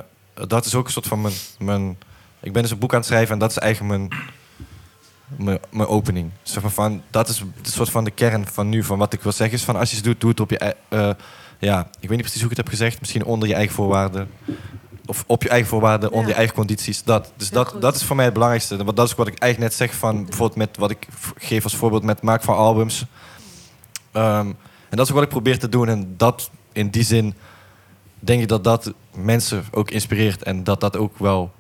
dat is ook een soort van mijn, mijn... Ik ben dus een boek aan het schrijven en dat is eigenlijk mijn, mijn, mijn opening. Zeg maar van, dat is een soort van de kern van nu. Van wat ik wil zeggen is van als je het doet, doe het op je eh, ja, ik weet niet precies hoe ik het heb gezegd. Misschien onder je eigen voorwaarden. Of op je eigen voorwaarden, onder je eigen condities. Dat. Dus dat, dat is voor mij het belangrijkste. Want dat is wat ik eigenlijk net zeg van bijvoorbeeld met wat ik geef als voorbeeld met maken van albums. Ehm, en dat is ook wat ik probeer te doen. En dat in die zin denk ik dat dat mensen ook inspireert. En dat dat ook wel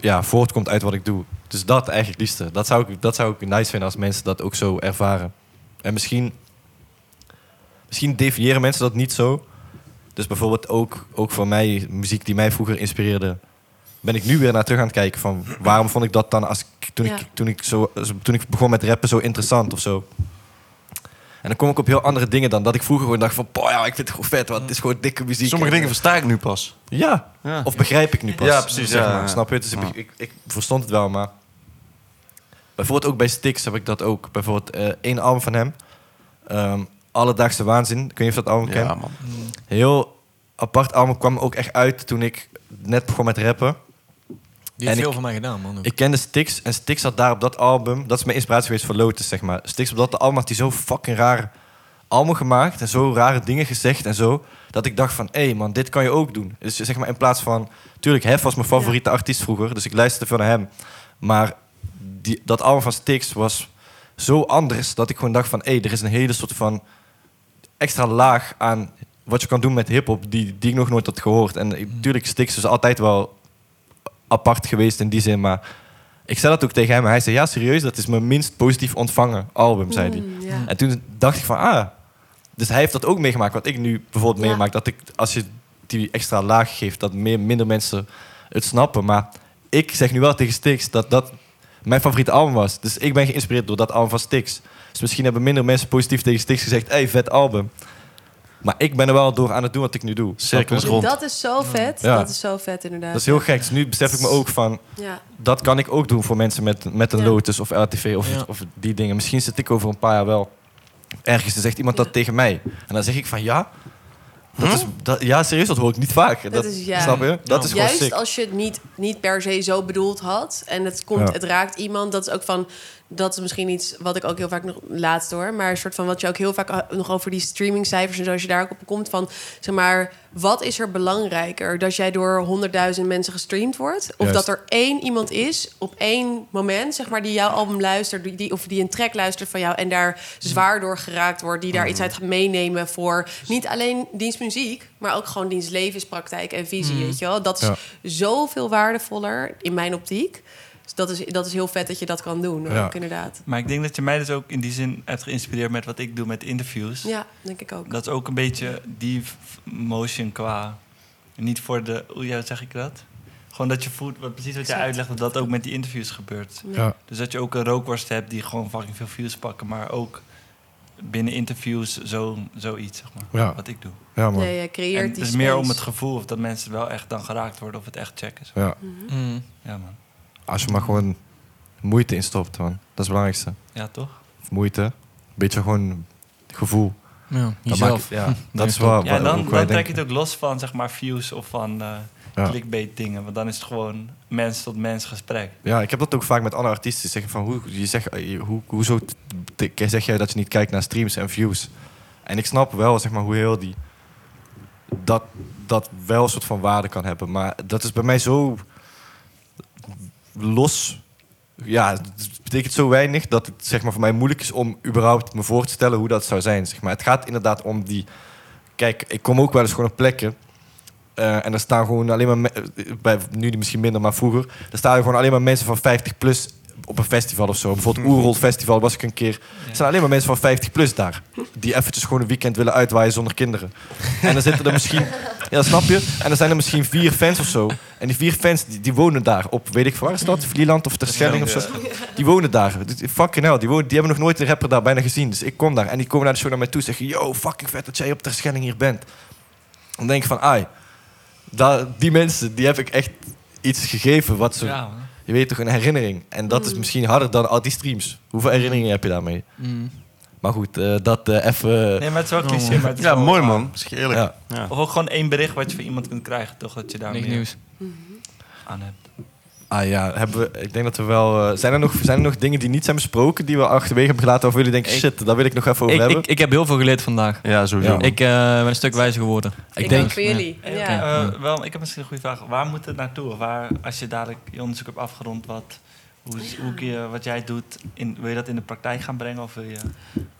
ja, voortkomt uit wat ik doe. Dus dat eigenlijk liefste. Dat zou, ik, dat zou ik nice vinden als mensen dat ook zo ervaren. En misschien, misschien definiëren mensen dat niet zo. Dus bijvoorbeeld ook, ook voor mij, muziek die mij vroeger inspireerde... ben ik nu weer naar terug aan het kijken van... waarom vond ik dat dan als ik, toen, Ja. ik, toen, ik zo, toen ik begon met rappen zo interessant of zo. En dan kom ik op heel andere dingen dan dat ik vroeger gewoon dacht van... Boah, ja, ik vind het gewoon vet, want het is gewoon dikke muziek. Sommige En, dingen versta ik nu pas. Ja, Ja. of begrijp ik nu pas. Ja, precies, Zeg ja, maar. ja. Snap je? Dus ik, Ja. ik, ik verstond het wel, maar... Bijvoorbeeld ook bij Styx heb ik dat ook. Bijvoorbeeld eh, één album van hem. ehm, Alledaagse Waanzin. Ik weet niet of je dat album Ja, kent. man. Heel apart album. Kwam ook echt uit toen ik net begon met rappen. Die heeft En veel ik- van mij gedaan, man. ook. Ik kende Styx en Styx had daar op dat album... Dat is mijn inspiratie geweest voor Lotus, zeg maar. Styx op dat album had hij zo fucking raar album gemaakt... en zo rare dingen gezegd en zo... dat ik dacht van, hé hey man, dit kan je ook doen. Dus zeg maar in plaats van... Tuurlijk, Hef was mijn favoriete artiest vroeger... dus ik luisterde veel naar hem. Maar die, dat album van Styx was zo anders... dat ik gewoon dacht van, hé, hey, er is een hele soort van... extra laag aan wat je kan doen met hiphop... die, die ik nog nooit had gehoord. En ik- tuurlijk, Styx is altijd wel apart geweest in die zin, maar ik zei dat ook tegen hem. En hij zei, ja, serieus, dat is mijn minst positief ontvangen album, zei hij. Mm. En toen dacht ik van, ah, dus hij heeft dat ook meegemaakt. Wat ik nu bijvoorbeeld Ja. meemaak, dat ik, als je die extra laag geeft, dat meer, minder mensen het snappen. Maar ik zeg nu wel tegen Styx dat dat mijn favoriete album was. Dus ik ben geïnspireerd door dat album van Styx. Dus misschien hebben minder mensen positief tegen Styx gezegd, hey, vet album. Maar ik ben er wel door aan het doen wat ik nu doe. Cirkel is Snap je? rond. Dat is zo vet. Ja. Dat is zo vet, inderdaad. Dat is heel gek. Dus nu besef ik me ook van, Ja. dat kan ik ook doen voor mensen met, met een Ja. Lotus of RTV of, Ja. of die dingen. Misschien zit ik over een paar jaar wel ergens en zegt iemand Ja. dat tegen mij. En dan zeg ik van ja. Dat is, dat, ja, serieus, dat hoor ik niet vaak. Dat, is- ja. Snap je? Dat is gewoon Juist sick. als je het niet, niet per se zo bedoeld had en het, komt, Ja. het raakt iemand, dat is ook van dat is misschien iets wat ik ook heel vaak nog laatst hoor. Maar een soort van wat je ook heel vaak uh, nog over die streamingcijfers en zo, als je daar ook op komt van zeg maar, wat is er belangrijker? Dat jij door honderdduizend mensen gestreamd wordt? Of Juist. dat er één iemand is op één moment, zeg maar, die jouw album luistert, die- of die een track luistert van jou en daar zwaar door geraakt wordt, die daar iets uit gaat meenemen voor niet alleen dienst muziek, maar ook gewoon dienst levenspraktijk en visie, weet je wel? Dat is Ja. zoveel waardevoller in mijn optiek. Dus dat is, dat is heel vet dat je dat kan doen, Ja. ook inderdaad. Maar ik denk dat je mij dus ook in die zin hebt geïnspireerd met wat ik doe met interviews. Ja, denk ik ook. Dat is ook een beetje die motion qua... Niet voor de... Hoe ja, zeg ik dat? Gewoon dat je voelt, wat, precies wat je Exact. uitlegt, dat dat ook met die interviews gebeurt. Ja. Dus dat je ook een rookworst hebt die gewoon fucking veel views pakken, maar ook binnen interviews zo, zoiets, zeg maar. Ja. Wat ik doe. Ja, man. Nee, je creëert En die het is meer om het gevoel of dat mensen wel echt dan geraakt worden of het echt checken. Zo. Ja. Mm. Ja, man. Als je maar gewoon moeite instopt, man. Dat is het belangrijkste. Ja, toch? Of moeite. Beetje gewoon gevoel. Ja, Dat maakt- ja, dat is wel Ja, dan, dan trek je het ook los van zeg maar views of van eh Ja. clickbait dingen. Want dan is het gewoon mens tot mens gesprek. Ja, ik heb dat ook vaak met andere artiesten. Zeggen van, hoe, je zegt, eh, hoe, hoezo zeg jij dat je niet kijkt naar streams en views? En ik snap wel zeg maar, hoe heel die... Dat, dat wel een soort van waarde kan hebben. Maar dat is bij mij zo los... Ja, het betekent zo weinig dat het zeg maar, voor mij moeilijk is om überhaupt me voor te stellen hoe dat zou zijn. Zeg maar. Het gaat inderdaad om die... Kijk, ik kom ook wel eens gewoon op plekken eh, en er staan gewoon alleen maar... me- eh, Bij, nu misschien minder, maar vroeger... Er staan gewoon alleen maar mensen van 50 plus op een festival of zo. Bijvoorbeeld Oerol Festival was ik een keer. Er staan alleen maar mensen van 50 plus daar. Die eventjes gewoon een weekend willen uitwaaien zonder kinderen. En dan zitten er misschien... Ja, snap je? En dan zijn er misschien vier fans of zo. En die vier fans, die, die wonen daar op... Weet ik waar is dat? Vlieland of Terschelling of zo? Die wonen daar. Fucking hell, die, wonen, die hebben nog nooit een rapper daar bijna gezien. Dus ik kom daar. En die komen naar de show naar mij toe en zeggen... Yo, fucking vet dat jij op Terschelling hier bent. Dan denk ik van, ai... daar- die mensen, die heb ik echt iets gegeven wat ze... Ja. Je weet toch, een herinnering. En dat is misschien harder dan al die streams. Hoeveel herinneringen heb je daarmee? Mm. Maar goed, eh, dat eh, even... Nee, maar het is wel cliché. Maar het is Ja, wel mooi waar. man. Zeg je eerlijk. Ja. Ja. Of ook gewoon één bericht wat je van iemand kunt krijgen, toch? Dat je daar Niks meer nieuws. aan hebt. Ah ja, hebben we, ik denk dat we wel... eh, zijn, er nog, zijn er nog dingen die niet zijn besproken, die we achterwege hebben gelaten... of jullie denken, shit, daar wil ik nog even over Ik, hebben? ik, ik heb heel veel geleerd vandaag. Ja, sowieso. Ja. Ik eh, ben een stuk wijzer geworden. Ik, denk- denk voor jullie. Ja. eh, wel, ik heb misschien een goede vraag. Waar moet het naartoe? Waar, als je dadelijk je onderzoek hebt afgerond, wat, hoe, hoe kun je, wat jij doet, in, wil je dat in de praktijk gaan brengen? Of wil je...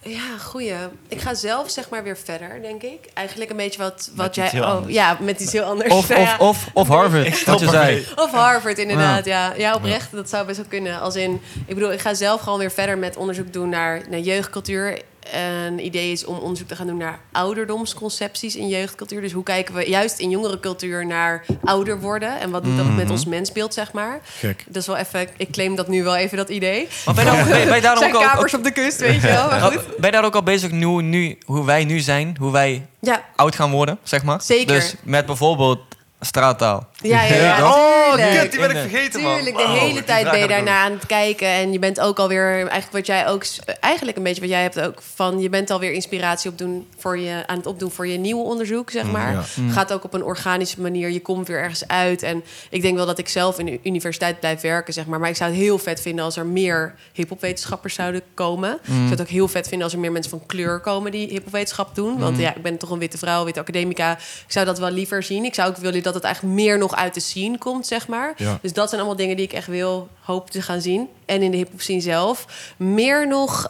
Ja, goeie. Ik ga zelf zeg maar weer verder, denk ik. Eigenlijk een beetje wat, wat jij... oh, anders. ja, met iets heel anders. Of, Nou ja, of, of, of Harvard, wat je zei. Of Harvard, inderdaad. Ja, ja oprecht. Dat zou best wel kunnen. Als in, ik bedoel, ik ga zelf gewoon weer verder met onderzoek doen naar, naar jeugdcultuur. Een idee is om onderzoek te gaan doen naar ouderdomsconcepties in jeugdcultuur. Dus hoe kijken we juist in jongere cultuur naar ouder worden? En wat doet dat met ons mensbeeld, zeg maar? Gek. Dat is wel even... Ik claim dat nu wel even, dat idee. Maar ben je daar- ben je- ben je daarom zijn ook kamers op de kust, weet je wel. Maar goed. Ben je daar ook al bezig nu, nu, hoe wij nu zijn, hoe wij Ja, oud gaan worden, zeg maar? Zeker. Dus met bijvoorbeeld straattaal. ja, ja. ja, Oh, tuurlijk. kut, die ben ik vergeten, man. Tuurlijk, de Wow, hele tijd ben je daarna aan het kijken. En je bent ook alweer, eigenlijk wat jij ook, eigenlijk een beetje wat jij hebt ook van, je bent alweer inspiratie op doen voor je, aan het opdoen voor je nieuwe onderzoek, zeg maar. ja. Gaat ook op een organische manier, je komt weer ergens uit. En ik denk wel dat ik zelf in de universiteit blijf werken, zeg maar. Maar ik zou het heel vet vinden als er meer hiphopwetenschappers zouden komen. Ik zou het ook heel vet vinden als er meer mensen van kleur komen die hiphopwetenschap doen. Want ja, ik ben toch een witte vrouw, witte academica. Ik zou dat wel liever zien. Ik zou ook willen dat het eigenlijk meer nog uit de scene komt, zeg maar. Ja. Dus dat zijn allemaal dingen die ik echt wil hoop te gaan zien. En in de hip-hop scene zelf. Meer nog.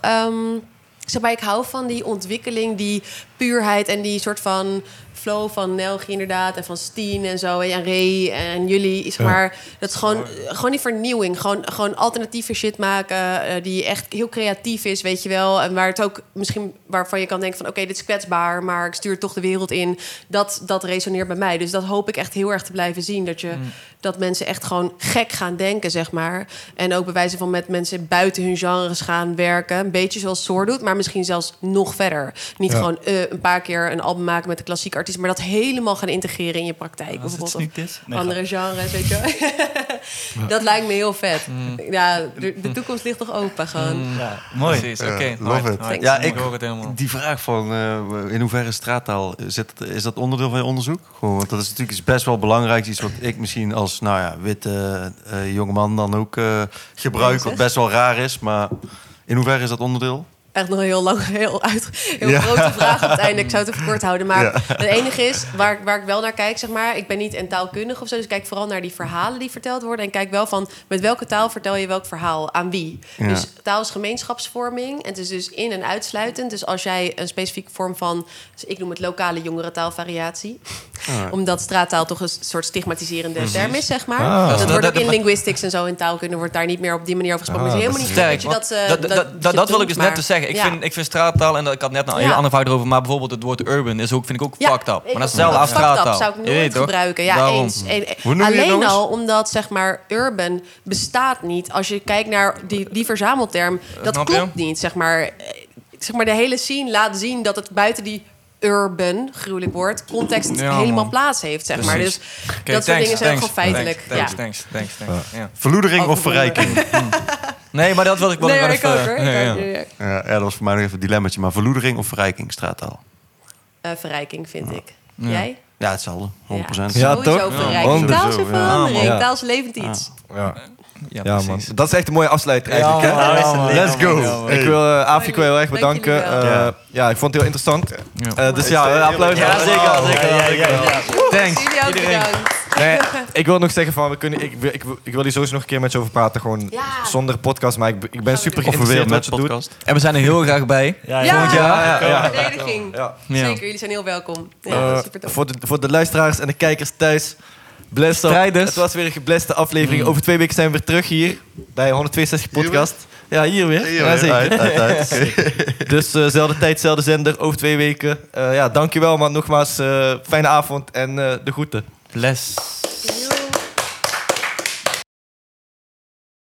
zeg maar, ik hou van die ontwikkeling, die puurheid en die soort van flow van Nelgi inderdaad en van Steen en zo en Ray en jullie zeg Ja. maar dat is gewoon gewoon die vernieuwing gewoon gewoon alternatieve shit maken eh, die echt heel creatief is weet je wel. En waar het ook misschien waarvan je kan denken van oké dit is kwetsbaar maar ik stuur toch de wereld in. Dat dat resoneert bij mij. Dus dat hoop ik echt heel erg te blijven zien dat je dat mensen echt gewoon gek gaan denken zeg maar en ook bij wijze van met mensen buiten hun genres gaan werken een beetje zoals Soor doet maar misschien zelfs nog verder niet Ja. gewoon eh, een paar keer een album maken met de klassieke artiest maar dat helemaal gaan integreren in je praktijk. Bijvoorbeeld. is. Nee, andere genres, weet je wel. dat lijkt me heel vet. Ja, de, de toekomst ligt nog open gewoon. Ja, mooi. Precies, oké. it. hard. Ja, Ik hoor het helemaal. Die vraag van eh, in hoeverre straattaal, zit, is dat onderdeel van je onderzoek? Gewoon, want dat is natuurlijk iets best wel belangrijk. Iets wat ik misschien als nou ja, witte eh jongeman dan ook eh, gebruik. Wat best wel raar is. Maar in hoeverre is dat onderdeel? Echt nog een heel lang, heel, uit, heel Ja. grote vraag op het einde. Ik zou het even kort houden. Maar Ja. het enige is, waar, ik- waar ik wel naar kijk, zeg maar... Ik ben niet een taalkundige of zo, dus ik kijk vooral naar die verhalen die verteld worden. En kijk wel van, met welke taal vertel je welk verhaal? Aan wie? Ja. Dus taal is gemeenschapsvorming. En het is dus in- en uitsluitend. Dus als jij een specifieke vorm van... Dus ik noem het lokale jongerentaalvariatie. Ah. Omdat straattaal toch een soort stigmatiserende term is, zeg maar. Ah. Dat Dat- wordt dat- ook in dat- linguistics en zo in taalkunde... wordt daar niet meer op die manier over gesproken. Ah, dat helemaal is niet Sterk, dat je dat... eh, dat, dat, dat, dat wil ik dus maar- net te zeggen. Ik, Ja. vind, ik vind straattaal, en dat, ik had net een Ja. andere vraag erover, maar bijvoorbeeld het woord urban is ook, vind ik ook Ja, fucked up. Maar dat is ook. hetzelfde als Fucked up straattaal. zou ik Je nooit gebruiken. Ja, Daarom. eens. Het alleen eens? al omdat zeg maar urban bestaat niet. Als je kijkt naar die, die verzamelterm, dat snap je? klopt niet. Zeg maar, Eh, zeg maar, de hele scene laat zien dat het buiten die urban, gruwelijk woord, context Ja, helemaal man. plaats heeft. Zeg maar. Dus Precies. dat Oké, soort thanks, dingen zijn thanks, gewoon feitelijk. Thanks, ja. thanks, thanks, thanks, thanks. Ja. Verloedering of verrijking? Nee, maar dat wil ik wel Nee, ik even... ook ja, ja. ja, ja. Ja, ja, dat was voor mij nog even een dilemmaatje. Maar verloedering of verrijking, straattaal? Eh, verrijking, vind ik. Jij? Ja, hetzelfde. 100%. Ja, Sowieso toch? verrijking. Ja, Taal is ja. verandering. Ja. Taal is levend iets. Ja, Ja, ja man. Dat is echt een mooie afsluiter eigenlijk. hè? man. Ja, man. Let's go. Ik wil uh, Aafje heel erg Dank bedanken. Eh, Ja. ja, ik vond het heel interessant. Ja. Eh, dus ja, eh, applaus. Ja, zeker, zeker. Ja, ja, ja. Thanks. Jullie ook Iedereen. bedankt. Nee, ik wil nog zeggen van, we kunnen, ik, wil- ik, wil- ik wil hier sowieso nog een keer met je over praten. Gewoon Ja. zonder podcast, maar ik, ik ben super geïnteresseerd met wat je doet. podcast. En we zijn er heel graag bij. Ja, Ja, ja. Ja, ja, ja. Verdediging. Ja. Ja. Zeker, jullie zijn heel welkom. Ja, Eh, super tof. voor, de, voor de luisteraars en de kijkers thuis. Bless up. Strijders. Het was weer een gebleste aflevering. Mm. Over twee weken zijn we weer terug hier bij 162 podcast. Ja, hier weer. Hier, ja, zeker. uit, uit, uit. Oké. Dus eh zelfde tijd, zelfde zender, over twee weken. Eh ja, dankjewel man. Nogmaals, eh, fijne avond en eh, de groeten. Bless.